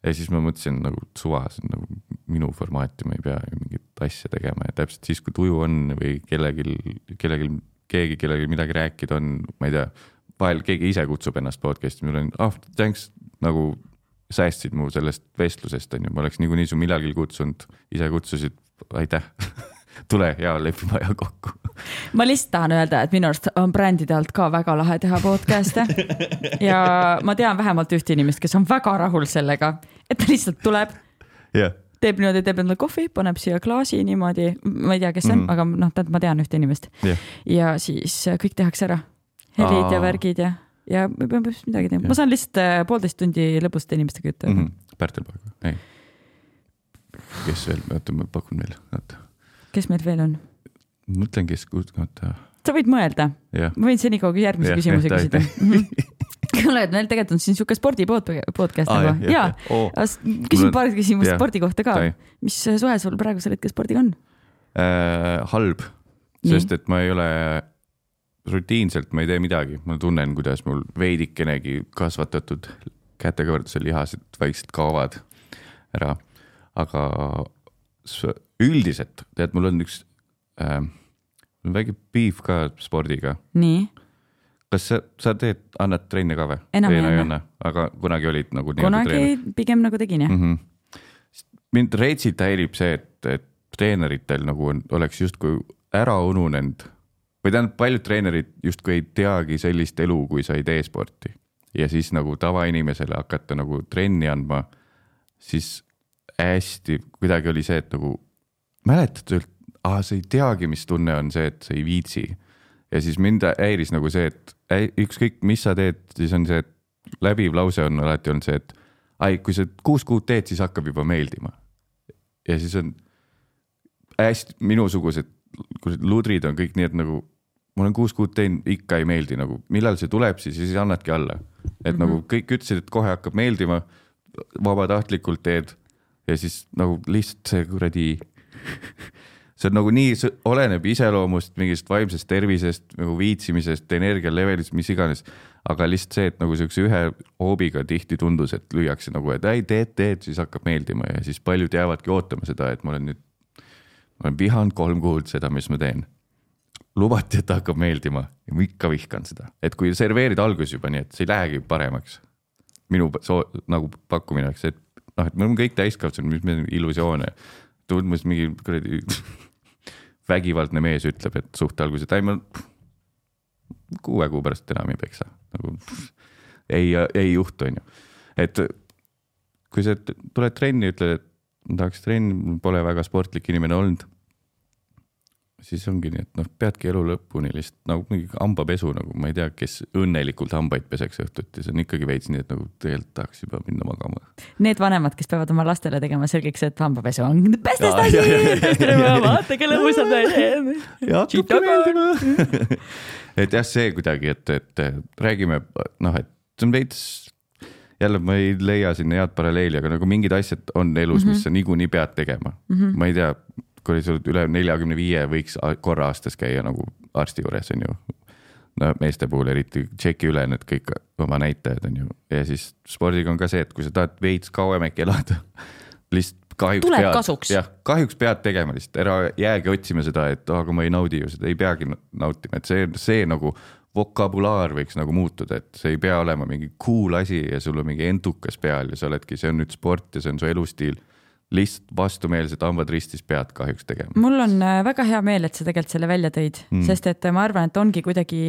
Speaker 3: Ja siis ma mõtlesin nagu suva, see on nagu minu formaat ja ma ei pea mingit asja tegema. Ja täpselt siis, kui tuju on või kellelgi, kellelgi, keegi, kellelgi midagi rääkida on, ma ei tea, vahel keegi ise kutsub ennast podcast'i, mul on ah oh, thanks nagu säästsid mu sellest vestlusest on ju, ma oleks niikuinii su millalgi kutsunud, ise kutsusid, aitäh tule ja lepime aja kokku.
Speaker 1: ma lihtsalt tahan öelda, et minu arust on brändide alt ka väga lahe teha podcast'e ja ma tean vähemalt ühte inimest, kes on väga rahul sellega, et ta lihtsalt tuleb,
Speaker 3: jah,
Speaker 1: teeb niimoodi, teeb endale kohvi, paneb siia klaasi niimoodi, ma ei tea, kes see on mm., aga noh, tead, ma tean ühte inimest
Speaker 3: jah,
Speaker 1: ja siis äh, kõik tehakse ära, helid
Speaker 3: Aa.
Speaker 1: ja värgid ja, ja ma ei pea päris midagi tegema,
Speaker 3: Jah.
Speaker 1: ma saan lihtsalt äh, poolteist tundi lõbuste inimestega juttu
Speaker 3: mm -hmm. Pärtel Paegu, ei. kes veel, oota ma pakun veel, oota,
Speaker 1: kes meil veel on?
Speaker 3: mõtlen, kes, oota,
Speaker 1: sa võid mõelda, ma võin senikaua järgmise
Speaker 3: Jah,
Speaker 1: küsimuse
Speaker 3: jah,
Speaker 1: küsida.
Speaker 3: tohib..
Speaker 1: kuule, et meil tegelikult on siin sihuke spordi pod- podcast nagu. ja
Speaker 3: oh..
Speaker 1: küsin paar küsimust
Speaker 3: jah,
Speaker 1: spordi kohta ka. mis suhe sul praegusel hetkel spordiga on?
Speaker 3: äh, halb, sest et ma ei ole rutiinselt, ma ei tee midagi, ma tunnen, kuidas mul veidikenegi kasvatatud kätekõverduse lihased vaikselt kaovad ära, aga üldiselt tead, mul on üks äh, väike beef ka spordiga.
Speaker 1: nii,
Speaker 3: kas sa, sa teed, annad trenne ka või?
Speaker 1: Enam ei anna.
Speaker 3: anna, aga kunagi olid nagu.
Speaker 1: kunagi pigem nagu tegin jah.
Speaker 3: mm. -hmm. mind reetsilt häirib see, et, et treeneritel nagu on, oleks justkui ära ununenud või tähendab, paljud treenerid justkui ei teagi sellist elu, kui sa ei tee sporti ja siis nagu tavainimesele hakata nagu trenni andma, siis hästi kuidagi oli see, et nagu mäletad, aa, sa ei teagi, mis tunne on see, et sa ei viitsi ja siis mind häiris nagu see, et ükskõik, mis sa teed, siis on see, et läbiv lause on alati olnud see, et ai, kui sa kuus kuud teed, siis hakkab juba meeldima. ja siis on hästi minusugused kuradi ludrid on kõik nii, et nagu ma olen kuus kuud teinud, ikka ei meeldi nagu, millal see tuleb siis ja siis annadki alla. et mm -hmm. nagu kõik ütlesid, et kohe hakkab meeldima, vabatahtlikult teed ja siis nagu lihtsalt see kuradi see on nagu nii, see oleneb iseloomust, mingist vaimsest tervisest, nagu viitsimisest, energia levelist, mis iganes. aga lihtsalt see, et nagu siukse ühe hoobiga tihti tundus, et lüüakse nagu, et ei teed, teed, siis hakkab meeldima ja siis paljud jäävadki ootama seda, et ma olen nüüd, ma olen vihanud kolm kuud seda, mis ma teen. lubati, et hakkab meeldima ja ma ikka vihkan seda, et kui serveerid alguses juba nii, et see ei lähegi paremaks. minu soo- nagu pakkumine oleks, et noh, et me oleme kõik täiskasvanud, mis meil on illusioone. Tundmus mingi kuradi vägivaldne mees ütleb, et suht alguses, et ei ma kuue kuu pärast enam ei peksa, nagu ei, ei juhtu, onju. et kui sa tuled trenni, ütled, et tahaks trenni, pole väga sportlik inimene olnud. Siis ongi nii, et noh, peadki elu lõpuni lihtsalt nagu mingi hambapesu nagu ma ei tea, kes õnnelikult hambaid peseks õhtuti, see on ikkagi veits nii, et nagu tegelikult tahaks juba minna magama.
Speaker 1: Need vanemad, kes peavad oma lastele tegema selgeks, et hambapesu on
Speaker 3: Jaa,
Speaker 1: asi vaata kelle mõisad on.
Speaker 3: ja hakkabki meeldima. et jah, see kuidagi, et, et räägime noh, et see on veits, jälle ma ei leia sinna head paralleeli, aga nagu mingid asjad on elus mm, -hmm. mis sa niikuinii pead tegema mm. -hmm. ma ei tea, kui sa oled üle neljakümne viie, võiks korra aastas käia nagu arsti juures on ju. no meeste puhul eriti tšeki üle need kõik oma näitajad on ju ja siis spordiga on ka see, et kui sa tahad veits kauem äkki elada, lihtsalt kahjuks
Speaker 1: Tuleb
Speaker 3: pead,
Speaker 1: kasuks.
Speaker 3: jah, kahjuks pead tegema lihtsalt, ära jäägi otsima seda, et "Ah, aga ma ei naudi ju seda, ei peagi na- nautima, et see, see nagu vokabulaar võiks nagu muutuda, et see ei pea olema mingi cool asi ja sul on mingi entukas peal ja sa oledki, see on nüüd sport ja see on su elustiil. Lihtsalt vastumeelsed hambad ristis pead kahjuks tegema.
Speaker 1: mul on äh, väga hea meel, et sa tegelikult selle välja tõid mm., sest et ma arvan, et ongi kuidagi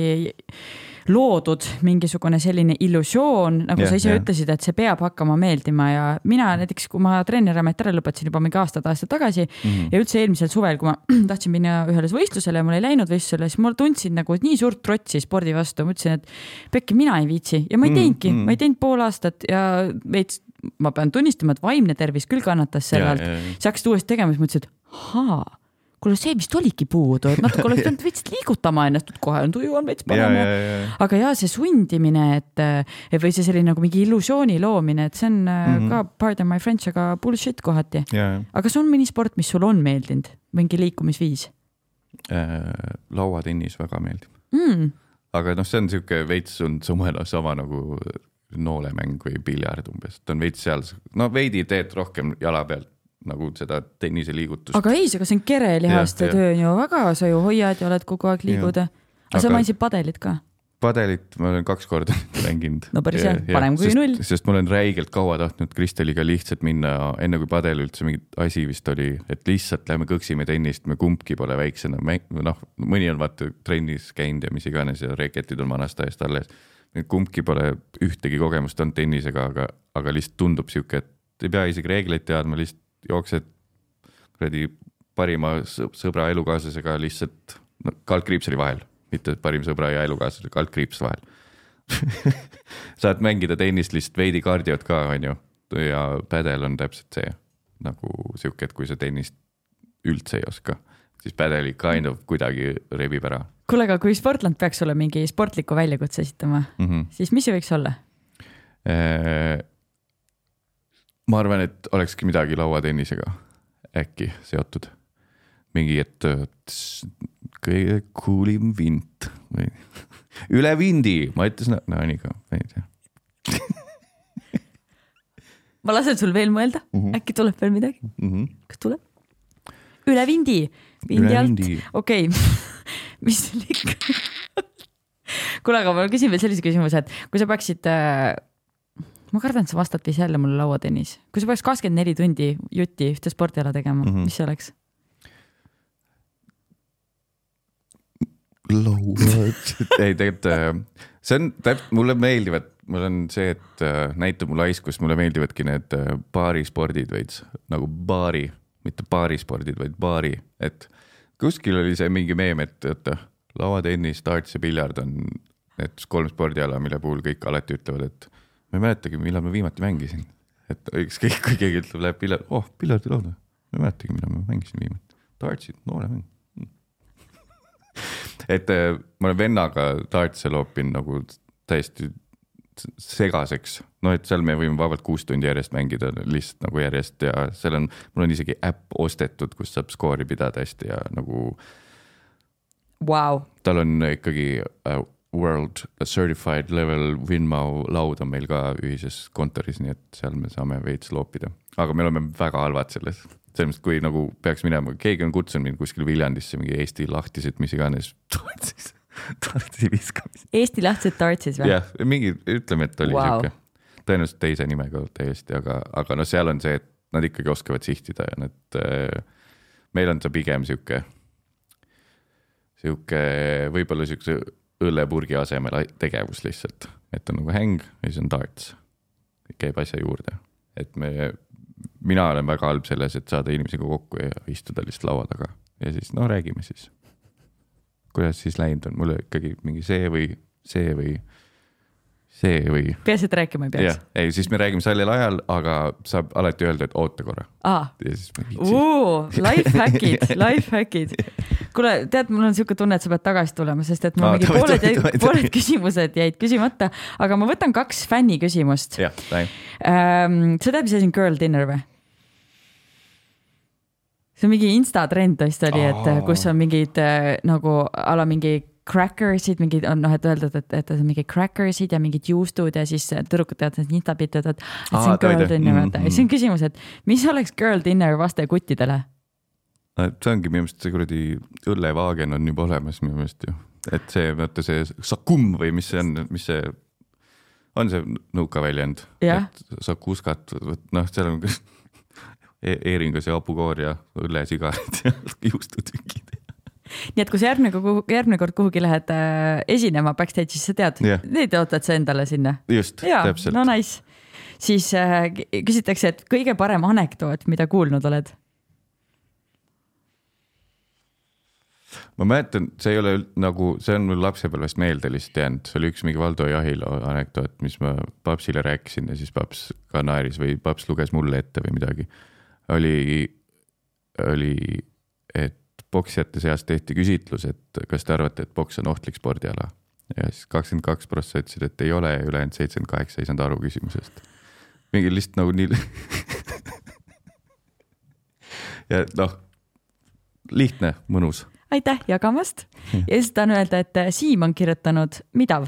Speaker 1: loodud mingisugune selline illusioon, nagu
Speaker 3: Jah,
Speaker 1: sa ise
Speaker 3: jah.
Speaker 1: ütlesid, et see peab hakkama meeldima ja mina näiteks, kui ma treeneriameti ära lõpetasin juba mingi aasta-aastad tagasi mm -hmm. ja üldse eelmisel suvel, kui ma tahtsin minna ühele võistlusele ja mul ei läinud võistlusele, siis ma tundsin nagu nii suurt trotsi spordi vastu, ma ütlesin, et Pekki, mina ei viitsi ja ma ei
Speaker 3: Mm,
Speaker 1: teinudki
Speaker 3: mm.
Speaker 1: ma ei teinud pool aastat ja veits, ma pean tunnistama, et vaimne tervis küll kannatas selle alt siis hakkasid uuesti tegema, siis mõtlesin, et ahaa, kuule see vist oligi puudu, et natuke oleks pidanud veits liigutama ennast, kohe on tuju on veits parem aga ja see sundimine, et et või see selline nagu mingi illusiooni loomine, et see on mm. -hmm. ka pardon my french, aga bullshit kohati. aga kas on mõni sport, mis sul on meeldinud, mingi liikumisviis
Speaker 3: äh,. lauatennis väga meeldib,
Speaker 1: mm,?
Speaker 3: aga noh, see on sihuke veits on sama, sama nagu noolemäng või piljard umbes, ta on veits seal, no veidi teed rohkem jala peal nagu seda tenniseliigutust.
Speaker 1: aga ei, aga see on kerelihaste töö on ju väga, sa ju hoiad ja oled kogu aeg liigud. aga sa
Speaker 3: Aga-
Speaker 1: mainisid padelit ka.
Speaker 3: padelit ma olen kaks korda mänginud.
Speaker 1: No päris hea, parem kui null.
Speaker 3: sest ma olen räigelt kaua tahtnud Kristeliga lihtsalt minna, enne kui padel üldse mingi asi vist oli, et lihtsalt lähme kõksime tennist, me kumbki pole väiksena noh, mõni on vaata trennis käinud ja mis iganes ja reketid on vanast ajast alles. kumbki pole ühtegi kogemust olnud tennisega, aga, aga lihtsalt tundub sihuke, et ei pea isegi reegleid teadma, lihtsalt jooksed kuradi parima sõ- sõbra elukaaslasega lihtsalt no,, kaldkriips oli vahel, mitte parim sõbra ja elukaaslasega, kaldkriips vahel saad mängida tennist lihtsalt veidi kardiot ka, onju. ja pädel on täpselt see nagu sihuke, et kui sa tennist üldse ei oska, siis pädeli kind of kuidagi rebib ära
Speaker 1: kuule, aga kui Sportland peaks sulle mingi sportliku väljakutse esitama,
Speaker 3: mm. -hmm.
Speaker 1: siis mis see võiks olla?
Speaker 3: Ma arvan, et olekski midagi lauatennisega äkki seotud. mingi, et kõige coolim vint või üle vindi, ma ütlesin, no nii ka, ma ei tea.
Speaker 1: ma lasen sul veel mõelda mm. -hmm. äkki tuleb veel midagi
Speaker 3: mm. -hmm.
Speaker 1: kas tuleb? üle vindi, vindi alt okei okay. mis sul ikka. kuule, aga ma küsin veel sellise küsimuse, et kui sa peaksid äh,, ma kardan, et sa vastad vist jälle mulle lauatennis, kui sa peaks kakskümmend neli tundi jutti ühte spordiala tegema mm. -hmm. mis see oleks?
Speaker 3: lauad. ei, tegelikult äh, see on täp-, mulle meeldivad, mul on see, et äh, näitab mu laiskust, mulle meeldivadki need äh, baarispordid veits nagu baari, mitte baarispordid, vaid baari, et kuskil oli see mingi meem, et oota, lauatennis, darts ja piljard on need kolm spordiala, mille puhul kõik alati ütlevad, et ma ei mäletagi, millal ma viimati mängisin. et ükskõik, kui keegi ütleb, läheb piljard, oh piljardilaud, ma ei mäletagi, millal ma mängisin viimati. dartsid, noore mäng. Et äh, ma olen vennaga dartse loopinud nagu täiesti segaseks, noh, et seal me võime vabalt kuus tundi järjest mängida lihtsalt nagu järjest ja seal on, mul on isegi äpp ostetud, kus saab skoori pidada hästi ja nagu
Speaker 1: Vau,
Speaker 3: tal on ikkagi uh, world certified level Winmau laud on meil ka ühises kontoris, nii et seal me saame veits loopida, aga me oleme väga halvad selles. selles mõttes, kui nagu peaks minema, keegi on kutsunud mind kuskile Viljandisse mingi Eesti lahtised, mis iganes, siis tartsi viskamist.
Speaker 1: Eesti lahtised dartsis või?
Speaker 3: jah, mingi, ütleme, et oli wow. sihuke, tõenäoliselt teise nimega täiesti, aga, aga noh, seal on see, et nad ikkagi oskavad sihtida ja need äh,, meil on see pigem sihuke, sihuke võib-olla siukse õllepurgi asemel tegevus lihtsalt, et on nagu häng ja siis on darts, käib asja juurde, et me, mina olen väga halb selles, et saada inimesega kokku ja istuda lihtsalt laua taga. Ja siis no räägime siis. kuidas siis läinud on, mul ikkagi mingi see või see või see või
Speaker 1: peaasi, et rääkima ei peaks.,
Speaker 3: ei siis me räägime sellel ajal, aga saab alati öelda, et oota korra me ei viitsi.
Speaker 1: lifehackid, lifehackid. kuule, tead, mul on siuke tunne, et sa pead tagasi tulema, sest et mul
Speaker 3: Aa,
Speaker 1: mingi
Speaker 3: davai,
Speaker 1: pooled
Speaker 3: davai,, davai,
Speaker 1: pooled küsimused jäid küsimata, aga ma võtan kaks fänni küsimust.
Speaker 3: jah, näin.
Speaker 1: sa tead, mis asi on girl dinner või? see on mingi insta trend vist oli, et kus on mingid äh, nagu a la mingi crackersid, mingid on noh, et öeldud, et, et on mingid crackersid ja mingid juustud ja siis tüdrukud teevad neid instapitud, et, et see on girl dinner, vaata ja siis on
Speaker 3: Mhm.
Speaker 1: küsimus, et mis oleks girl dinner vaste kuttidele?
Speaker 3: see ongi minu meelest see kuradi õllevaagen on juba olemas minu meelest ju, et see vaata see sakum või mis see on, mis see on see nõukaväljend,
Speaker 1: Jah.
Speaker 3: et sakuskat, noh, seal on e eeringas ja hapukoor ja õllesigarid ja juustutükid.
Speaker 1: Nii et kui sa järgmine järgmine kord kuhugi lähed äh, esinema backstage, siis sa tead
Speaker 3: Jah.
Speaker 1: neid ootad sa endale sinna.
Speaker 3: just, täpselt
Speaker 1: no nice. siis äh, küsitakse, et kõige parem anekdoot, mida kuulnud oled?
Speaker 3: ma mäletan, see ei ole nagu, see on mul lapsepõlvest meelde lihtsalt jäänud, see oli üks mingi Valdo Jahilo anekdoot, mis ma papsile rääkisin ja siis paps ka naeris või paps luges mulle ette või midagi. oli, oli, et poksijate seas tehti küsitlus, et kas te arvate, et poks on ohtlik spordiala ja siis kakskümmend kaks prossa ütlesid, et ei ole ja ülejäänud seitsekümmend kaheksa ei saanud aru küsimusest. mingi lihtsalt nagu nii. ja noh, lihtne, mõnus
Speaker 1: aitäh jagamast ja siis tahan öelda, et äh, Siim on kirjutanud midav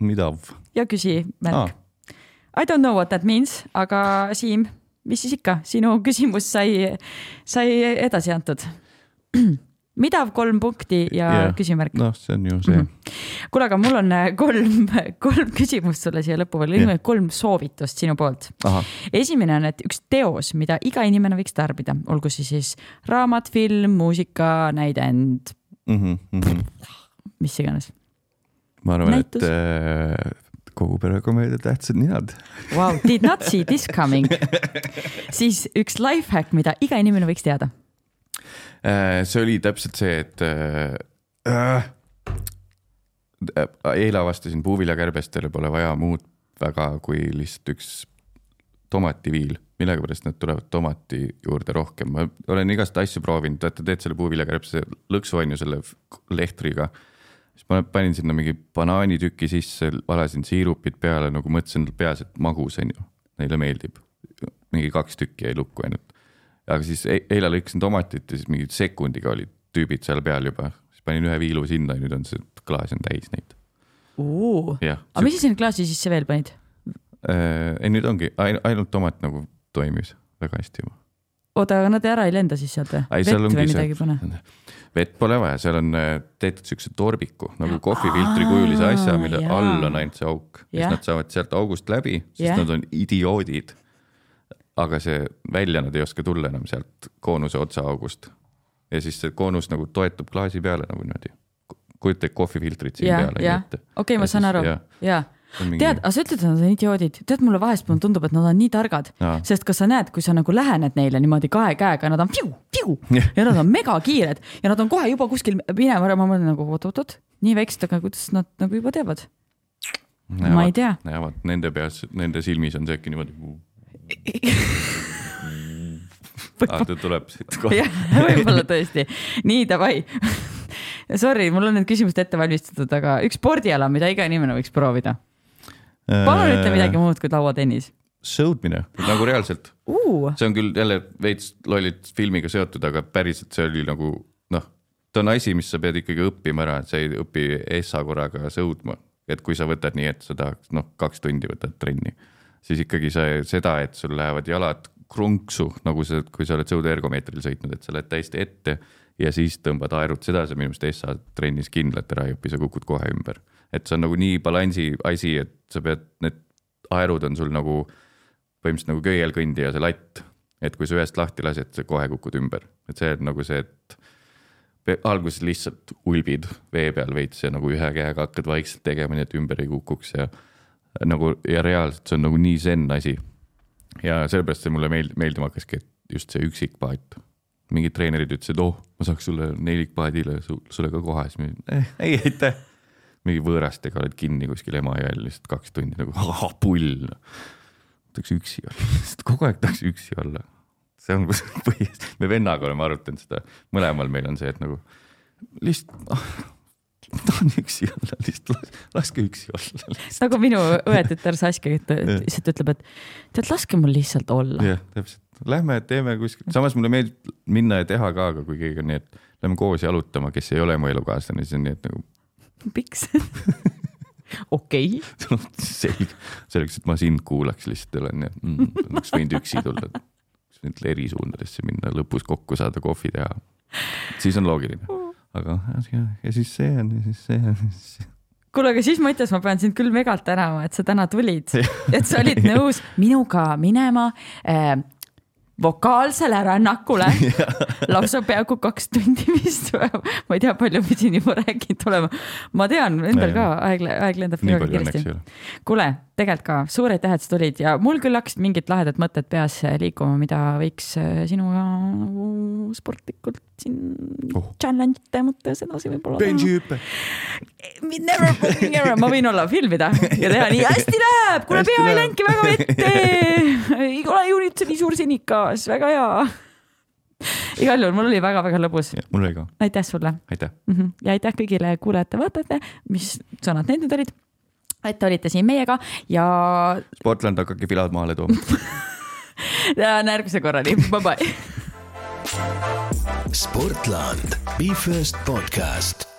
Speaker 3: midav
Speaker 1: ja küsi märk
Speaker 3: ah,.
Speaker 1: I don't know what that means, aga Siim, mis siis ikka, sinu küsimus sai, sai edasi antud. midav kolm punkti ja yeah. küsimärk no..
Speaker 3: noh, see on ju see mm.
Speaker 1: kuule, aga mul on äh, kolm, kolm küsimust sulle siia lõppu veel
Speaker 3: Jah.,
Speaker 1: kolm soovitust sinu poolt. esimene on, et üks teos, mida iga inimene võiks tarbida, olgu see siis raamat, film, muusika, näidend,
Speaker 3: mm -hmm.
Speaker 1: mis iganes
Speaker 3: ma arvan, et äh, kogu perekomöödia Tähtsad ninad.
Speaker 1: wow,. Did not see this coming. siis üks lifehack, mida iga inimene võiks teada.
Speaker 3: Äh, see oli täpselt see, et äh, äh, eile avastasin puuviljakärbestele pole vaja muud väga kui lihtsalt üks tomativiil, millegipärast nad tulevad tomati juurde rohkem, ma olen igast asju proovinud, vaata teed selle puuviljakärbse lõksu on ju selle lehtriga. siis ma panin sinna mingi banaanitüki sisse, valasin siirupid peale nagu mõtlesin peas, et magus on ju, neile meeldib. mingi kaks tükki jäi lukku ainult. Aga siis e- eile lõikasin tomatit ja siis mingi sekundiga olid tüübid seal peal juba, siis panin ühe viilu sinna ja nüüd on see klaas on täis neid.
Speaker 1: aga mis sa sinna klaasi sisse veel panid?
Speaker 3: äh, ei nüüd ongi Ain, ainult tomat nagu toimis väga hästi juba.
Speaker 1: oota, aga nad ära ei lenda siis sealt või?
Speaker 3: Ei,
Speaker 1: vett või midagi pane?
Speaker 3: vett pole vaja, seal on äh, tehtud siukse torbiku nagu kohvifiltri kujulise asja, mille
Speaker 1: jaa.
Speaker 3: all on ainult see auk, siis
Speaker 1: Jah.
Speaker 3: nad saavad sealt august läbi, sest
Speaker 1: Jah.
Speaker 3: nad on idioodid. Aga see välja nad ei oska tulla enam sealt koonuse otsaaugust ja siis see koonus nagu toetub klaasi peale nagu niimoodi. kujuta ette kohvifiltrit siin
Speaker 1: ja,
Speaker 3: peale.
Speaker 1: ja, okei, ma saan aru, ja tead, aga sa ütled, et nad on idioodid, tead mulle vahest tundub, et nad on nii targad
Speaker 3: Jaa.,
Speaker 1: sest kas sa näed, kui sa nagu lähened neile niimoodi kahe käega, nad on piu-piu
Speaker 3: Jah.
Speaker 1: ja nad on megakiired ja nad on kohe juba kuskil minema, ma mõtlen nagu oot-oot-oot, nii väiksed, aga kuidas nad nagu juba teavad? ma ei tea.
Speaker 3: näevad nende peas, nende silmis on see äkki niimoodi. ah, ta tuleb siit kohe.
Speaker 1: jah, võib-olla tõesti, nii davai. Sorry, mul on need küsimused ette valmistatud, aga üks spordiala, mida iga inimene võiks proovida. palun ütle
Speaker 3: Äh.
Speaker 1: midagi muud kui lauatennis
Speaker 3: sõudmine nagu reaalselt,
Speaker 1: uh,.
Speaker 3: see on küll jälle veits lollilt filmiga seotud, aga päriselt see oli nagu noh, ta on asi, mis sa pead ikkagi õppima ära, et sa ei õpi ESA korraga sõudma. et kui sa võtad nii, et sa tahaks noh, kaks tundi võtad trenni, siis ikkagi see seda, et sul lähevad jalad krunksu, nagu sa, kui sa oled sõudeergomeetril sõitnud, et sa lähed täiesti ette ja siis tõmbad aerud, seda sa minu arust ESA trennis kindlalt ära ei õpi, sa kukud kohe ümber. et see on nagu nii balansi asi, et sa pead, need aerud on sul nagu põhimõtteliselt nagu köielkõndija see latt, et kui sa ühest lahti lased, sa kohe kukud ümber, et see on nagu see, et alguses lihtsalt ulbid vee peal veits ja nagu ühe käega hakkad vaikselt tegema, nii et ümber ei kukuks ja nagu ja reaalselt see on nagu nii zen asi. ja sellepärast see mulle meeld-, meeldima hakkaski, et just see üksikpaat. mingid treenerid ütlesid, oh, ma saaks sulle nelikpaadile su, sulle ka kohe, siis ma eh, ei aitäh. mingi võõrastega oled kinni kuskil Emajõel lihtsalt kaks tundi nagu ah, pull. tahaks üksi olla, lihtsalt kogu aeg tahaks üksi olla. see on põhi, me vennaga oleme arutanud seda, mõlemal meil on see, et nagu lihtsalt ah, tahan üksi olla, lihtsalt las- laske üksi olla.
Speaker 1: nagu minu õetütar Saskia lihtsalt ütleb, et tead, laske mul lihtsalt olla.
Speaker 3: jah, täpselt, lähme teeme kuskil, samas mulle meeldib minna ja teha ka, aga kui keegi on nii, et lähme koos jalutama, kes ei ole mu elukaaslane, siis on nii, et nagu
Speaker 1: miks? okei,
Speaker 3: selge, selleks, et ma sind kuulaks lihtsalt ei ole nii, et mm, oleks võinud üksi tulla. oleks võinud eri suundadesse minna, lõpus kokku saada, kohvi teha. siis on loogiline, aga ja, siis see on ja siis see on ja siis
Speaker 1: kuule, aga siis mõttes ma pean sind küll megalt tänama, et sa täna tulid, et sa olid nõus minuga minema äh, vokaalsele rännakule. Lausa peaaegu kaks tundi vist, ma ei tea, palju siin juba rääkinud oleme. ma tean endal ka aeg, aeg lendab väga kiiresti. kuule, tegelikult ka suur aitäh, et sa tulid ja mul küll hakkasid mingid lahedad mõtted peas liikuma, mida võiks äh, sinuga nagu sportlikult siin
Speaker 3: Oh.
Speaker 1: challenge ide mõttes edasi võib-olla teha.
Speaker 3: hüpe.
Speaker 1: Never fucking ever, ma võin olla, filmida ja teha nii. Hästi läheb, kuule pea ei läinudki väga vette. ei ole ju nüüd nii suur sinikas, väga hea. igal juhul mul oli väga-väga lõbus,
Speaker 3: mul oli ka,
Speaker 1: aitäh sulle
Speaker 3: aitäh.
Speaker 1: ja aitäh kõigile kuulajate-vaatajate, mis sõnad need nüüd olid, et olite siin meiega ja
Speaker 3: Sportland, hakake filad maale tooma.
Speaker 1: ja järgmise korrani, bye bye.
Speaker 2: Sportland, Be First podcast